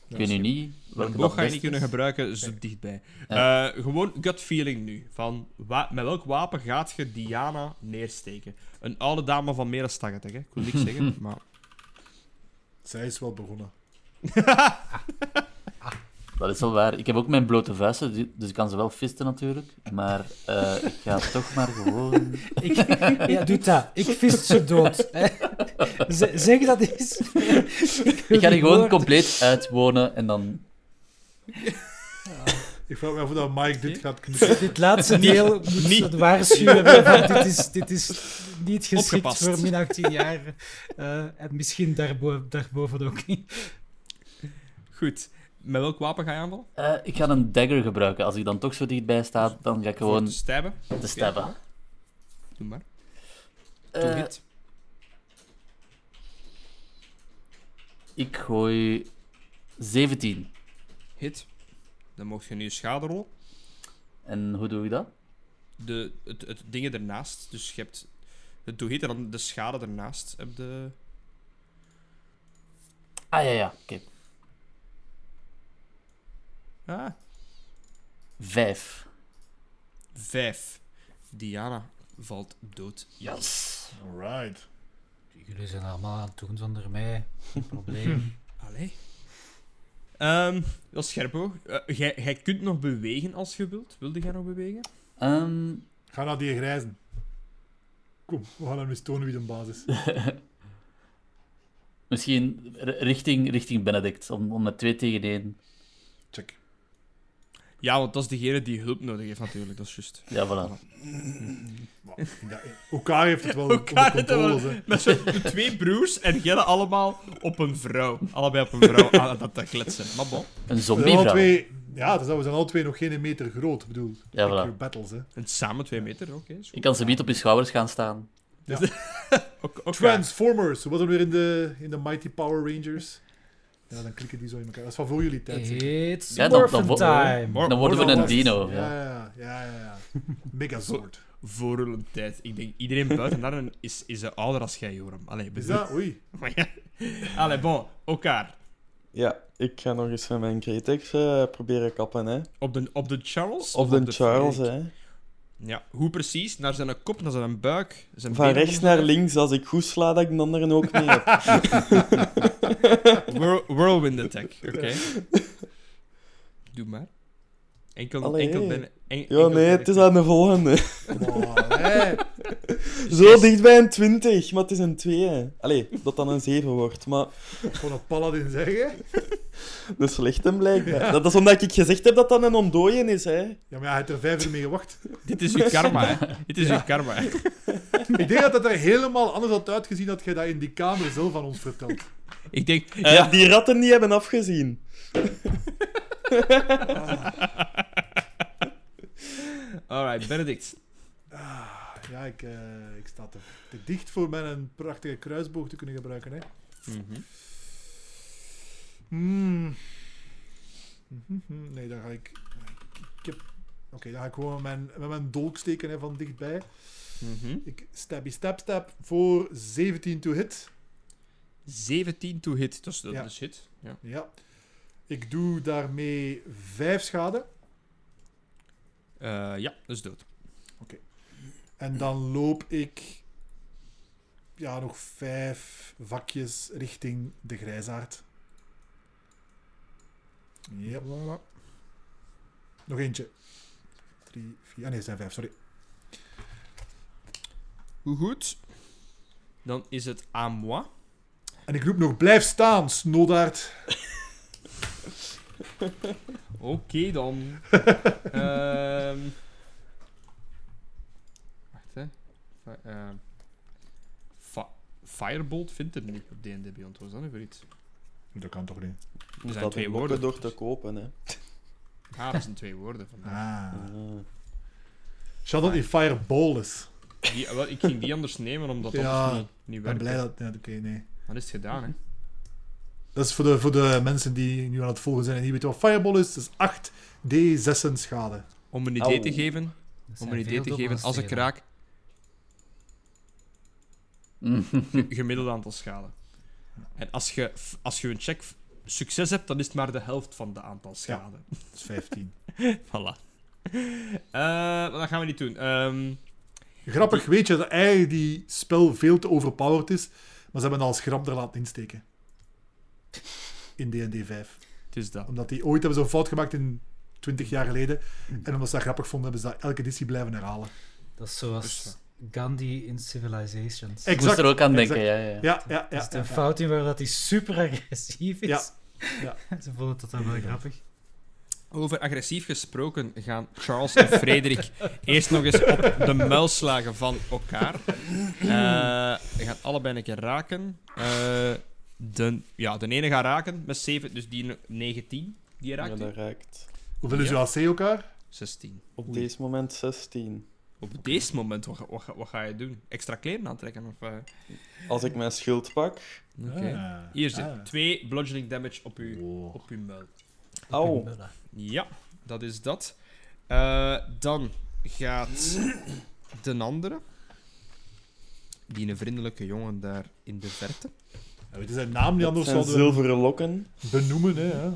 Speaker 5: Ik weet nu niet welke
Speaker 1: boog ga je niet kunnen gebruiken, zo dichtbij.
Speaker 5: Ja.
Speaker 1: Eh, gewoon gut feeling nu. Van wa- met welk wapen gaat je Diana neersteken? Een oude dame van meer dan 80, hè? Ik wil niks zeggen, maar...
Speaker 2: Zij is wel begonnen.
Speaker 5: Dat is wel waar. Ik heb ook mijn blote vuisten, du- dus ik kan ze wel fisten natuurlijk. Maar eh, ik ga toch maar gewoon...
Speaker 4: Ik, ja, doe dat. Ik vist ze dood. hè. Zeg dat eens.
Speaker 5: Ik ga die gewoon compleet uitwonen en dan...
Speaker 2: Ik vraag me af of Mike dit gaat knippen.
Speaker 4: Dit laatste deel moet
Speaker 1: niet.
Speaker 4: het waarschuwen. Dit, is, dit is niet geschikt
Speaker 1: Opgepast.
Speaker 4: voor min 18 jaar. Eh, en misschien daarbo daarboven ook niet.
Speaker 1: Goed. Met welk wapen ga je aanvallen?
Speaker 5: Eh, ik ga een dagger gebruiken. Als ik dan toch zo dichtbij sta, dan ga ik
Speaker 1: Voor
Speaker 5: gewoon
Speaker 1: te stabben?
Speaker 5: te stabben.
Speaker 1: Doe maar.
Speaker 5: Eh,
Speaker 1: To hit.
Speaker 5: ik gooi 17.
Speaker 1: Hit. Dan mocht je nu schade rollen.
Speaker 5: En hoe doe ik dat?
Speaker 1: De, het, het dingen ernaast. Dus je hebt het hit en dan de schade ernaast. Heb de...
Speaker 5: Ah ja, ja, oké.
Speaker 1: Ah,
Speaker 5: Vijf.
Speaker 1: vijf. Diana valt dood.
Speaker 5: Yes.
Speaker 2: Alright.
Speaker 4: Jullie zijn allemaal aan het doen zonder mij. Geen probleem.
Speaker 1: Allee. Ehm, dat is Scherpo. Eh, jij jij kunt nog bewegen als je wilt. Wilde jij nog bewegen?
Speaker 5: Ehm,
Speaker 2: Ga naar die grijzen. Kom, we gaan hem eens tonen wie de baas is.
Speaker 5: misschien richting, richting Benedict, om, om met twee tegen één.
Speaker 2: Check.
Speaker 1: Ja, want dat is degene die hulp nodig heeft natuurlijk. Dat is juist.
Speaker 5: Ja, voilà.
Speaker 2: Ja, elkaar heeft het wel
Speaker 1: Elkaar
Speaker 2: onder controle.
Speaker 1: Met zo de twee broers en jij allemaal op een vrouw. Allebei op een vrouw aan dat te kletsen. Maar bon.
Speaker 5: Een
Speaker 2: We zijn
Speaker 5: zombie
Speaker 2: alle
Speaker 5: vrouw.
Speaker 2: twee, ja, dus we zijn alle twee nog geen meter groot. Bedoel,
Speaker 5: Ja, voilà.
Speaker 2: battles, hè.
Speaker 1: En samen twee meter, oké. goed.
Speaker 5: Ik kan ze niet op je schouders gaan staan.
Speaker 1: Ook- ook-
Speaker 2: Transformers, wat er weer in de, in de Mighty Power Rangers? Ja, dan klikken die zo in elkaar. Dat is van voor jullie tijd.
Speaker 4: It's
Speaker 5: Ja, dan- dan
Speaker 4: time.
Speaker 1: Mor-
Speaker 5: Dan worden we een dino.
Speaker 2: Ja,
Speaker 5: Ja.
Speaker 2: ja, ja. Megazord.
Speaker 1: Voor hun tijd. Ik denk, iedereen buiten daar is, is ouder als jij, Joram. Allee,
Speaker 2: Is dat? Oei.
Speaker 1: Maar ja. Allee, bon. Elkaar.
Speaker 3: Ja, ik ga nog eens met mijn Cretex eh, proberen kappen, hè.
Speaker 1: Op de, op de Charles?
Speaker 3: Of de Charles, hè.
Speaker 1: Ja, hoe precies? Naar zijn kop, naar zijn buik, zijn
Speaker 3: Van rechts naar links, als ik goed sla, dat ik de anderen ook mee heb.
Speaker 1: Whirl- Whirlwind attack, oké. Doe maar. Enkel,
Speaker 3: Allee.
Speaker 1: enkel ben... en-
Speaker 3: Ja,
Speaker 1: enkel
Speaker 3: nee,
Speaker 1: ben
Speaker 3: het is aan de volgende.
Speaker 2: Hè.
Speaker 3: Zo dicht bij een 20, maar het is een 2. Allee, dat dan een 7 wordt, maar
Speaker 2: Gewoon een paladin zeggen.
Speaker 3: De slechte blijkbaar. Dat is omdat ik gezegd heb dat dat een ontdooien is, hè.
Speaker 2: Ja, maar hij heeft er vijf uur mee gewacht.
Speaker 1: Dit is uw karma, hè. Dit is uw karma, hè.
Speaker 2: Ik denk dat het er helemaal anders had uitgezien dat jij dat in die kamer zelf aan ons vertelt.
Speaker 1: Ik denk...
Speaker 3: Eh,
Speaker 1: ja,
Speaker 3: Die ratten die hebben afgezien.
Speaker 1: Alright, Benedict.
Speaker 2: Ah, ja, ik, eh, ik sta te, te dicht voor mijn prachtige kruisboog te kunnen gebruiken. Hè.
Speaker 1: Mhm.
Speaker 2: Hmm. Mhm, Nee, dan ga ik. ik heb... Oké, dan ga ik gewoon met mijn, met mijn dolk steken hè, van dichtbij.
Speaker 1: Mhm.
Speaker 2: Ik stabby stab stab voor 17 to hit.
Speaker 1: 17 to hit. Dat is, dat
Speaker 2: Ja.
Speaker 1: is hit. Ja.
Speaker 2: Ja. Ik doe daarmee 5 schade.
Speaker 1: Eh, ja, dat is dood.
Speaker 2: En dan loop ik ja, nog vijf vakjes richting de grijsaard. Ja. Nog eentje. Drie, vier. Ah nee, het zijn vijf, sorry.
Speaker 1: Hoe goed? Dan is het à moi.
Speaker 2: En ik roep nog: blijf staan, snodaard.
Speaker 1: Oké dan. Ehm wacht hè. Fi- ehm, Fi- Firebolt vindt er niet op D&D Beyond. Wat is dat nu voor iets?
Speaker 2: Dat kan toch niet?
Speaker 1: Er zijn
Speaker 3: dat
Speaker 1: twee woorden.
Speaker 3: door te kopen, hè.
Speaker 1: Ah, dat zijn twee woorden vandaag.
Speaker 2: Ah.
Speaker 3: Ah.
Speaker 2: Shout-out die Fireball is.
Speaker 1: Die, wel, ik ging die anders nemen, omdat dat
Speaker 2: Ja,
Speaker 1: anders niet, niet
Speaker 2: Ik ben blij dat... Ja, oké, nee.
Speaker 1: Dan is het gedaan, hè.
Speaker 2: Dat is voor de, voor de mensen die nu aan het volgen zijn en niet weten wat Fireball is. Dat is 8 D6 schade.
Speaker 1: Om een idee te geven, om een idee te geven, als ik raak, gemiddeld aantal schade. En als je, als je een check succes hebt, dan is het maar de helft van de aantal schade.
Speaker 2: Dat is 15.
Speaker 1: Voilà. Eh, wat gaan we niet doen? Ehm,
Speaker 2: Grappig, weet je dat eigenlijk die spel veel te overpowered is, maar ze hebben het als grap er laten insteken. In D&D 5.
Speaker 1: het is dat.
Speaker 2: Omdat die ooit hebben zo'n fout gemaakt in 20 jaar geleden. En omdat ze dat grappig vonden, hebben ze dat elke editie blijven herhalen.
Speaker 4: Dat is zoals Gandhi in Civilizations.
Speaker 2: Exact,
Speaker 5: Ik moest er ook aan
Speaker 2: exact.
Speaker 5: denken, ja, ja.
Speaker 2: Ja, ja,
Speaker 4: Er
Speaker 2: ja.
Speaker 4: zit
Speaker 2: ja,
Speaker 4: een
Speaker 2: ja.
Speaker 4: fout in waar dat hij super agressief is.
Speaker 2: Ja. Ja.
Speaker 4: Ze vonden dat dan wel grappig.
Speaker 1: Over agressief gesproken gaan Charles en Frederik eerst nog eens op de muil slagen van elkaar. Eh Ze gaan allebei een keer raken. Eh, de, ja, de ene gaat raken met 7, dus die 19. Die
Speaker 3: Ja,
Speaker 1: raakt
Speaker 3: dat raakt.
Speaker 2: Hoeveel is uw AC elkaar?
Speaker 1: 16.
Speaker 3: Op
Speaker 1: Oei.
Speaker 3: deze moment 16.
Speaker 1: Op deze moment, wat, ga- wat, ga- wat ga je doen? Extra kleren aantrekken? Of, eh?
Speaker 3: Als ik mijn schild pak...
Speaker 1: Oké.
Speaker 2: Ah.
Speaker 1: Hier zit
Speaker 2: Ah.
Speaker 1: twee bludgeoning damage op uw,
Speaker 2: Wow.
Speaker 1: op uw muil.
Speaker 3: Au.
Speaker 1: Ja, dat is dat. Eh, dan gaat de andere. Die een vriendelijke jongen daar in de verte.
Speaker 2: Ja, weet je zijn naam niet anders zouden
Speaker 3: zilveren lokken.
Speaker 2: benoemen. Hè,
Speaker 1: hè.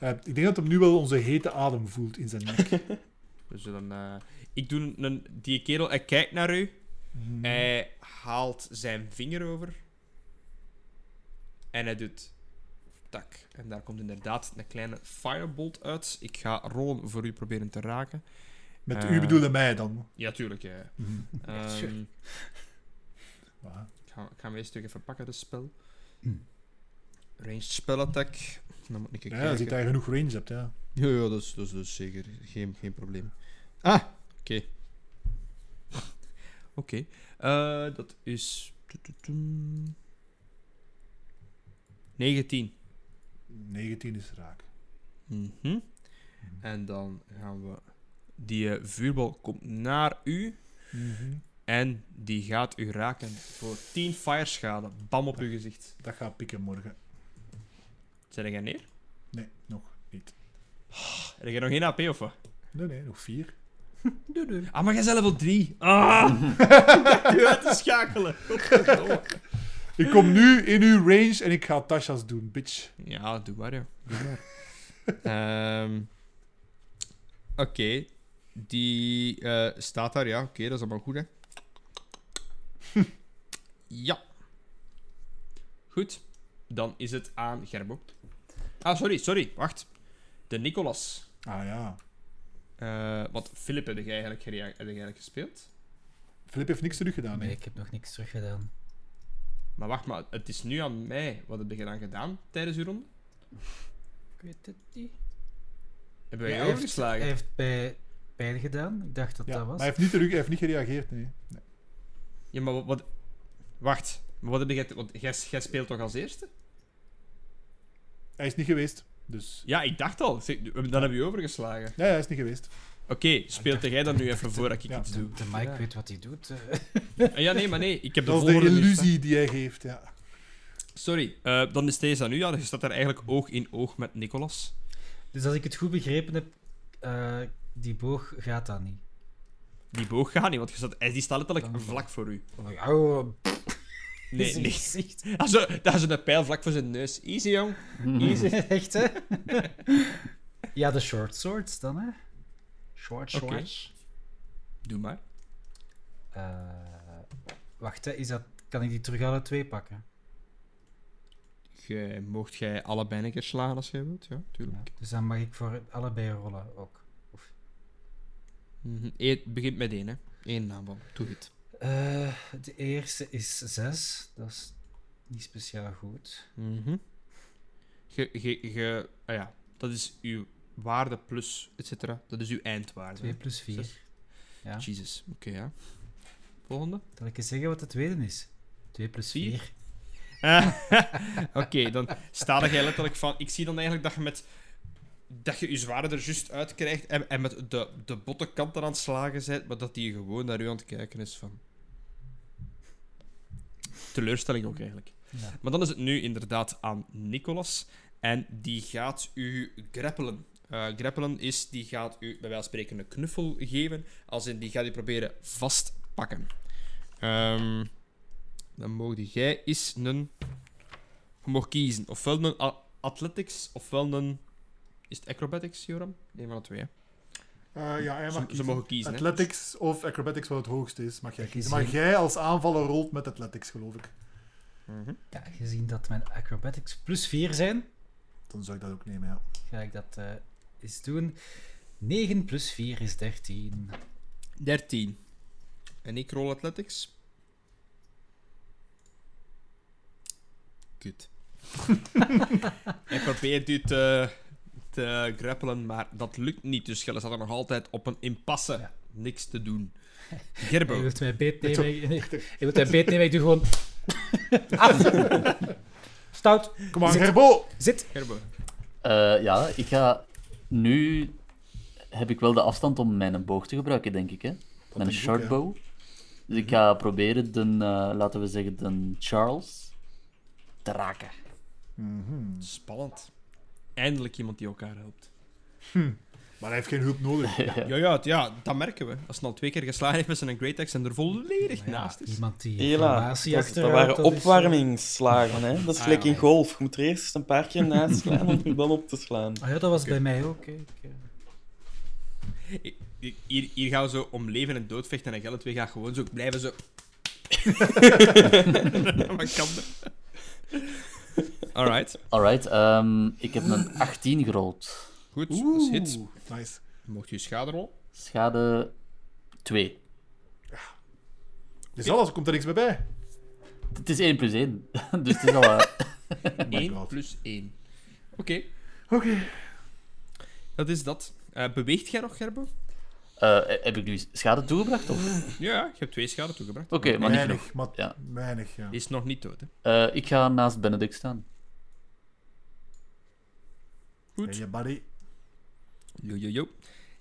Speaker 2: Eh, ik denk dat hem nu wel onze hete adem voelt in zijn nek.
Speaker 1: We zullen, eh, ik doe een, die kerel, hij kijkt naar u.
Speaker 2: Mhm.
Speaker 1: Hij haalt zijn vinger over. En hij doet tak. En daar komt inderdaad een kleine firebolt uit. Ik ga rollen voor u proberen te raken.
Speaker 2: Met
Speaker 1: Eh.
Speaker 2: u bedoelde mij dan.
Speaker 1: Ja, tuurlijk. Ja.
Speaker 2: Ja.
Speaker 1: ik, ga, ik ga hem eerst even pakken, de spel.
Speaker 4: Hmm.
Speaker 1: Ranged spell attack. Dan moet ik
Speaker 2: Ja,
Speaker 1: kijken.
Speaker 2: als je daar genoeg range hebt, ja.
Speaker 1: Ja, ja dat, is, dat, is, dat is zeker geen, geen probleem. Ah, oké. Oké. Eh, dat is... 19.
Speaker 2: 19 is raak.
Speaker 1: Mhm. En dan gaan we... Die eh, vuurbal komt naar u. En die gaat u raken voor 10 fireschade. Bam op uw gezicht.
Speaker 2: Dat gaat pikken morgen.
Speaker 1: Zet jij neer?
Speaker 2: Nee, nog niet.
Speaker 1: Heb jij nog geen AP of wat?
Speaker 2: Nee, nee, nog
Speaker 1: Ah, maar jij zelf level 3. Ah! u uit te schakelen. Godverdomme.
Speaker 2: Ik kom nu in uw range en ik ga Tasha's doen, bitch.
Speaker 1: Ja, doe maar, ja. Doe maar. Ehm, Oké. Die eh, staat daar, ja. Oké, dat is allemaal goed, hè. ja. Goed. Dan is het aan Gerbo. Ah, sorry, sorry. Wacht. De Nicolas.
Speaker 2: Ah ja.
Speaker 1: Eh want Philip, heb jij eigenlijk, gerea- heb jij eigenlijk gespeeld?
Speaker 2: Filip heeft niks terug gedaan,
Speaker 4: Nee,
Speaker 2: nee.
Speaker 4: ik heb nog niks teruggedaan.
Speaker 1: Maar wacht, maar het is nu aan mij. Wat heb je dan gedaan tijdens uw ronde?
Speaker 4: Ik weet het niet.
Speaker 1: Hebben wij
Speaker 4: Ja,
Speaker 1: je
Speaker 4: hij, heeft, hij
Speaker 1: overgeslagen?
Speaker 4: heeft bij beide gedaan. Ik dacht dat
Speaker 2: Ja,
Speaker 4: dat
Speaker 2: maar
Speaker 4: was.
Speaker 2: hij heeft niet, terug, hij heeft niet gereageerd, nee. nee.
Speaker 1: Ja, maar wat... wat- Wacht. Maar wat heb jij... Want jij, jij speelt toch als eerste?
Speaker 2: Hij is niet geweest, dus...
Speaker 1: Ja, ik dacht al. Zeg, Dan heb je je overgeslagen.
Speaker 2: Ja, hij is niet geweest.
Speaker 1: Oké, speelt jij dan nu even voordat ik
Speaker 2: Ja.
Speaker 1: iets doe?
Speaker 4: De Mike
Speaker 1: Ja.
Speaker 4: weet wat hij doet. eh.
Speaker 1: Ah, Ja, nee, maar nee. Ik heb de
Speaker 2: Dat is de
Speaker 1: volgorde nu
Speaker 2: illusie die hij geeft, ja.
Speaker 1: Sorry. eh, dan is deze aan u. Ja, je staat daar eigenlijk oog in oog met Nicolas.
Speaker 4: Dus als ik het goed begrepen heb, eh, die boog gaat dan niet.
Speaker 1: Die boog gaat niet, want je staat, hij- die staat letterlijk
Speaker 4: Dan-
Speaker 1: vlak voor u.
Speaker 4: Oh, ja, oh,
Speaker 1: Nee, nee. dat is een pijl vlak voor zijn neus. Easy, jong. Easy.
Speaker 4: Echt, hè? ja, de short swords dan, hè? Short swords.
Speaker 1: Doe maar.
Speaker 4: Eh, wacht, hè. Is dat, kan ik die terug alle twee pakken?
Speaker 1: Gij, mocht jij allebei een keer slaan als jij wilt? Ja, tuurlijk.
Speaker 4: Dus dan mag ik voor allebei rollen ook.
Speaker 1: Mhm. Eén- Het begint met één, hè. Eén aanval. Doe het.
Speaker 4: Eh, de eerste is 6. Dat is niet speciaal goed.
Speaker 1: Mhm. Ge, ge, ge, ah ja, dat is uw waarde plus, et cetera. Dat is uw eindwaarde.
Speaker 4: 2 plus 4.
Speaker 1: Zes.
Speaker 4: Ja.
Speaker 1: Jesus, oké, ja. Volgende.
Speaker 4: Zal ik eens zeggen wat de tweede is? 2 plus
Speaker 1: Vier.
Speaker 4: 4.
Speaker 1: Ah, oké, dan sta jij letterlijk van... Ik zie dan eigenlijk dat je met dat je je zwaarder er juist uit krijgt en, en met de, de botte kanten aan het slagen bent, maar dat die gewoon naar u aan het kijken is van... Teleurstelling ook eigenlijk.
Speaker 4: Ja.
Speaker 1: Maar dan is het nu inderdaad aan Nicolas. En die gaat u grappelen. Eh grappelen is, die gaat u bij wijze van spreken een knuffel geven. Als in, die gaat u proberen vastpakken. Ehm dan mogen jij eens een... Je mag kiezen. Ofwel een athletics, ofwel een... Is het acrobatics, Joram? Nee, van de twee. hè.
Speaker 2: Eh, ja, hij mag
Speaker 1: Ze, ze
Speaker 2: kiezen.
Speaker 1: mogen kiezen. hè.
Speaker 2: Athletics of acrobatics, wat het hoogste is, mag jij kiezen. Maar jij als aanvaller rolt met athletics, geloof ik.
Speaker 1: Mhm.
Speaker 4: Ja, gezien dat mijn acrobatics plus 4 zijn,
Speaker 2: Dan zou ik dat ook nemen, ja.
Speaker 4: ga ik dat eh, eens doen. 9 plus 4 is 13.
Speaker 1: 13. En ik roll athletics. Kut. Hij probeert u te, te grappelen, maar dat lukt niet. Dus Gelle staat er nog altijd op een impasse.
Speaker 4: Ja.
Speaker 1: Niks te doen. Gerbo.
Speaker 4: wilt mij beet nemen. Nee, hij wilt mij beet nemen. Ik doe gewoon... Af. Stout.
Speaker 2: Kom aan. Gerbo!
Speaker 4: Zit.
Speaker 1: Gerbo.
Speaker 5: Eh, ja, ik ga... Nu heb ik wel de afstand om mijn boog te gebruiken, denk ik. Hè?
Speaker 2: denk
Speaker 5: Mijn
Speaker 2: ik ook,
Speaker 5: short
Speaker 2: ja.
Speaker 5: bow. Dus ik ga proberen de, eh, laten we zeggen, de Charles te raken.
Speaker 2: Mhm.
Speaker 1: Spannend. Eindelijk iemand die elkaar helpt.
Speaker 2: Maar hij heeft geen hulp nodig.
Speaker 1: Ja, ja, het- ja, dat merken we. Als hij al twee keer geslagen heeft met zijn Great Axe en er volledig
Speaker 4: ja,
Speaker 1: naast is.
Speaker 4: iemand die
Speaker 3: Hela, dat, dat waren
Speaker 4: dat eh,
Speaker 3: opwarmingsslagen. Hè? Dat is
Speaker 1: Ah,
Speaker 3: gelijk
Speaker 1: ja.
Speaker 3: in golf. Je moet er eerst een paar keer naast slaan om dan op te slaan.
Speaker 4: Ah ja, dat was bij mij ook. hè. Eh,
Speaker 1: Hier- Hier, gaan we zo om leven en dood vechten en Gelle twee gaat gewoon zo blijven zo... Wat kan dat? Alright.
Speaker 5: Alright, ehm, ik heb een 18 gerold.
Speaker 1: Goed, dat is hit.
Speaker 2: Oeh, Nice.
Speaker 1: Mocht je schade rollen?
Speaker 5: Schade 2.
Speaker 2: Dus alles, er komt er niks meer bij.
Speaker 5: Het is 1 plus 1. dus het is al... eh,
Speaker 2: Oh my
Speaker 1: 1
Speaker 2: God.
Speaker 1: plus 1. Oké,
Speaker 2: Oké.
Speaker 1: dat is dat. Eh, beweegt jij nog, Gerbo?
Speaker 5: eh, heb ik nu schade toegebracht? Of? Oké,
Speaker 1: Ja, je hebt twee schade toegebracht.
Speaker 5: maar niet genoeg.
Speaker 2: Weinig, maar
Speaker 5: Ja.
Speaker 2: weinig, ja.
Speaker 1: Is nog niet dood, hè?
Speaker 5: Eh, ik ga naast Benedict staan.
Speaker 1: Goed.
Speaker 2: Hey, je buddy.
Speaker 1: Yo, yo, yo.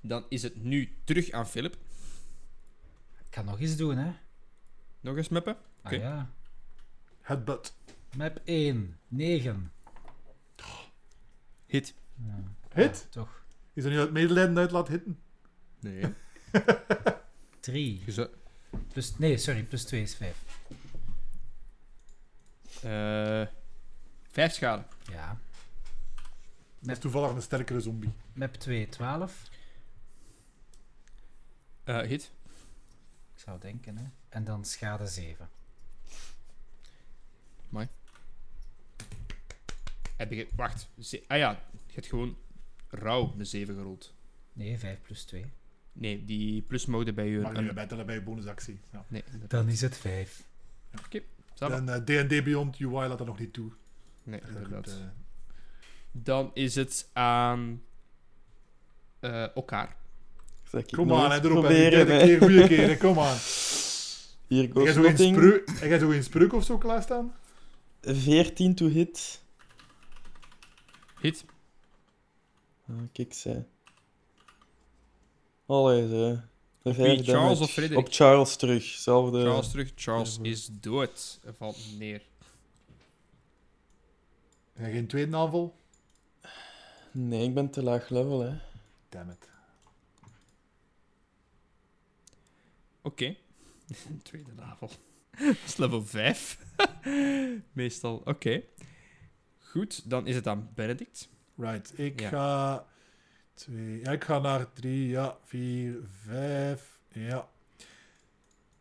Speaker 1: Dan is het nu terug aan Philip.
Speaker 4: ik kan nog eens doen, hè.
Speaker 1: Nog eens meppen.
Speaker 4: Ah
Speaker 1: Oké.
Speaker 4: ja.
Speaker 2: Headbutt.
Speaker 4: Map 1. 9.
Speaker 1: Hit.
Speaker 2: Hit?
Speaker 4: Toch.
Speaker 2: Is er nu uit medelijden uit laat hitten?
Speaker 1: Nee.
Speaker 4: 3.
Speaker 1: Je zou-
Speaker 4: Plus, nee, sorry. Plus 2 is 5.
Speaker 1: Eh, vijf schade.
Speaker 4: Ja.
Speaker 2: Dat is toevallig een sterkere zombie.
Speaker 4: Map 2, 12.
Speaker 1: Eh, hit.
Speaker 4: Ik zou denken, hè. En dan schade 7.
Speaker 1: Heb je... Wacht. Ze- Ah ja, je hebt gewoon rauw de 7 gerold.
Speaker 4: Nee, 5 plus 2.
Speaker 1: Nee, die plusmode bij je...
Speaker 2: Maar
Speaker 1: een-
Speaker 2: je bij tellen bij je bonusactie. Ja.
Speaker 1: Nee, inderdaad.
Speaker 4: Dan is het 5.
Speaker 1: Zal
Speaker 2: En eh, D&D Beyond UI laat dat nog niet toe.
Speaker 1: Nee,
Speaker 2: Dat
Speaker 1: inderdaad.
Speaker 2: eh,
Speaker 1: Dan is het aan... eh, elkaar.
Speaker 3: Zeg
Speaker 2: Kom aan, hè, erop.
Speaker 3: proberen. Hè.
Speaker 2: keer, goede kom aan.
Speaker 3: Hier goes
Speaker 2: heb jij zo een spreuk of zo klaarstaan?
Speaker 3: 14 to hit.
Speaker 1: Hit.
Speaker 3: Ah, kijk, ze. Allee, ze.
Speaker 1: Op wie, Charles of Frederik?
Speaker 3: Op Charles terug. Zelfde.
Speaker 1: Charles terug. Charles
Speaker 3: ja,
Speaker 1: is dood. Hij valt neer.
Speaker 2: Heb geen tweede aanval?
Speaker 3: Nee, ik ben te laag level, hè.
Speaker 2: Damn it.
Speaker 1: Oké. Tweede navel. Dat is level 5. Meestal. Oké. Goed, dan is het aan Benedict.
Speaker 2: Right, ik
Speaker 1: Ja.
Speaker 2: ga... Twee, ja, ik ga naar drie, ja, vier, vijf, ja.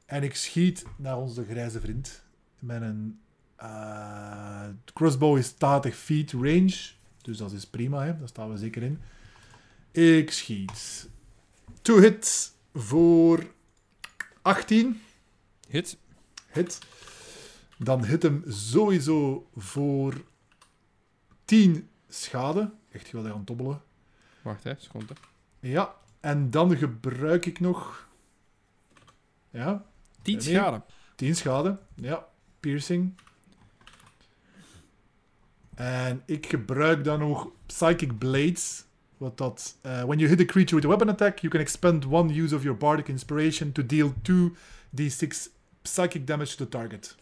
Speaker 2: En ik schiet naar onze grijze vriend. Met een... eh, crossbow is 80 feet range. Dus dat is prima, hè. daar staan we zeker in. Ik schiet. Two hits voor 18.
Speaker 1: Hit.
Speaker 2: Hit. Dan hit hem sowieso voor 10 schade. Echt geweldig aan het dobbelen.
Speaker 1: Wacht, hè. Seconde.
Speaker 2: Ja, en dan gebruik ik nog... Ja,
Speaker 1: 10
Speaker 2: Nee.
Speaker 1: schade.
Speaker 2: 10 schade. Ja, piercing. En ik gebruik dan nog Psychic Blades Wat dat, eh, when you hit a creature with a weapon attack, you can expend one use of your bardic inspiration to deal 2d6 psychic damage to the target.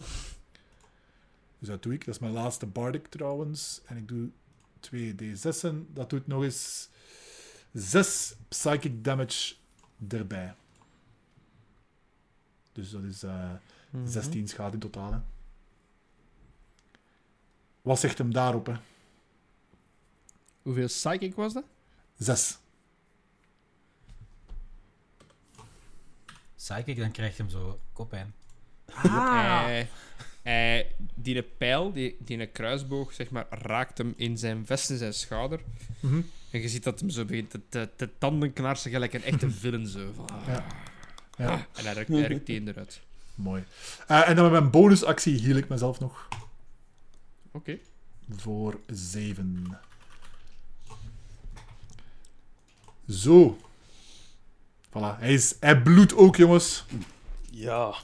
Speaker 2: Dus dat doe ik. Dat is mijn laatste bardic trouwens. En ik doe 2d6'en. Dat doet nog eens 6 psychic damage erbij. Dus dat is eh, 16 schade in totaal. Hè. Wat zegt hem daarop? Hè?
Speaker 1: Hoeveel psychic was dat?
Speaker 2: 6.
Speaker 4: Psychic, dan krijgt hem zo koppijn.
Speaker 1: Hij, hij, die pijl, die, die kruisboog, zeg maar, raakt hem in zijn vest en zijn schouder.
Speaker 2: Mhm.
Speaker 1: En je ziet dat hem zo begint te, te, te tanden knarsen, gelijk een echte villain. Zo. Van, ah,
Speaker 2: Ja. Ja.
Speaker 1: ah. En hij rukt, hij rukt die eruit.
Speaker 2: Mooi. Eh, en dan met mijn bonusactie heal ik mezelf nog
Speaker 1: Oké.
Speaker 2: voor 7. Zo. Voilà. Hij, is, hij bloedt ook, jongens.
Speaker 3: Ja.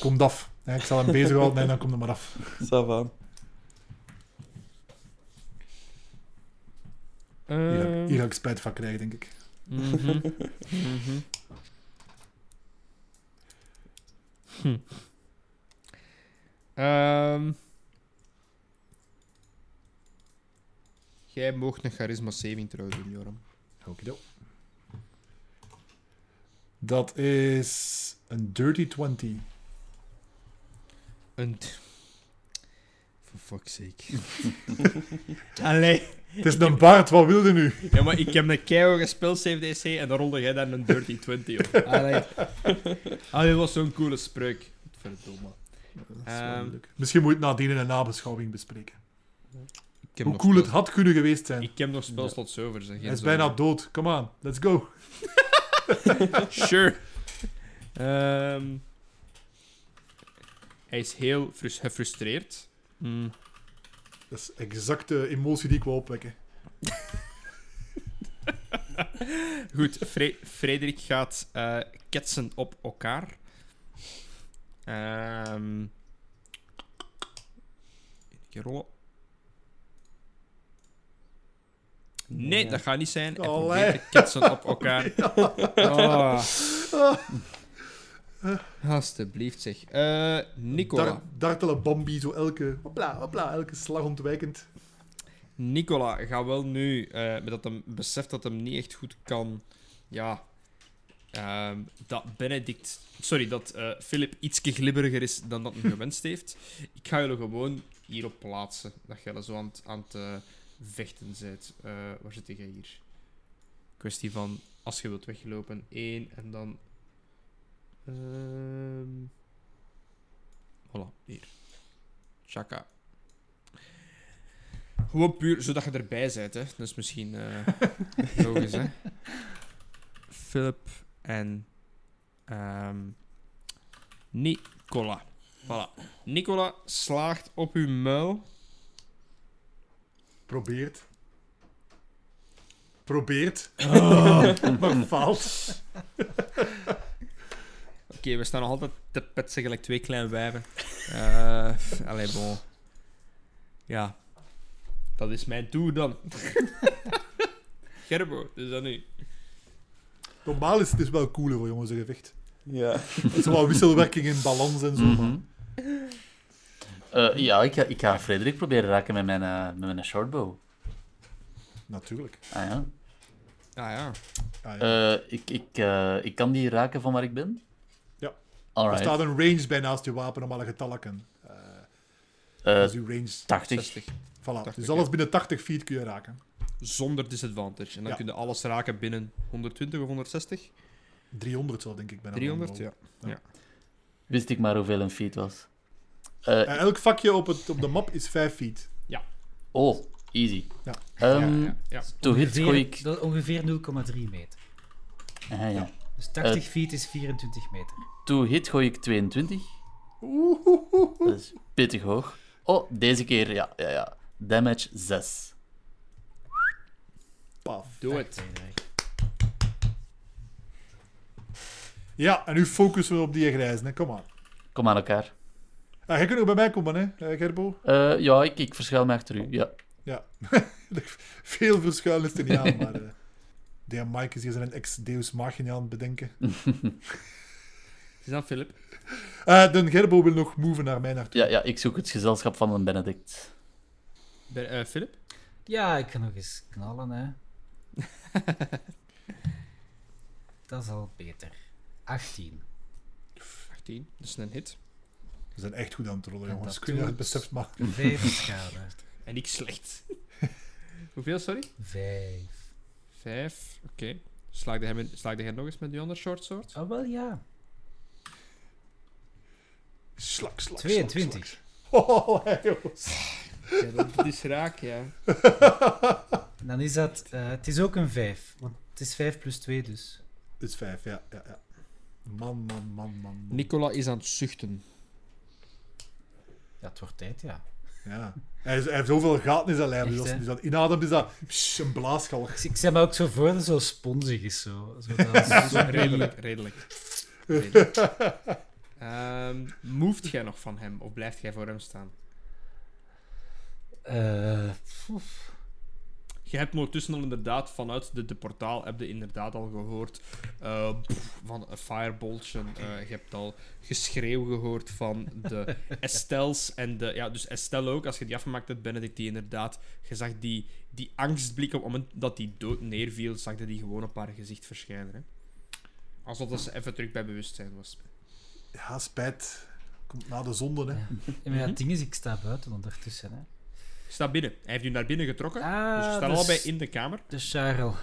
Speaker 2: Komt af. Ja, ik zal hem bezighouden en dan komt hij maar af.
Speaker 3: Ça.
Speaker 2: Hier, ga-
Speaker 1: Ehm,
Speaker 2: hier ga ik spijt van krijgen, denk ik.
Speaker 1: mhm, mhm. Hm. Ehm. Jij mocht een charisma saving throw doen, Joram.
Speaker 2: Okido. Dat is een dirty 20.
Speaker 1: Een... For fuck's sake. Allee.
Speaker 2: Het is een baard, wat wilde nu?
Speaker 1: Ja, maar ik heb een keiharde spelsave DC en dan rolde jij daar een dirty 20 op. Allee. Ah, dit was zo'n coole spreuk. Verdomme. Ehm.
Speaker 2: Misschien moet je het nadien in een nabeschouwing bespreken.
Speaker 1: Ik heb
Speaker 2: Hoe
Speaker 1: nog
Speaker 2: cool het had kunnen geweest zijn.
Speaker 1: Ik heb nog spelslots over, zeg.
Speaker 2: Hij is bijna dood. Come on, let's go.
Speaker 1: Sure. Ehm, hij is heel frus- gefrustreerd. Mm.
Speaker 2: Dat is exact de emotie die ik wil opwekken.
Speaker 1: Goed, Fre- Frederik gaat eh, ketsen op elkaar. Ehm een keer rollen. Nee,
Speaker 3: Ja.
Speaker 1: dat gaat niet zijn. Hij
Speaker 2: Allee.
Speaker 1: probeert te ketsen op elkaar. Oh. Alsjeblieft, zeg. Eh Nicola.
Speaker 2: Dar dartele Bambi, zo elke, hopla, hopla, elke slag ontwijkend.
Speaker 1: Nicola gaat wel nu, eh, met dat hem beseft dat hem niet echt goed kan, ja, ehm, dat Benedict, sorry, dat eh, Philip ietsje glibberiger is dan dat hij gewenst heeft. Ik ga jullie gewoon hierop plaatsen, dat jij zo aan aan het eh, vechten bent. Eh, waar zit jij hier? Kwestie van, als je wilt weglopen, één en dan... ehm voilà, hier. Chaka. Gewoon puur zodat je erbij bent, hè. Dat is misschien logisch, hè. Philip en ehm, Nicola. Voilà. Nicola slaagt op uw muil.
Speaker 2: Probeert. Probeert. maar faalt.
Speaker 1: Oké, we staan nog altijd te petsen gelijk twee kleine wijven. Eh allee, bon. Ja. Dat is mijn doel dan. Gerbo, dus dat nu.
Speaker 2: Normaal is het dus wel cooler voor jongens, een gevecht.
Speaker 3: Ja.
Speaker 2: Het is wel wisselwerking in balans en zo.
Speaker 5: Mhm. Eh, ja, ik ga, ik ga Frederik proberen raken met mijn, eh, met mijn shortbow.
Speaker 2: Natuurlijk.
Speaker 5: Ah ja.
Speaker 1: Ah ja.
Speaker 2: Ah, ja.
Speaker 5: Eh, ik, ik, eh, ik kan die raken van waar ik ben?
Speaker 2: Ja. Er
Speaker 5: Alright.
Speaker 2: staat een range bij naast je wapen om alle getallen. Eh
Speaker 5: Eh,
Speaker 2: is uw range.
Speaker 5: 80.
Speaker 1: 60.
Speaker 2: Voilà.
Speaker 1: 80,
Speaker 2: dus
Speaker 1: ja.
Speaker 2: alles binnen 80 feet kun je raken.
Speaker 1: Zonder disadvantage. En dan
Speaker 2: Ja.
Speaker 1: kun je alles raken binnen 120 of 160?
Speaker 2: 300 zal denk ik bijna
Speaker 1: 300?
Speaker 2: wel.
Speaker 1: Ja.
Speaker 5: Wist ik maar hoeveel een feet was. Eh,
Speaker 2: Eh, elk vakje op, het, op de map is 5 feet.
Speaker 5: oh, easy.
Speaker 2: Ja.
Speaker 5: Ehm,
Speaker 1: ja, ja, ja.
Speaker 5: To hit gooi ik...
Speaker 4: dat is ongeveer 0,3 meter.
Speaker 5: Ah, ja.
Speaker 4: Dus 80
Speaker 5: Eh.
Speaker 4: feet is 24 meter.
Speaker 5: To hit gooi ik 22.
Speaker 2: Oeh, oeh, oeh, oeh.
Speaker 5: Dat is pittig hoog. Oh, deze keer, ja, ja, ja. Damage 6.
Speaker 2: Paf.
Speaker 1: Doe het.
Speaker 2: Ja, en nu focussen we op die grijzen. hè. Kom maar.
Speaker 5: Kom aan elkaar.
Speaker 2: Ah, jij kunt ook bij mij komen, hè, eh, Gerbo?
Speaker 5: Eh, ja, ik, ik verschuil me achter u. Ja.
Speaker 2: Ja. Veel verschuilen is er niet aan, maar... eh de Mike is hier zijn ex-Deus Machina aan het bedenken.
Speaker 1: Is dat Philip?
Speaker 2: Eh de Gerbo wil nog moven naar mij naartoe.
Speaker 5: Ja, ja, ik zoek het gezelschap van een Benedict.
Speaker 1: Ben- eh, Philip?
Speaker 4: Ja, ik kan nog eens knallen, hè. dat is al beter. 18.
Speaker 1: 18, dat is een hit.
Speaker 2: We zijn echt goed aan het rollen,
Speaker 4: En
Speaker 2: jongens.
Speaker 4: dat
Speaker 2: Ik het beseft, maar...
Speaker 4: 5 schade.
Speaker 1: En ik slecht. Hoeveel, sorry?
Speaker 4: 5.
Speaker 1: Vijf. Oké. Slaagde, hij met- slaagde hij nog eens met die andere short sword?
Speaker 4: Oh, wel ja.
Speaker 2: Slak, slak,
Speaker 4: 22.
Speaker 2: slak, slak. Oh, hey, jongens.
Speaker 1: Ja, dat is raak, ja.
Speaker 4: Dan is dat... eh, het is ook een 5. Want het is 5 plus 2, dus...
Speaker 2: Het is vijf, ja, ja, ja. Man, man, man, man. man.
Speaker 1: Nicola is aan het zuchten.
Speaker 4: Ja, het wordt tijd, ja.
Speaker 2: Ja. Hij, is- hij heeft zoveel gaten in zijn lijf. Dus
Speaker 4: Echt,
Speaker 2: als hij inademt, is dat psh, een blaasgalg.
Speaker 4: Ik, ik me ook zo voor dat het zo sponsig is. Zo. Zo dat is zo
Speaker 1: redelijk, redelijk. redelijk. Ehm, moved jij nog van hem of blijft jij voor hem staan?
Speaker 4: Eh, poef.
Speaker 1: Je hebt ondertussen al inderdaad vanuit de, de portaal heb je inderdaad al gehoord eh, pff, van een fireboltje. Eh, je hebt al geschreeuw gehoord van de Estelles en de ja, dus Estelle ook. Als je die afgemaakt hebt, Benedict die inderdaad, je zag die, die angstblik op het moment dat die dood neerviel, zag je die gewoon op haar gezicht verschijnen. Hè? Alsof dat ze even terug bij bewustzijn was.
Speaker 2: Ja, spijt. Komt na de zonde, hè.
Speaker 4: Ja. Ja, maar ja, het ding is, ik sta buiten ondertussen. Hè.
Speaker 1: Staat binnen. Hij heeft u naar binnen getrokken.
Speaker 4: Ah,
Speaker 1: dus je staat
Speaker 4: dus-
Speaker 1: allebei in de kamer.
Speaker 4: De Charles.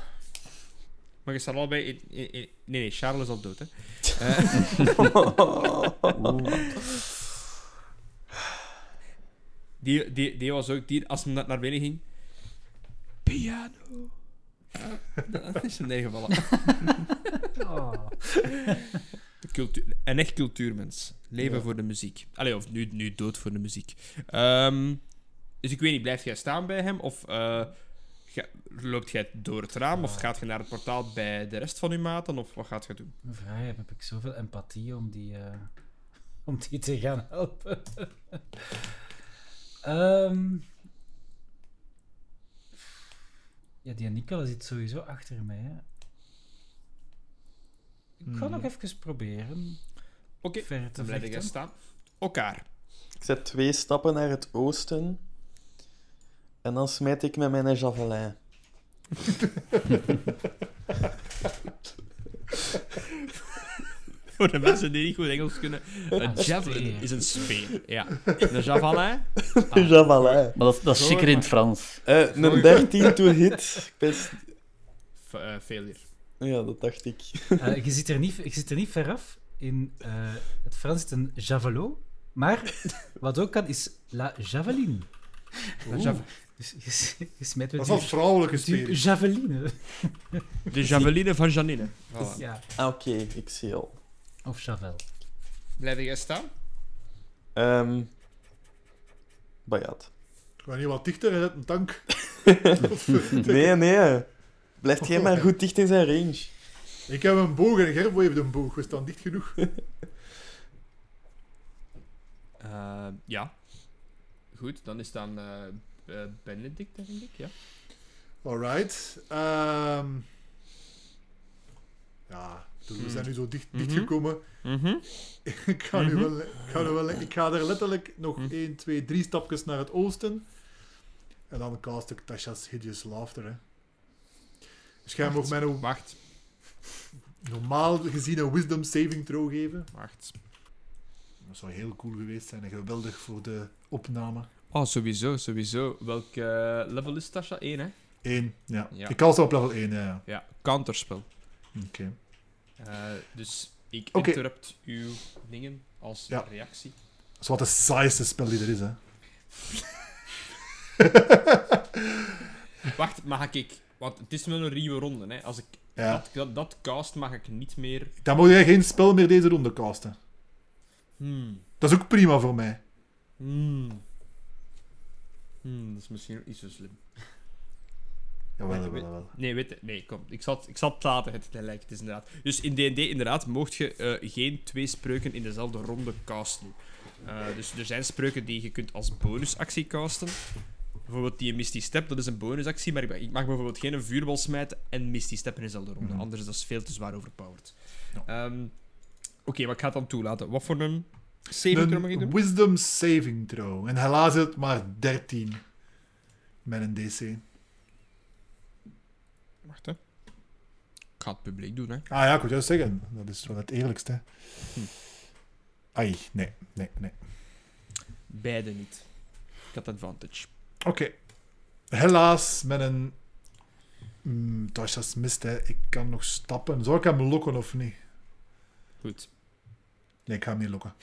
Speaker 1: Maar je staat allebei in... in- in- nee, nee, Charles is al dood, hè. Die, die, die was ook... Die, als hij naar- binnen ging... Piano. Dat is hem neergevallen.
Speaker 4: Oh.
Speaker 1: Cultuur, een echt cultuurmens. Leven
Speaker 2: Ja.
Speaker 1: voor de muziek. Allee, of nu, nu dood voor de muziek. Ehm, dus ik weet niet, blijf jij staan bij hem? Of eh, ga- loopt jij door het raam? Of gaat je naar het portaal bij de rest van uw maten? Of wat gaat je doen?
Speaker 4: Mevrouw, heb ik zoveel empathie om die, eh, om die te gaan helpen. Ehm. ja, die Nicola zit sowieso achter mij. Hè. Ik ga nog even proberen
Speaker 1: Oké,
Speaker 4: ver te
Speaker 1: dan blijf staan. Elkaar.
Speaker 3: Ik zet twee stappen naar het oosten. En dan smijt ik met mijn javelin.
Speaker 1: Voor de mensen die niet goed Engels kunnen. Een javelin is een speer. Ja. Een javelin?
Speaker 3: Een javelin.
Speaker 5: Maar dat, is- dat is chiquer in het Frans.
Speaker 3: Eh, een 13 to hit. Best...
Speaker 1: F- eh, failure.
Speaker 3: Ja, dat dacht ik.
Speaker 4: Eh, je, zit er niet, je zit er niet ver af. In eh, het Frans is het een javelot. Maar wat ook kan, is la javeline.
Speaker 1: Een jav-
Speaker 4: Dus je smijt
Speaker 2: Dat
Speaker 4: die,
Speaker 2: vrouwelijke speer.
Speaker 4: javeline.
Speaker 1: De javeline van Janine. Voilà.
Speaker 4: Ja.
Speaker 3: Ah, Oké, ik zie al.
Speaker 4: Of javel.
Speaker 1: Blijf jij staan?
Speaker 3: Ehm Bayat.
Speaker 2: Ga niet wat dichter, hij zet een tank.
Speaker 3: Nee, nee. Blijft jij maar goed dicht in zijn range.
Speaker 2: Ik heb een boog en Gerbo heeft een boog. We staan dicht genoeg.
Speaker 1: Eh, ja. Goed, dan is dan eh eh, Benedict, denk ik. Ja.
Speaker 2: Alright. Ehm ja, dus we
Speaker 1: Hmm.
Speaker 2: zijn nu zo dicht,
Speaker 1: Mhm. Mhm.
Speaker 2: ik, ga nu
Speaker 1: Mhm.
Speaker 2: wel, ik, ga nu wel, ik ga er letterlijk nog
Speaker 1: Mhm.
Speaker 2: 1, 2, 3 stapjes naar het oosten. En dan cast ik Tasha's Hideous Laughter. Hè. Dus jij mag mij een
Speaker 1: Wacht,
Speaker 2: normaal gezien een Wisdom Saving Throw geven.
Speaker 1: wacht.
Speaker 2: Dat zou heel cool geweest zijn en geweldig voor de opname.
Speaker 1: Oh, sowieso, sowieso. Welk eh, level is Tasha? 1, hè?
Speaker 2: 1, ja.
Speaker 1: Ja.
Speaker 2: Ik cast op level 1, ja. ja.
Speaker 1: Counterspel.
Speaker 2: Oké.
Speaker 1: Eh, dus ik interrupt uw dingen als
Speaker 2: Ja.
Speaker 1: reactie.
Speaker 2: Dat is wat de saaiste spel die er is, hè.
Speaker 1: Wacht, mag ik... Want het is wel een nieuwe ronde, hè. Als ik
Speaker 2: Ja.
Speaker 1: dat, dat, dat cast, mag ik niet meer...
Speaker 2: Dan moet jij geen spel meer deze ronde casten.
Speaker 1: Hmm.
Speaker 2: Dat is ook prima voor mij.
Speaker 1: Hmm. Hmm, dat is misschien niet zo slim.
Speaker 2: Jawel,
Speaker 1: Nee,
Speaker 2: jawel.
Speaker 1: Nee, weet nee, kom. Ik zal, het- ik zal het laten, het is inderdaad. Dus in D&D, inderdaad, mocht je eh, geen twee spreuken in dezelfde ronde casten. Eh, dus er zijn spreuken die je kunt als bonusactie casten. bijvoorbeeld die Misty Step, dat is een bonusactie, maar ik, mag bijvoorbeeld geen vuurbal smijten en Misty Step in dezelfde ronde.
Speaker 2: Mhm.
Speaker 1: Anders is dat veel te zwaar overpowered. Ehm, Oké, maar ik ga het dan toelaten. Wat voor een saving throw mag ik doen?
Speaker 2: wisdom saving throw. En helaas is het maar 13 met een DC.
Speaker 1: Wacht, hè. Ik ga het publiek doen, hè.
Speaker 2: Ah ja, ik wil juist zeggen. Dat is wel het eerlijkste.
Speaker 1: Hm.
Speaker 2: Ai, nee, nee, nee.
Speaker 1: Beide niet. Ik had advantage.
Speaker 2: Oké. Helaas met een... Mm, juist mist, hè. Ik kan nog stappen. Zou ik hem lokken of niet?
Speaker 1: Goed.
Speaker 2: Nee, ik ga hem niet lokken.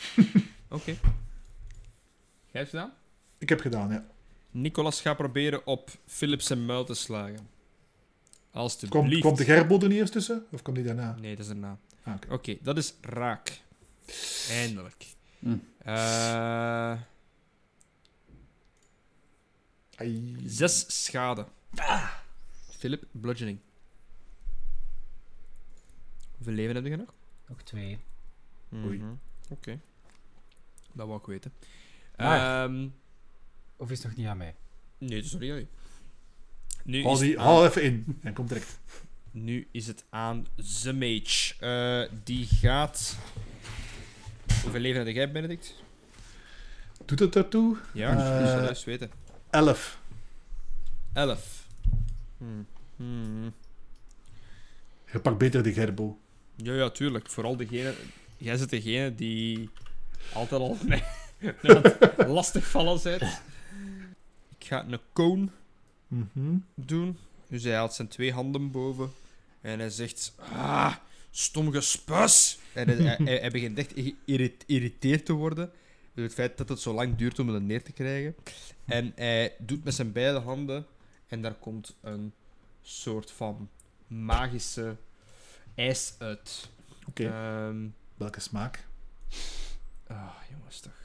Speaker 1: Oké. Jij hebt gedaan?
Speaker 2: Ik heb gedaan, ja.
Speaker 1: Nicolas gaat proberen op Philips zijn muil te slagen.
Speaker 2: Komt,
Speaker 1: Alsjeblieft.
Speaker 2: komt de Gerbo er niet eerst tussen? Of komt die daarna?
Speaker 1: Nee, dat is erna.
Speaker 2: Ah, oké.
Speaker 1: Oké, dat is raak. Eindelijk.
Speaker 5: Hm.
Speaker 1: Eh,
Speaker 2: Ai.
Speaker 1: zes schade. Philip, bludgeoning. Hoeveel leven heb je nog?
Speaker 4: Nog twee.
Speaker 2: Oei.
Speaker 1: Mhm. Oké. Dat wou ik weten.
Speaker 4: Maar-
Speaker 1: Ehm,
Speaker 4: Of is het nog niet aan mij?
Speaker 1: nee, dat is nog niet aan u. Nu
Speaker 2: Haal,
Speaker 1: is,
Speaker 2: die, haal even in. En komt direct.
Speaker 1: nu is het aan The Mage. Eh, die gaat... Hoeveel leven heb jij, Benedict?
Speaker 2: Doet het ertoe?
Speaker 1: Ja,
Speaker 2: Eh,
Speaker 1: dus dat eens weten.
Speaker 2: 11.
Speaker 1: 11. Hmm. Hmm.
Speaker 2: Je pakt beter de Gerbo.
Speaker 1: Ja, ja, tuurlijk. Vooral degene... Jij zit degene die altijd al nee, lastig vallen bent. Ik ga een cone
Speaker 2: Mhm.
Speaker 1: doen. Dus hij haalt zijn twee handen boven. En hij zegt... Ah, stom gespuis. En hij, hij, hij- hij begint echt geïrriteerd te worden. Door het feit dat het zo lang duurt om het neer te krijgen. En hij doet met zijn beide handen. En daar komt een soort van magische ijs uit.
Speaker 2: Oké.
Speaker 1: Ehm,
Speaker 2: Welke smaak?
Speaker 1: ah, jongens toch.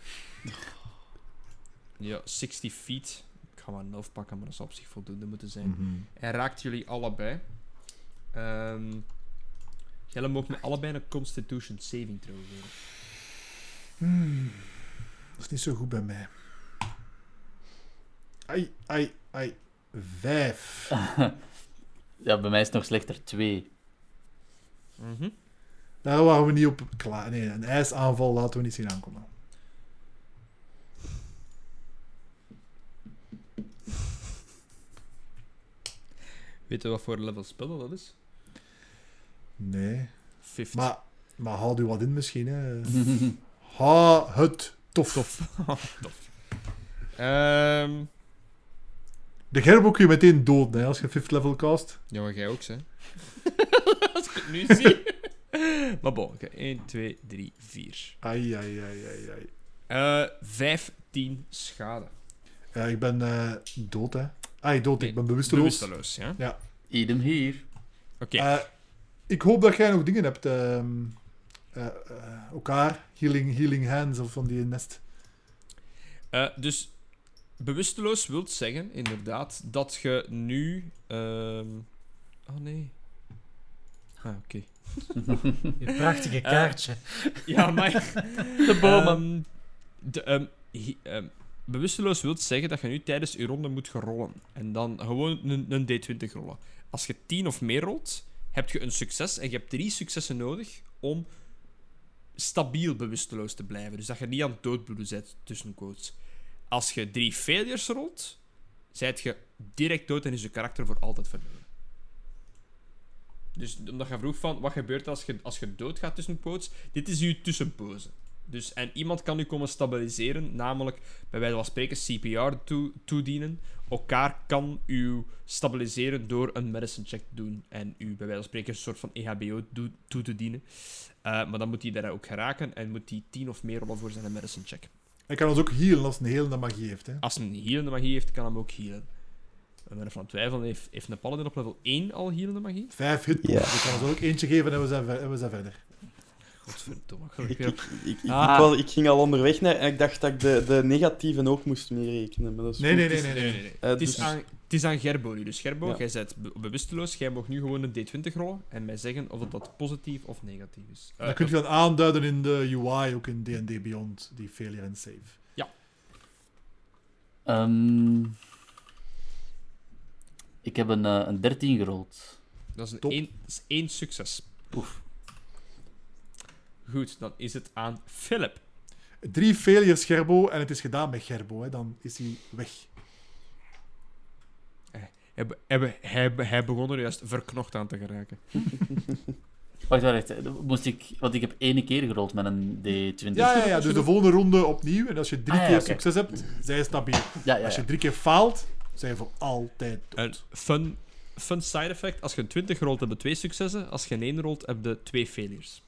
Speaker 1: Ja, 60 feet. Ik ga maar een elf pakken, maar dat zal op zich voldoende moeten zijn.
Speaker 2: Mhm.
Speaker 1: Hij raakt jullie allebei. Ehm jullie mogen me allebei een Constitution saving throw geven.
Speaker 2: Hmm. Dat is niet zo goed bij mij. Ai, ai, ai. Vijf.
Speaker 5: Ja, bij mij is het nog slechter 2.
Speaker 1: Mhm.
Speaker 2: Daar waren we niet op klaar. Nee, een ijsaanval laten we niet zien aankomen.
Speaker 1: Weet je wat voor level spel dat is?
Speaker 2: Nee.
Speaker 1: 50.
Speaker 2: Maar, maar haal u wat in misschien. Hè. Ha het tof.
Speaker 1: Tof. Tof. Ehm,
Speaker 2: De Gerbo kun je meteen doden hè, als je 5th level cast.
Speaker 1: ja, maar jij ook, hè? Als ik het nu zie. Maar bon, oké. 1, 2, 3, 4.
Speaker 2: Ai, ai, ai, ai, ai.
Speaker 1: Eh 15 schade.
Speaker 2: Ja, ik ben eh, dood, hè. Ai, dood.
Speaker 1: Nee,
Speaker 2: ik ben bewusteloos.
Speaker 1: Bewusteloos, ja?
Speaker 5: Idem hier.
Speaker 1: Oké.
Speaker 2: Eh, ik hoop dat jij nog dingen hebt. ehm, eh, eh, elkaar. Healing, healing hands of van die nest.
Speaker 1: Eh, dus bewusteloos wilt zeggen, inderdaad, dat je nu. ehm Oh nee. Ah, oké.
Speaker 4: Je prachtige
Speaker 1: Eh,
Speaker 4: kaartje.
Speaker 1: Ja, maar.
Speaker 5: De bomen.
Speaker 1: Ehm, de, ehm, hi- ehm, bewusteloos wilt zeggen dat je nu tijdens je ronde moet gaan rollen. En dan gewoon een, een D20 rollen. Als je 10 of meer rolt, heb je een succes. En je hebt drie successen nodig om stabiel bewusteloos te blijven. Dus dat je niet aan het doodbloeden bent, tussen quotes. Als je drie failures rolt, zijt je direct dood en is je karakter voor altijd verloren. Dus omdat je vroeg van, wat gebeurt als je, als je doodgaat tussen quotes? Dit is uw tussenpose. Dus, en iemand kan u komen stabiliseren, namelijk bij wijze van spreken CPR toe, toedienen. Elkaar kan u stabiliseren door een medicine check te doen en u bij wijze van spreken een soort van EHBO doe- toe te dienen. Eh, maar dan moet hij daar ook geraken en moet hij 10 of meer rollen voor zijn medicine check.
Speaker 2: Hij kan ons ook healen als hij een helende magie heeft. Hè.
Speaker 1: Als hij een healende magie heeft, kan hem ook healen. We ben ervan aan het twijfelen, heeft, heeft een paladin op level 1 al healende magie?
Speaker 2: Vijf hit
Speaker 3: Ja.
Speaker 2: Ik kan ons ook eentje geven en we zijn, ver- en we zijn verder.
Speaker 1: Godverdomme.
Speaker 3: Ik, ik, ik, ik, ik,
Speaker 1: Ah.
Speaker 3: was- ik ging al onderweg naar en ik dacht dat ik de, de negatieve ook moest meerekenen. Maar dat is
Speaker 2: Nee, nee, nee,
Speaker 3: Het is-
Speaker 2: nee. nee.
Speaker 3: eh,
Speaker 1: het, is
Speaker 3: dus-
Speaker 1: aan, het is aan Gerbo nu. Dus Gerbo,
Speaker 3: Ja.
Speaker 1: jij bent be- bewusteloos. Jij mag nu gewoon een D20 rollen en mij zeggen of dat positief of negatief is. Eh,
Speaker 2: Dat kun je dan aanduiden in de UI, ook in D&D Beyond, die failure en save.
Speaker 5: Ehm, Ik heb een, eh, een 13 gerold.
Speaker 1: Dat is, een
Speaker 2: Top.
Speaker 1: één, dat is één succes.
Speaker 5: Oef.
Speaker 1: Goed, dan is het aan Philip.
Speaker 2: Drie failures Gerbo en het is gedaan met Gerbo. Hè. Dan is hij weg.
Speaker 1: Hij, be- hij, hij, be- hij begon er juist verknocht aan te geraken.
Speaker 5: Wacht, wacht. eh, Moest ik... Want ik heb één keer gerold met een D20.
Speaker 2: Ja, ja, ja. Dus de volgende ronde opnieuw. En als je drie
Speaker 5: Ah, ja,
Speaker 2: keer succes hebt, zij je stabiel.
Speaker 5: Ja, ja,
Speaker 2: Als je drie keer faalt, zijn voor altijd dood.
Speaker 1: Een fun, fun side effect. Als je een 20 rolt, heb je twee successen. Als je een 1 rolt, heb je twee failures.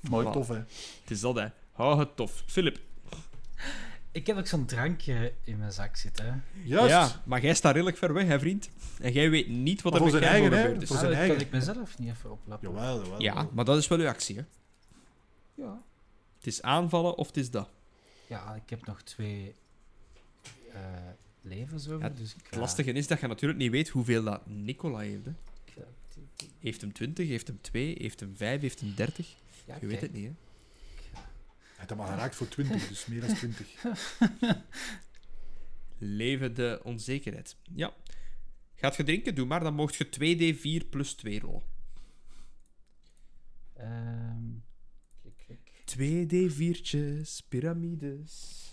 Speaker 5: Mooi.
Speaker 1: Voilà.
Speaker 2: Tof, hè.
Speaker 1: Het is dat, hè. Hou het tof. Philip.
Speaker 4: Ik heb ook zo'n drankje in mijn zak zitten. hè.
Speaker 2: Juist.
Speaker 1: Ja, maar jij staat redelijk ver weg, hè, vriend. En jij weet niet wat er
Speaker 2: voor
Speaker 1: met
Speaker 2: eigen,
Speaker 1: gebeurd is.
Speaker 2: Voor
Speaker 4: Ah,
Speaker 2: zijn
Speaker 4: dat
Speaker 2: eigen.
Speaker 4: kan ik mezelf niet even oplappen.
Speaker 2: Jawel, jawel.
Speaker 1: Ja, maar dat is wel uw actie, hè.
Speaker 4: Ja.
Speaker 1: Het is aanvallen of het is dat.
Speaker 4: Ja, ik heb nog twee eh, levens over.
Speaker 1: Ja,
Speaker 4: dus ik
Speaker 1: Het
Speaker 4: ga-
Speaker 1: lastige is dat je natuurlijk niet weet hoeveel dat Nicola heeft. Hè. Heeft hem 20, heeft hem 2, heeft hem 5, heeft hem 30?
Speaker 4: Ja,
Speaker 1: Je weet het niet, hè.
Speaker 2: Hij heeft hem al geraakt voor 20, dus meer dan 20.
Speaker 1: Leven de onzekerheid. Ja. Gaat je drinken? Doe maar. Dan mocht je 2d4 plus 2 rollen.
Speaker 4: Ehm, klik, klik.
Speaker 1: 2d4'tjes, piramides.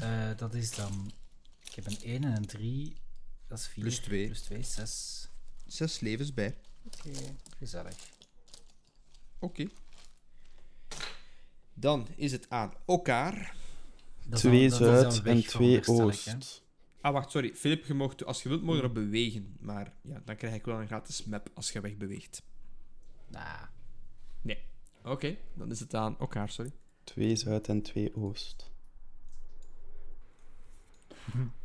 Speaker 4: Eh, dat is dan... Ik heb een 1 en een 3. Dat is 4.
Speaker 1: Plus twee.
Speaker 4: Plus 2, 6.
Speaker 1: Zes levens bij.
Speaker 4: Oké, gezellig.
Speaker 1: Oké. Dan is het aan elkaar.
Speaker 3: Twee zuid en twee oost.
Speaker 1: Ah, wacht, sorry. Filip, je mocht, als je wilt, mogen erop bewegen. Maar ja, dan krijg ik wel een gratis map als je wegbeweegt.
Speaker 4: Nah.
Speaker 1: Oké, dan is het aan elkaar, sorry.
Speaker 3: Twee zuid en twee oost.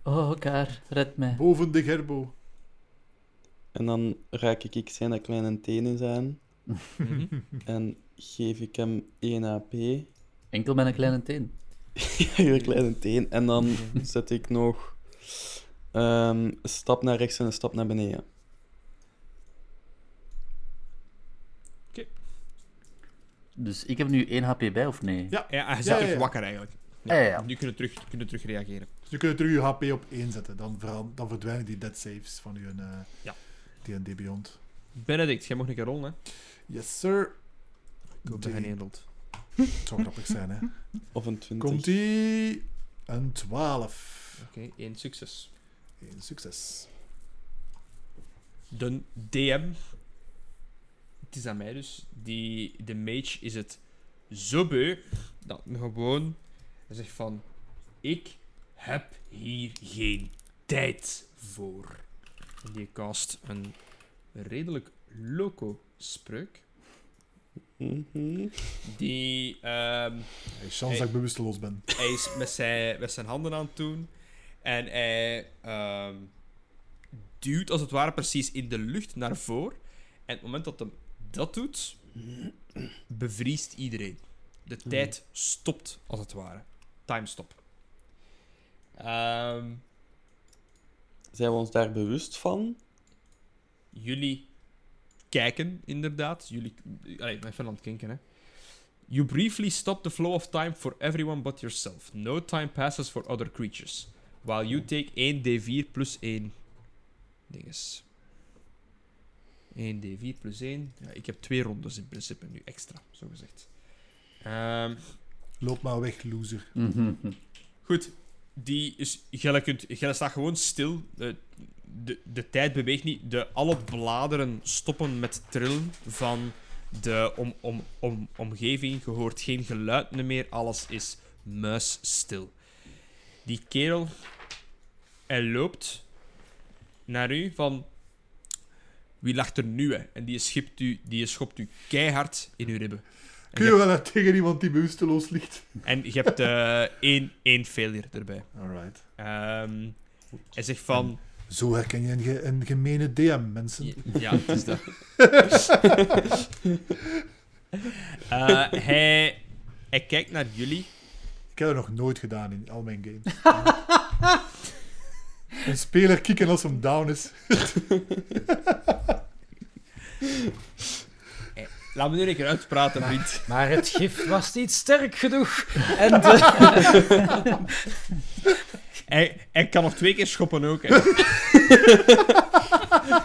Speaker 5: Oh, elkaar. Red mij.
Speaker 2: Boven de Gerbo.
Speaker 3: En dan raak ik, ik zijn kleine tenen zijn
Speaker 1: Mhm.
Speaker 3: en geef ik hem 1 AP.
Speaker 5: Enkel met een kleine teen.
Speaker 3: Een kleine teen. En dan zet ik nog ehm, een stap naar rechts en een stap naar beneden.
Speaker 5: Dus ik heb nu 1 HP bij, of nee?
Speaker 2: Ja.
Speaker 1: Ja, hij
Speaker 2: Ja, ja,
Speaker 1: terug
Speaker 2: ja.
Speaker 1: wakker eigenlijk.
Speaker 5: Ja, ja, ja.
Speaker 1: Nu kunnen we terug, kunnen terug reageren.
Speaker 2: Dus nu kun je terug je HP op 1 zetten. Dan, veran- dan verdwijnen die dead saves van je uh,
Speaker 1: Ja.
Speaker 2: D&D Beyond.
Speaker 1: Benedict, jij mag een keer rollen, hè.
Speaker 2: Yes, sir.
Speaker 1: Ik hoop dat hij één rolt.
Speaker 2: Het zou grappig zijn, hè.
Speaker 3: Of een 20.
Speaker 2: Komt-ie. Een 12.
Speaker 1: Oké, één succes.
Speaker 2: Eén succes.
Speaker 1: De DM, het is aan mij dus, die, de mage is het zo beu dat gewoon hij zegt van, ik heb hier geen tijd voor. En die cast een redelijk loco spreuk.
Speaker 3: Mhm.
Speaker 1: Die, ehm,
Speaker 2: Hey, chance
Speaker 1: Hey.
Speaker 2: dat ik bewusteloos ben.
Speaker 1: hij is met zijn, met zijn handen aan het doen en hij ehm, duwt als het ware precies in de lucht naar voren. En op het moment dat hij dat doet, bevriest iedereen. De tijd stopt, als het ware. Time stop. Ehm,
Speaker 3: Zijn we ons daar bewust van?
Speaker 1: jullie kijken, inderdaad. Jullie... Allee, aan het kinken, hè. You briefly stop the flow of time for everyone but yourself. No time passes for other creatures. While you take 1d4 plus 1 dinges. 1d4 plus 1. Ja, ik heb twee rondes in principe nu extra, zo gezegd. Ehm,
Speaker 2: Loop maar weg, loser.
Speaker 1: Goed, die is, Gelle, kunt, staat gewoon stil. De, de, de tijd beweegt niet. De, alle bladeren stoppen met trillen van de om, om, om, omgeving. Je hoort geen geluid meer. Alles is muisstil. Die kerel, hij loopt naar u van... Wie lacht er nu, hè? En die, schipt u, die schopt u keihard in uw ribben.
Speaker 2: Kun
Speaker 1: je
Speaker 2: je wel uit tegen iemand die bewusteloos ligt?
Speaker 1: en je hebt eh, één, één failure erbij.
Speaker 2: Alright.
Speaker 1: Ehm, hij zegt van...
Speaker 2: Zo herken je een, ge- een gemene DM, mensen.
Speaker 1: Ja, het is dat. Eh, hij, hij kijkt naar jullie.
Speaker 2: Ik heb dat nog nooit gedaan in al mijn games. een speler kicken als hem down is.
Speaker 1: Laat me nu een keer uitpraten, vriend.
Speaker 4: Maar het gif was niet sterk genoeg. En de...
Speaker 1: hij, hij kan nog twee keer schoppen ook. Hè.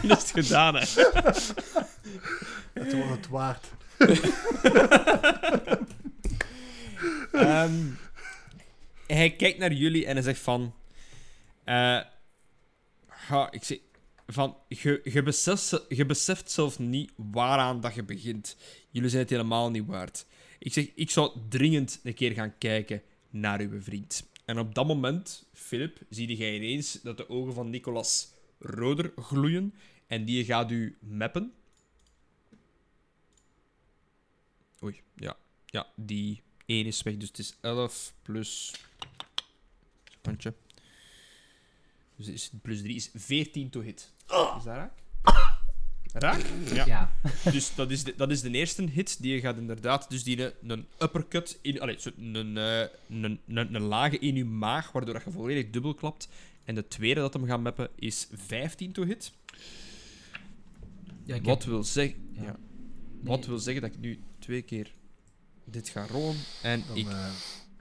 Speaker 1: Dat is het gedaan, hè.
Speaker 2: Het was het waard.
Speaker 1: Ehm, hij kijkt naar jullie en hij zegt van... eh, ga, ik zeg... Van, je, je, beseft, je beseft zelf niet waaraan dat je begint. Jullie zijn het helemaal niet waard. Ik zeg, ik zou dringend een keer gaan kijken naar uw vriend. En op dat moment, Philip, zie jij ineens dat de ogen van Nicolas roder gloeien. En die gaat u mappen. Oei, ja. Ja, die 1 is weg. Dus het is 11 plus... Puntje. Dus is plus 3 is 14 to hit. Is dat raak? Raak? Ja.
Speaker 4: Ja.
Speaker 1: Dus dat is, de, dat is de eerste hit. Die gaat inderdaad dus die een, een uppercut in... Allee, zo, een, eh, een, een, een lage in je maag, waardoor dat je volledig dubbel klapt. En de tweede dat hem gaat mappen is 15 to hit.
Speaker 4: ja ik
Speaker 1: Wat
Speaker 4: heb-
Speaker 1: wil, zeg,
Speaker 4: ja.
Speaker 1: ja.
Speaker 4: nee,
Speaker 1: wat wil zeggen dat ik nu twee keer dit ga rollen. En
Speaker 2: Dan,
Speaker 1: ik
Speaker 2: eh,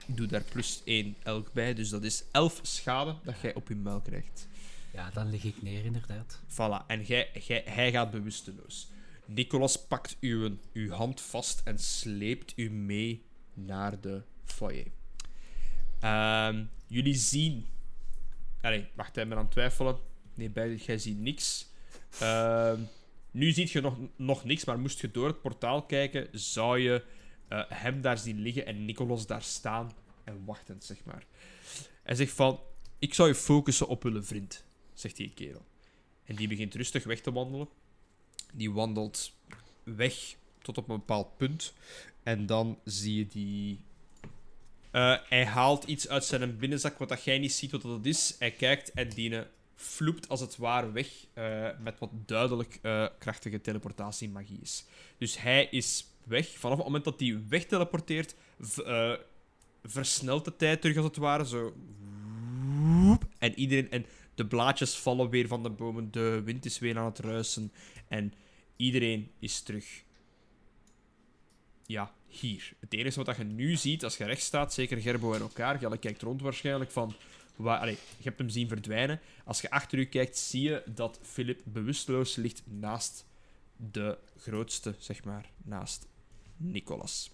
Speaker 1: doe daar plus 1 elk bij. Dus dat is 11 schade dat jij op je muil krijgt.
Speaker 4: Ja, dan lig ik neer, inderdaad.
Speaker 1: Voilà, en jij, jij, hij gaat bewusteloos. Nicolas pakt uw, uw hand vast en sleept u mee naar de foyer. Ehm, jullie zien... Allee, wacht, hij ben aan het twijfelen. Nee, bij, jij ziet niks. Ehm, nu ziet je nog, nog niks, maar moest je door het portaal kijken, zou je eh, hem daar zien liggen en Nicolas daar staan en wachtend, zeg maar. Hij zegt van, ik zou je focussen op uw vriend, zegt die kerel. En die begint rustig weg te wandelen. Die wandelt weg tot op een bepaald punt. En dan zie je die. Eh, hij haalt iets uit zijn binnenzak wat dat jij niet ziet wat dat is. Hij kijkt en die floept als het ware weg eh, met wat duidelijk eh, krachtige teleportatie-magie is. Dus hij is weg. Vanaf het moment dat hij wegteleporteert, eh, versnelt de tijd terug als het ware. Zo. En iedereen. En de blaadjes vallen weer van de bomen. De wind is weer aan het ruisen. En iedereen is terug. Ja, hier. Het enige wat je nu ziet als je rechts staat, zeker Gerbo en elkaar, Jelle kijkt rond waarschijnlijk van. Waar, allee, je hebt hem zien verdwijnen. Als je achter u kijkt, zie je dat Philip bewusteloos ligt naast de grootste, zeg maar, naast Nicolas.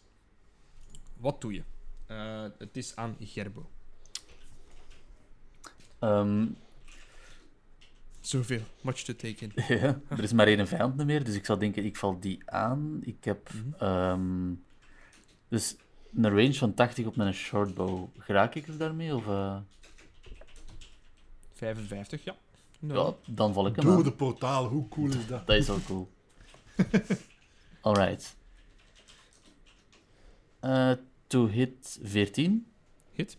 Speaker 1: Wat doe je? Eh, het is aan Gerbo.
Speaker 5: Ehm,
Speaker 1: Zoveel. Much to take in.
Speaker 5: ja, er is maar één vijand meer, dus ik zou denken, ik val die aan. Ik heb ehm, dus een range van 80 op mijn shortbow. Geraak ik er daarmee? Of, eh,
Speaker 1: 55, ja.
Speaker 5: ja, dan val ik hem
Speaker 2: Door
Speaker 5: aan.
Speaker 2: de portaal, hoe cool is dat?
Speaker 5: Dat is wel cool. Alright. Eh to hit 14.
Speaker 1: Hit.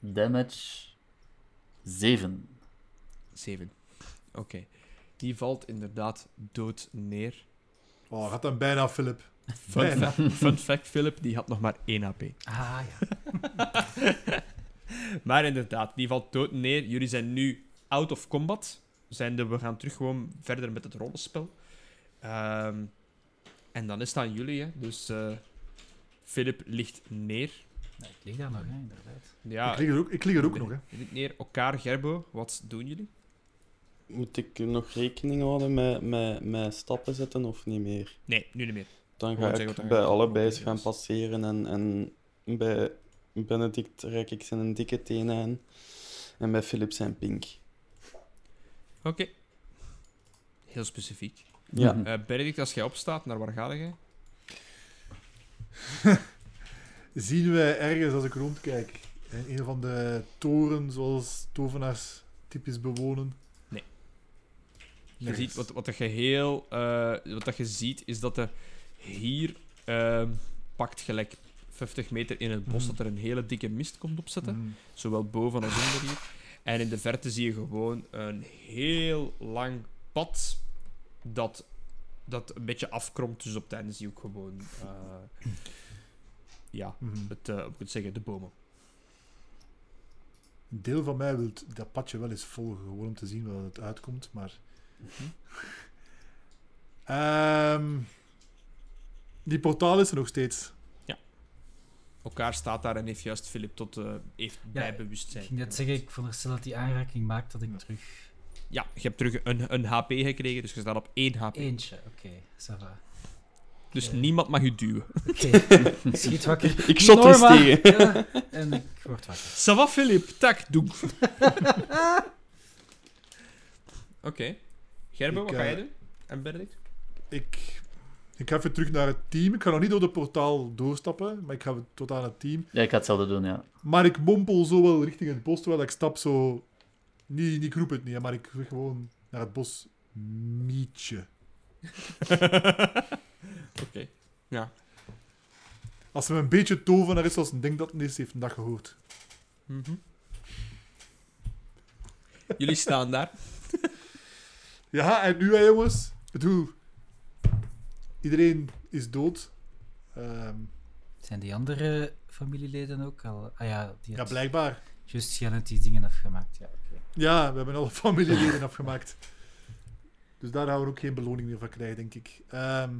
Speaker 5: Damage 7.
Speaker 1: 7. Oké. Die valt inderdaad dood neer.
Speaker 2: Oh, gaat dan bijna, Philip.
Speaker 1: Fun,
Speaker 2: Bijna.
Speaker 1: fa- fun fact, Philip, die had nog maar 1 HP.
Speaker 4: Ah, ja.
Speaker 1: Maar inderdaad, die valt dood neer. Jullie zijn nu out of combat. Zijnde, we gaan terug gewoon verder met het rollenspel. Ehm, en dan is het aan jullie, hè. Dus eh Philip ligt neer.
Speaker 4: Nee, ik lig daar nog, hè, inderdaad.
Speaker 1: Ja,
Speaker 2: ik, lig er ook, ik lig er ook nog, hè.
Speaker 1: je ligt neer. Elkaar, Gerbo, wat doen jullie?
Speaker 3: Moet ik nog rekening houden met, met, met stappen zetten of niet meer?
Speaker 1: Nee, nu niet meer.
Speaker 3: Dan
Speaker 1: Gewoon
Speaker 3: ga
Speaker 1: zeggen
Speaker 3: ik bij allebei eens gaan passeren en, en bij Benedict reik ik zijn dikke tenen aan en bij Philip zijn pink.
Speaker 1: Oké. Heel specifiek.
Speaker 3: Ja.
Speaker 5: Mhm.
Speaker 1: Eh Benedict, als jij opstaat, naar waar ga jij?
Speaker 2: Zien wij ergens, als ik rondkijk, in een van de toren, zoals tovenaars typisch bewonen?
Speaker 1: Je
Speaker 2: Nergens.
Speaker 1: ziet, wat, wat dat je heel... eh, wat dat je ziet, is dat er hier ehm, pakt gelijk 50 meter in het bos,
Speaker 2: Mhm.
Speaker 1: dat er een hele dikke mist komt opzetten.
Speaker 2: Mm.
Speaker 1: Zowel boven als onder hier. En in de verte zie je gewoon een heel lang pad dat, dat een beetje afkromt. Dus op het einde zie je ook gewoon... eh, ja,
Speaker 2: Mhm.
Speaker 1: het, het zeggen, de bomen.
Speaker 2: Een deel van mij wil dat padje wel eens volgen, gewoon om te zien waar het uitkomt, maar... Ehm, die portaal is er nog steeds.
Speaker 1: Elkaar staat daar en heeft juist Philip tot eh, heeft
Speaker 4: Ja,
Speaker 1: bij bewustzijn.
Speaker 4: Ik ging net zeggen, ik veronderstel dat die aanraking maakt dat ik terug...
Speaker 1: Ja, je hebt terug een, een HP gekregen, dus je staat op 1 HP.
Speaker 4: Eentje, oké, ça va.
Speaker 1: Dus niemand mag je duwen.
Speaker 4: Oké, ik schiet wakker.
Speaker 3: Ik shot eens tegen.
Speaker 4: ja, en ik word wakker.
Speaker 1: Ça va, Philip? Tak, doe. Oké. Gerbo,
Speaker 2: Ik,
Speaker 1: wat ga
Speaker 2: eh,
Speaker 1: jij doen? En Benedict?
Speaker 2: Ik, ik ga even terug naar het team. Ik ga nog niet door de portaal doorstappen, maar ik ga tot aan het team.
Speaker 5: Ja, ik ga hetzelfde doen, ja.
Speaker 2: Maar ik mompel zo wel richting het bos, terwijl ik stap zo... Niet, niet ik roep het niet, maar ik zeg gewoon naar het bos. Mietje.
Speaker 1: Oké. Ja.
Speaker 2: Als ze me een beetje tovenaar is, als een denkt dat het eens heeft een dag gehoord.
Speaker 1: Mhm. Jullie staan daar.
Speaker 2: Ja, en nu hè, jongens. Ik bedoel... Iedereen is dood. Ehm,
Speaker 4: Zijn die andere familieleden ook al... Ah ja, die
Speaker 2: ja, blijkbaar.
Speaker 4: Juist Janet die dingen afgemaakt. Ja, oké.
Speaker 2: Ja, we hebben alle familieleden afgemaakt. Dus daar gaan we ook geen beloning meer van krijgen, denk ik. Ehm,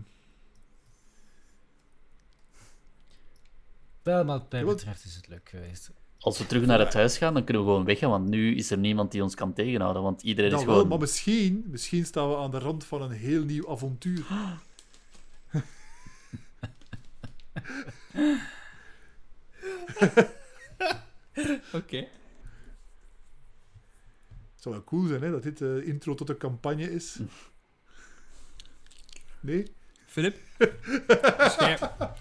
Speaker 4: Wel, maar wat mij betreft is het leuk geweest.
Speaker 5: Als we terug naar het huis gaan, dan kunnen we gewoon weggaan, want nu is er niemand die ons kan tegenhouden, want iedereen is
Speaker 2: wel, maar misschien, misschien staan we aan de rand van een heel nieuw avontuur.
Speaker 1: Oké.
Speaker 2: Het zou wel cool zijn, hè, dat dit de intro tot de campagne is. Nee?
Speaker 1: Philip? als, jij,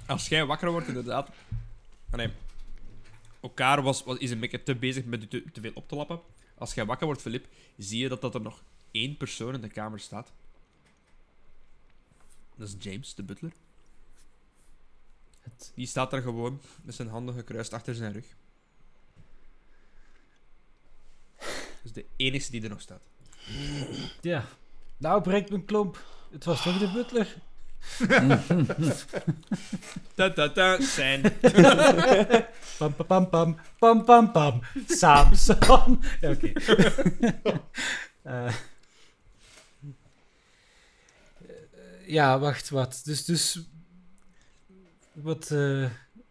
Speaker 1: als jij wakker wordt, inderdaad... Ah, nee. Elkaar was, was, is een beetje te bezig met u te, te veel op te lappen. Als jij wakker wordt, Philip, zie je dat, dat er nog één persoon in de kamer staat. Dat is James, de butler.
Speaker 4: Het-
Speaker 1: Die staat daar gewoon met zijn handen gekruist achter zijn rug. Dat is de enige die er nog staat.
Speaker 4: Ja. Nou breekt mijn klomp. Het was toch de butler?
Speaker 1: Ta ta ta, zijn.
Speaker 4: Pam pam pam pam pam pam pam. Samson. Ja, oké. Eh, ja, wacht, wat? Dus, dus, wat, eh,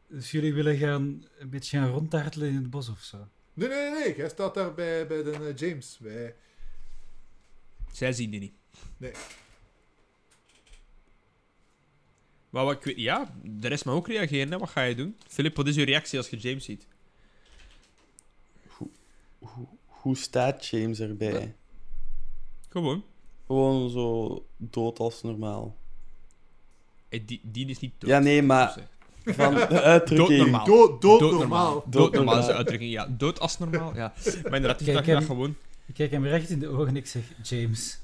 Speaker 4: dus jullie willen gaan een beetje gaan ronddartelen in het bos of zo?
Speaker 2: Nee, nee, nee, nee. Jij staat daar bij, bij de eh, James. Bij...
Speaker 1: Zij zien die niet.
Speaker 2: Nee.
Speaker 1: Maar wat ik weet, ja, de rest mag ook reageren. Hè. Wat ga je doen? Philip, wat is je reactie als je James ziet?
Speaker 3: Hoe staat James erbij?
Speaker 1: Gewoon.
Speaker 3: Gewoon zo dood als normaal.
Speaker 1: Eh, Die, die is niet dood.
Speaker 3: Ja, nee, maar van de uitdrukking.
Speaker 1: Doodnormaal.
Speaker 2: Dood, dood,
Speaker 1: Dood
Speaker 2: normaal.
Speaker 1: normaal. Dood normaal is de uitdrukking, ja. Dood als normaal, ja. Maar inderdaad, is
Speaker 4: Kijk,
Speaker 1: dat je dat
Speaker 4: hem-
Speaker 1: gewoon...
Speaker 4: Ik kijk hem recht in de ogen en ik zeg, James,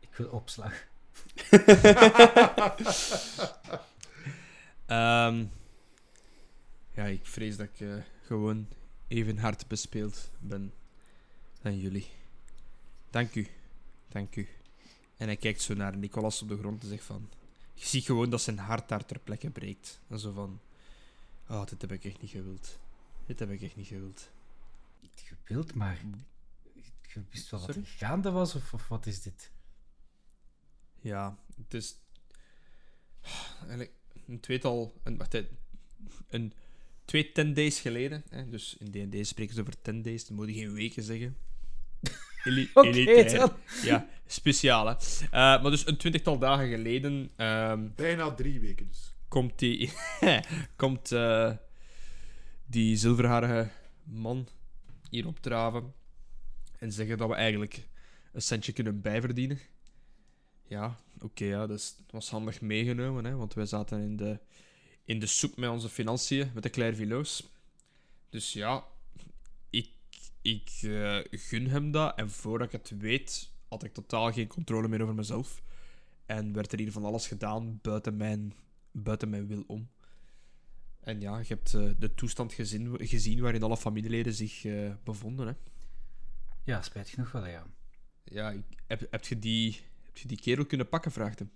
Speaker 4: ik wil opslag.
Speaker 1: Ehm, ja, ik vrees dat ik eh, gewoon even hard bespeeld ben dan jullie. Dank u. Dank u. En hij kijkt zo naar Nicolas op de grond en zegt van... Je ziet gewoon dat zijn hart daar ter plekke breekt. En zo van... Oh, dit heb ik echt niet gewild. Dit heb ik echt niet gewild.
Speaker 4: Gewild, maar je wist wel wat
Speaker 1: Sorry?
Speaker 4: er gaande was, of, of wat is dit?
Speaker 1: Ja, het is... Eigenlijk een tweetal... Een, wacht, een, twee ten days geleden. Hè, dus in D&D spreken ze over ten days. Dan moet je geen weken zeggen. Eli-
Speaker 4: Oké,
Speaker 1: elitair.
Speaker 4: dan.
Speaker 1: Ja, speciaal, hè. Eh, maar dus een twintigtal dagen geleden ehm,
Speaker 2: Bijna drie weken dus.
Speaker 1: komt die... komt eh, die zilverharige man hier opdraven. En zeggen dat we eigenlijk een centje kunnen bijverdienen. Ja, oké, ja, dat dat was handig meegenomen, hè, want wij zaten in de, in de soep met onze financiën, met de Clairvillo's. Dus ja, ik eh, gun hem dat. En voordat ik het weet, had ik totaal geen controle meer over mezelf. En werd er hier van alles gedaan buiten mijn, buiten mijn wil om. En ja, je hebt eh, de toestand gezien, gezien waarin alle familieleden zich eh, bevonden. Hè.
Speaker 4: Ja, spijt genoeg wel, ja.
Speaker 1: Ja, ik, heb, heb, je die, heb je die kerel kunnen pakken? vraagt hem.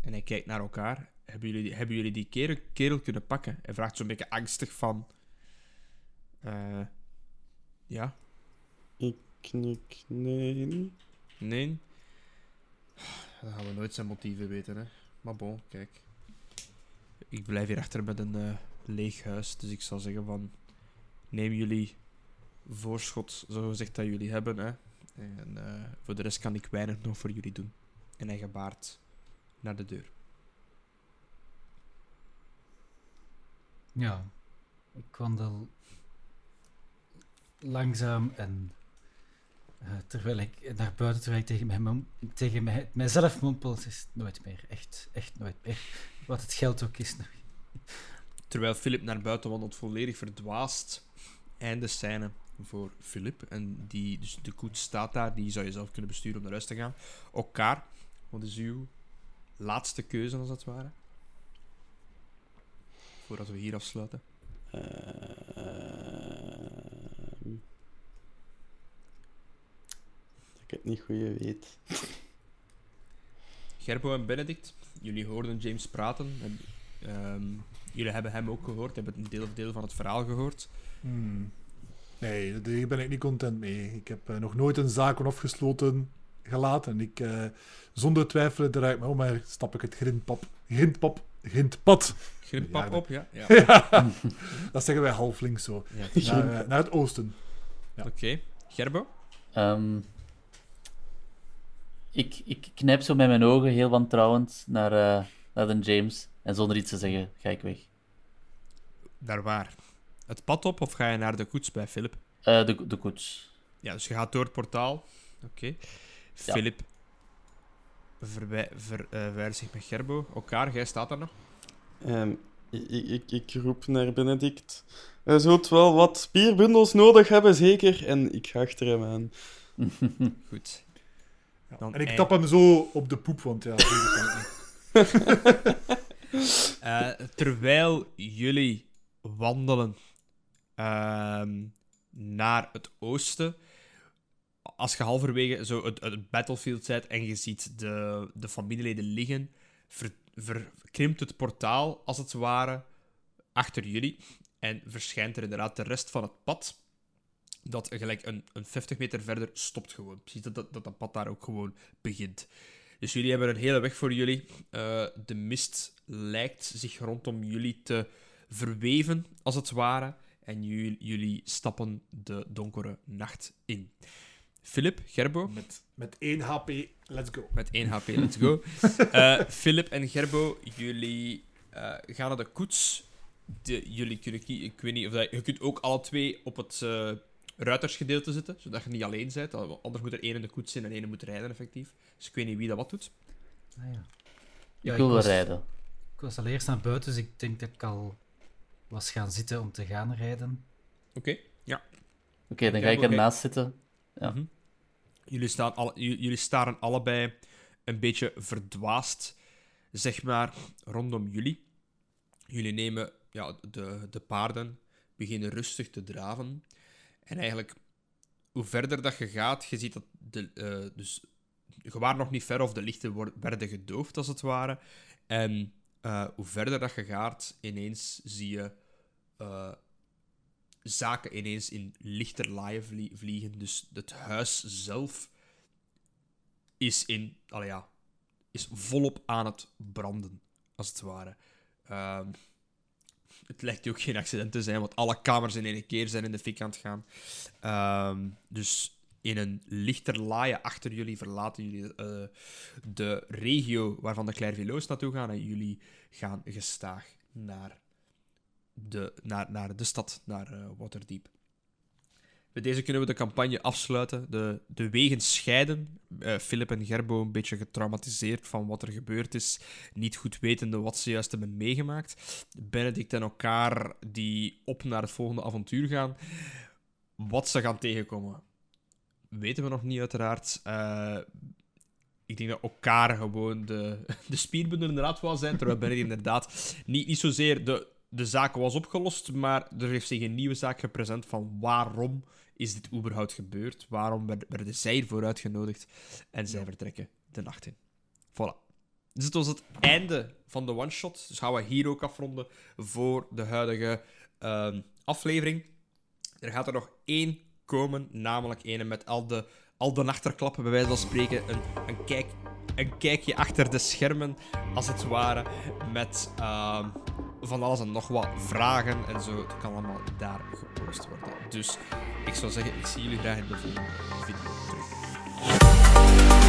Speaker 1: En hij kijkt naar elkaar. Hebben jullie, die- hebben jullie die kerel, kerel kunnen pakken? Hij vraagt zo'n beetje angstig van... eh, ja,
Speaker 3: Ik knik, nee.
Speaker 1: nee. Dan gaan we nooit zijn motieven weten, hè. Maar bon, kijk. Ik blijf hier achter met een eh, leeg huis, dus ik zal zeggen van... Neem jullie voorschot, zo gezegd dat jullie hebben, hè. En eh, voor de rest kan ik weinig nog voor jullie doen. En hij gebaart naar de deur.
Speaker 4: Ja, ik wandel langzaam en eh, terwijl ik naar buiten, terwijl ik tegen, mij mom- tegen mij, mijzelf mompel, het is nooit meer, echt, echt nooit meer. Wat het geld ook is.
Speaker 1: Terwijl Philip naar buiten wandelt, volledig verdwaasd. Einde scène voor Philip. En die, dus de koets staat daar, die zou je zelf kunnen besturen om naar huis te gaan. Elkaar, wat is uw laatste keuze als het ware? Voordat we hier afsluiten.
Speaker 3: Ehm, ik het niet goed weet.
Speaker 1: Gerbo en Benedict, jullie hoorden James praten. En, ehm, jullie hebben hem ook gehoord, hebben een deel, deel van het verhaal gehoord.
Speaker 2: Hmm. Nee, hier ben ik niet content mee. Ik heb eh, nog nooit een zaak onafgesloten gelaten. Ik, eh, zonder twijfelen draai ik me om, maar stap ik het grindpap, grindpap, grindpad.
Speaker 1: Grimpap
Speaker 2: Ja,
Speaker 1: op, ja? ja.
Speaker 2: dat zeggen wij halflings zo.
Speaker 1: ja.
Speaker 2: Naar, eh, naar het oosten. Ja.
Speaker 1: Oké, Gerbo?
Speaker 5: Ehm, ik, ik knijp zo met mijn ogen heel wantrouwend naar, eh, naar de James. En zonder iets te zeggen ga ik weg.
Speaker 1: Naar waar? Het pad op of ga je naar de koets bij Philip?
Speaker 5: Eh, de, de koets.
Speaker 1: Ja, dus je gaat door het portaal. Oké. Philip verwij- ver, eh, verwijdt zich met Gerbo. Elkaar, jij staat daar nog.
Speaker 3: Ehm, ik, ik, ik, ik roep naar Benedict. Hij zult wel wat spierbundels nodig hebben, zeker. En ik ga achter hem aan.
Speaker 1: Goed.
Speaker 2: Ja.
Speaker 1: Dan
Speaker 2: en ik tap hem zo op de poep, want ja.
Speaker 1: Eh, terwijl jullie wandelen ehm, naar het oosten, als je halverwege zo het, het battlefield bent en je ziet de, de familieleden liggen, ver, verkrimpt het portaal als het ware achter jullie en verschijnt er inderdaad de rest van het pad. Dat gelijk een, een 50 meter verder stopt gewoon. Ziet dat dat, dat dat pad daar ook gewoon begint. Dus jullie hebben een hele weg voor jullie. Eh, de mist lijkt zich rondom jullie te verweven, als het ware. En ju- jullie stappen de donkere nacht in. Philip, Gerbo,
Speaker 2: Met, met 1 HP, let's go.
Speaker 1: met 1 HP, let's go. Eh Philip en Gerbo, jullie eh, gaan naar de koets. De, jullie kunnen kiezen, ik weet niet of dat, je kunt ook alle twee op het eh, ruitersgedeelte zitten, zodat je niet alleen bent. Anders moet er één in de koets zijn en één moet rijden, effectief. Dus ik weet niet wie dat wat doet.
Speaker 4: Ah, ja.
Speaker 5: Ik
Speaker 4: Ja,
Speaker 5: wil
Speaker 4: was,
Speaker 5: rijden.
Speaker 4: Ik was al eerst naar buiten, dus ik denk dat ik al was gaan zitten om te gaan rijden.
Speaker 1: Oké.
Speaker 5: Oké, dan ga
Speaker 1: Ja,
Speaker 5: ik ernaast zitten. Ja.
Speaker 1: Mhm. Jullie, staan alle, jullie staren allebei een beetje verdwaasd, zeg maar, rondom jullie. Jullie nemen ja, de, de paarden, beginnen rustig te draven. En eigenlijk, hoe verder dat je gaat, je ziet dat de, eh, dus, je waren nog niet ver of de lichten werden gedoofd, als het ware. En eh, hoe verder dat je gaat, ineens zie je eh, zaken ineens in lichter laaien vlie- vliegen. Dus het huis zelf is, in, ja, is volop aan het branden, als het ware. Ehm, het lijkt ook geen accident te zijn, want alle kamers in één keer zijn in de fik aan het gaan. Ehm, dus in een lichter laaien achter jullie verlaten jullie eh, de regio waarvan de Clairvilleaux naartoe gaan. En jullie gaan gestaag naar de, naar, naar de stad, naar eh, Waterdeep. Bij deze kunnen we de campagne afsluiten. De, de wegen scheiden. Eh, Philip en Gerbo een beetje getraumatiseerd van wat er gebeurd is. Niet goed wetende wat ze juist hebben meegemaakt. Benedict en elkaar die op naar het volgende avontuur gaan. Wat ze gaan tegenkomen, weten we nog niet uiteraard. Eh, ik denk dat elkaar gewoon de, de spierbundel inderdaad wel zijn. Terwijl Benedict inderdaad niet, niet zozeer de, de zaak was opgelost, maar er heeft zich een nieuwe zaak gepresent van waarom is dit überhaupt gebeurd? Waarom werd- werden zij hiervoor uitgenodigd? En zij vertrekken de nacht in. Voilà. Dus het was het einde van de one-shot. Dus gaan we hier ook afronden voor de huidige ehm, aflevering. Er gaat er nog één komen, namelijk ene met al de, al de achterklappen, bij wijze van spreken. Een, een, kijk, een kijkje achter de schermen, als het ware, met ehm, van alles en nog wat vragen en zo. Het kan allemaal daar gepost worden. Dus ik zou zeggen, ik zie jullie graag in de volgende video terug.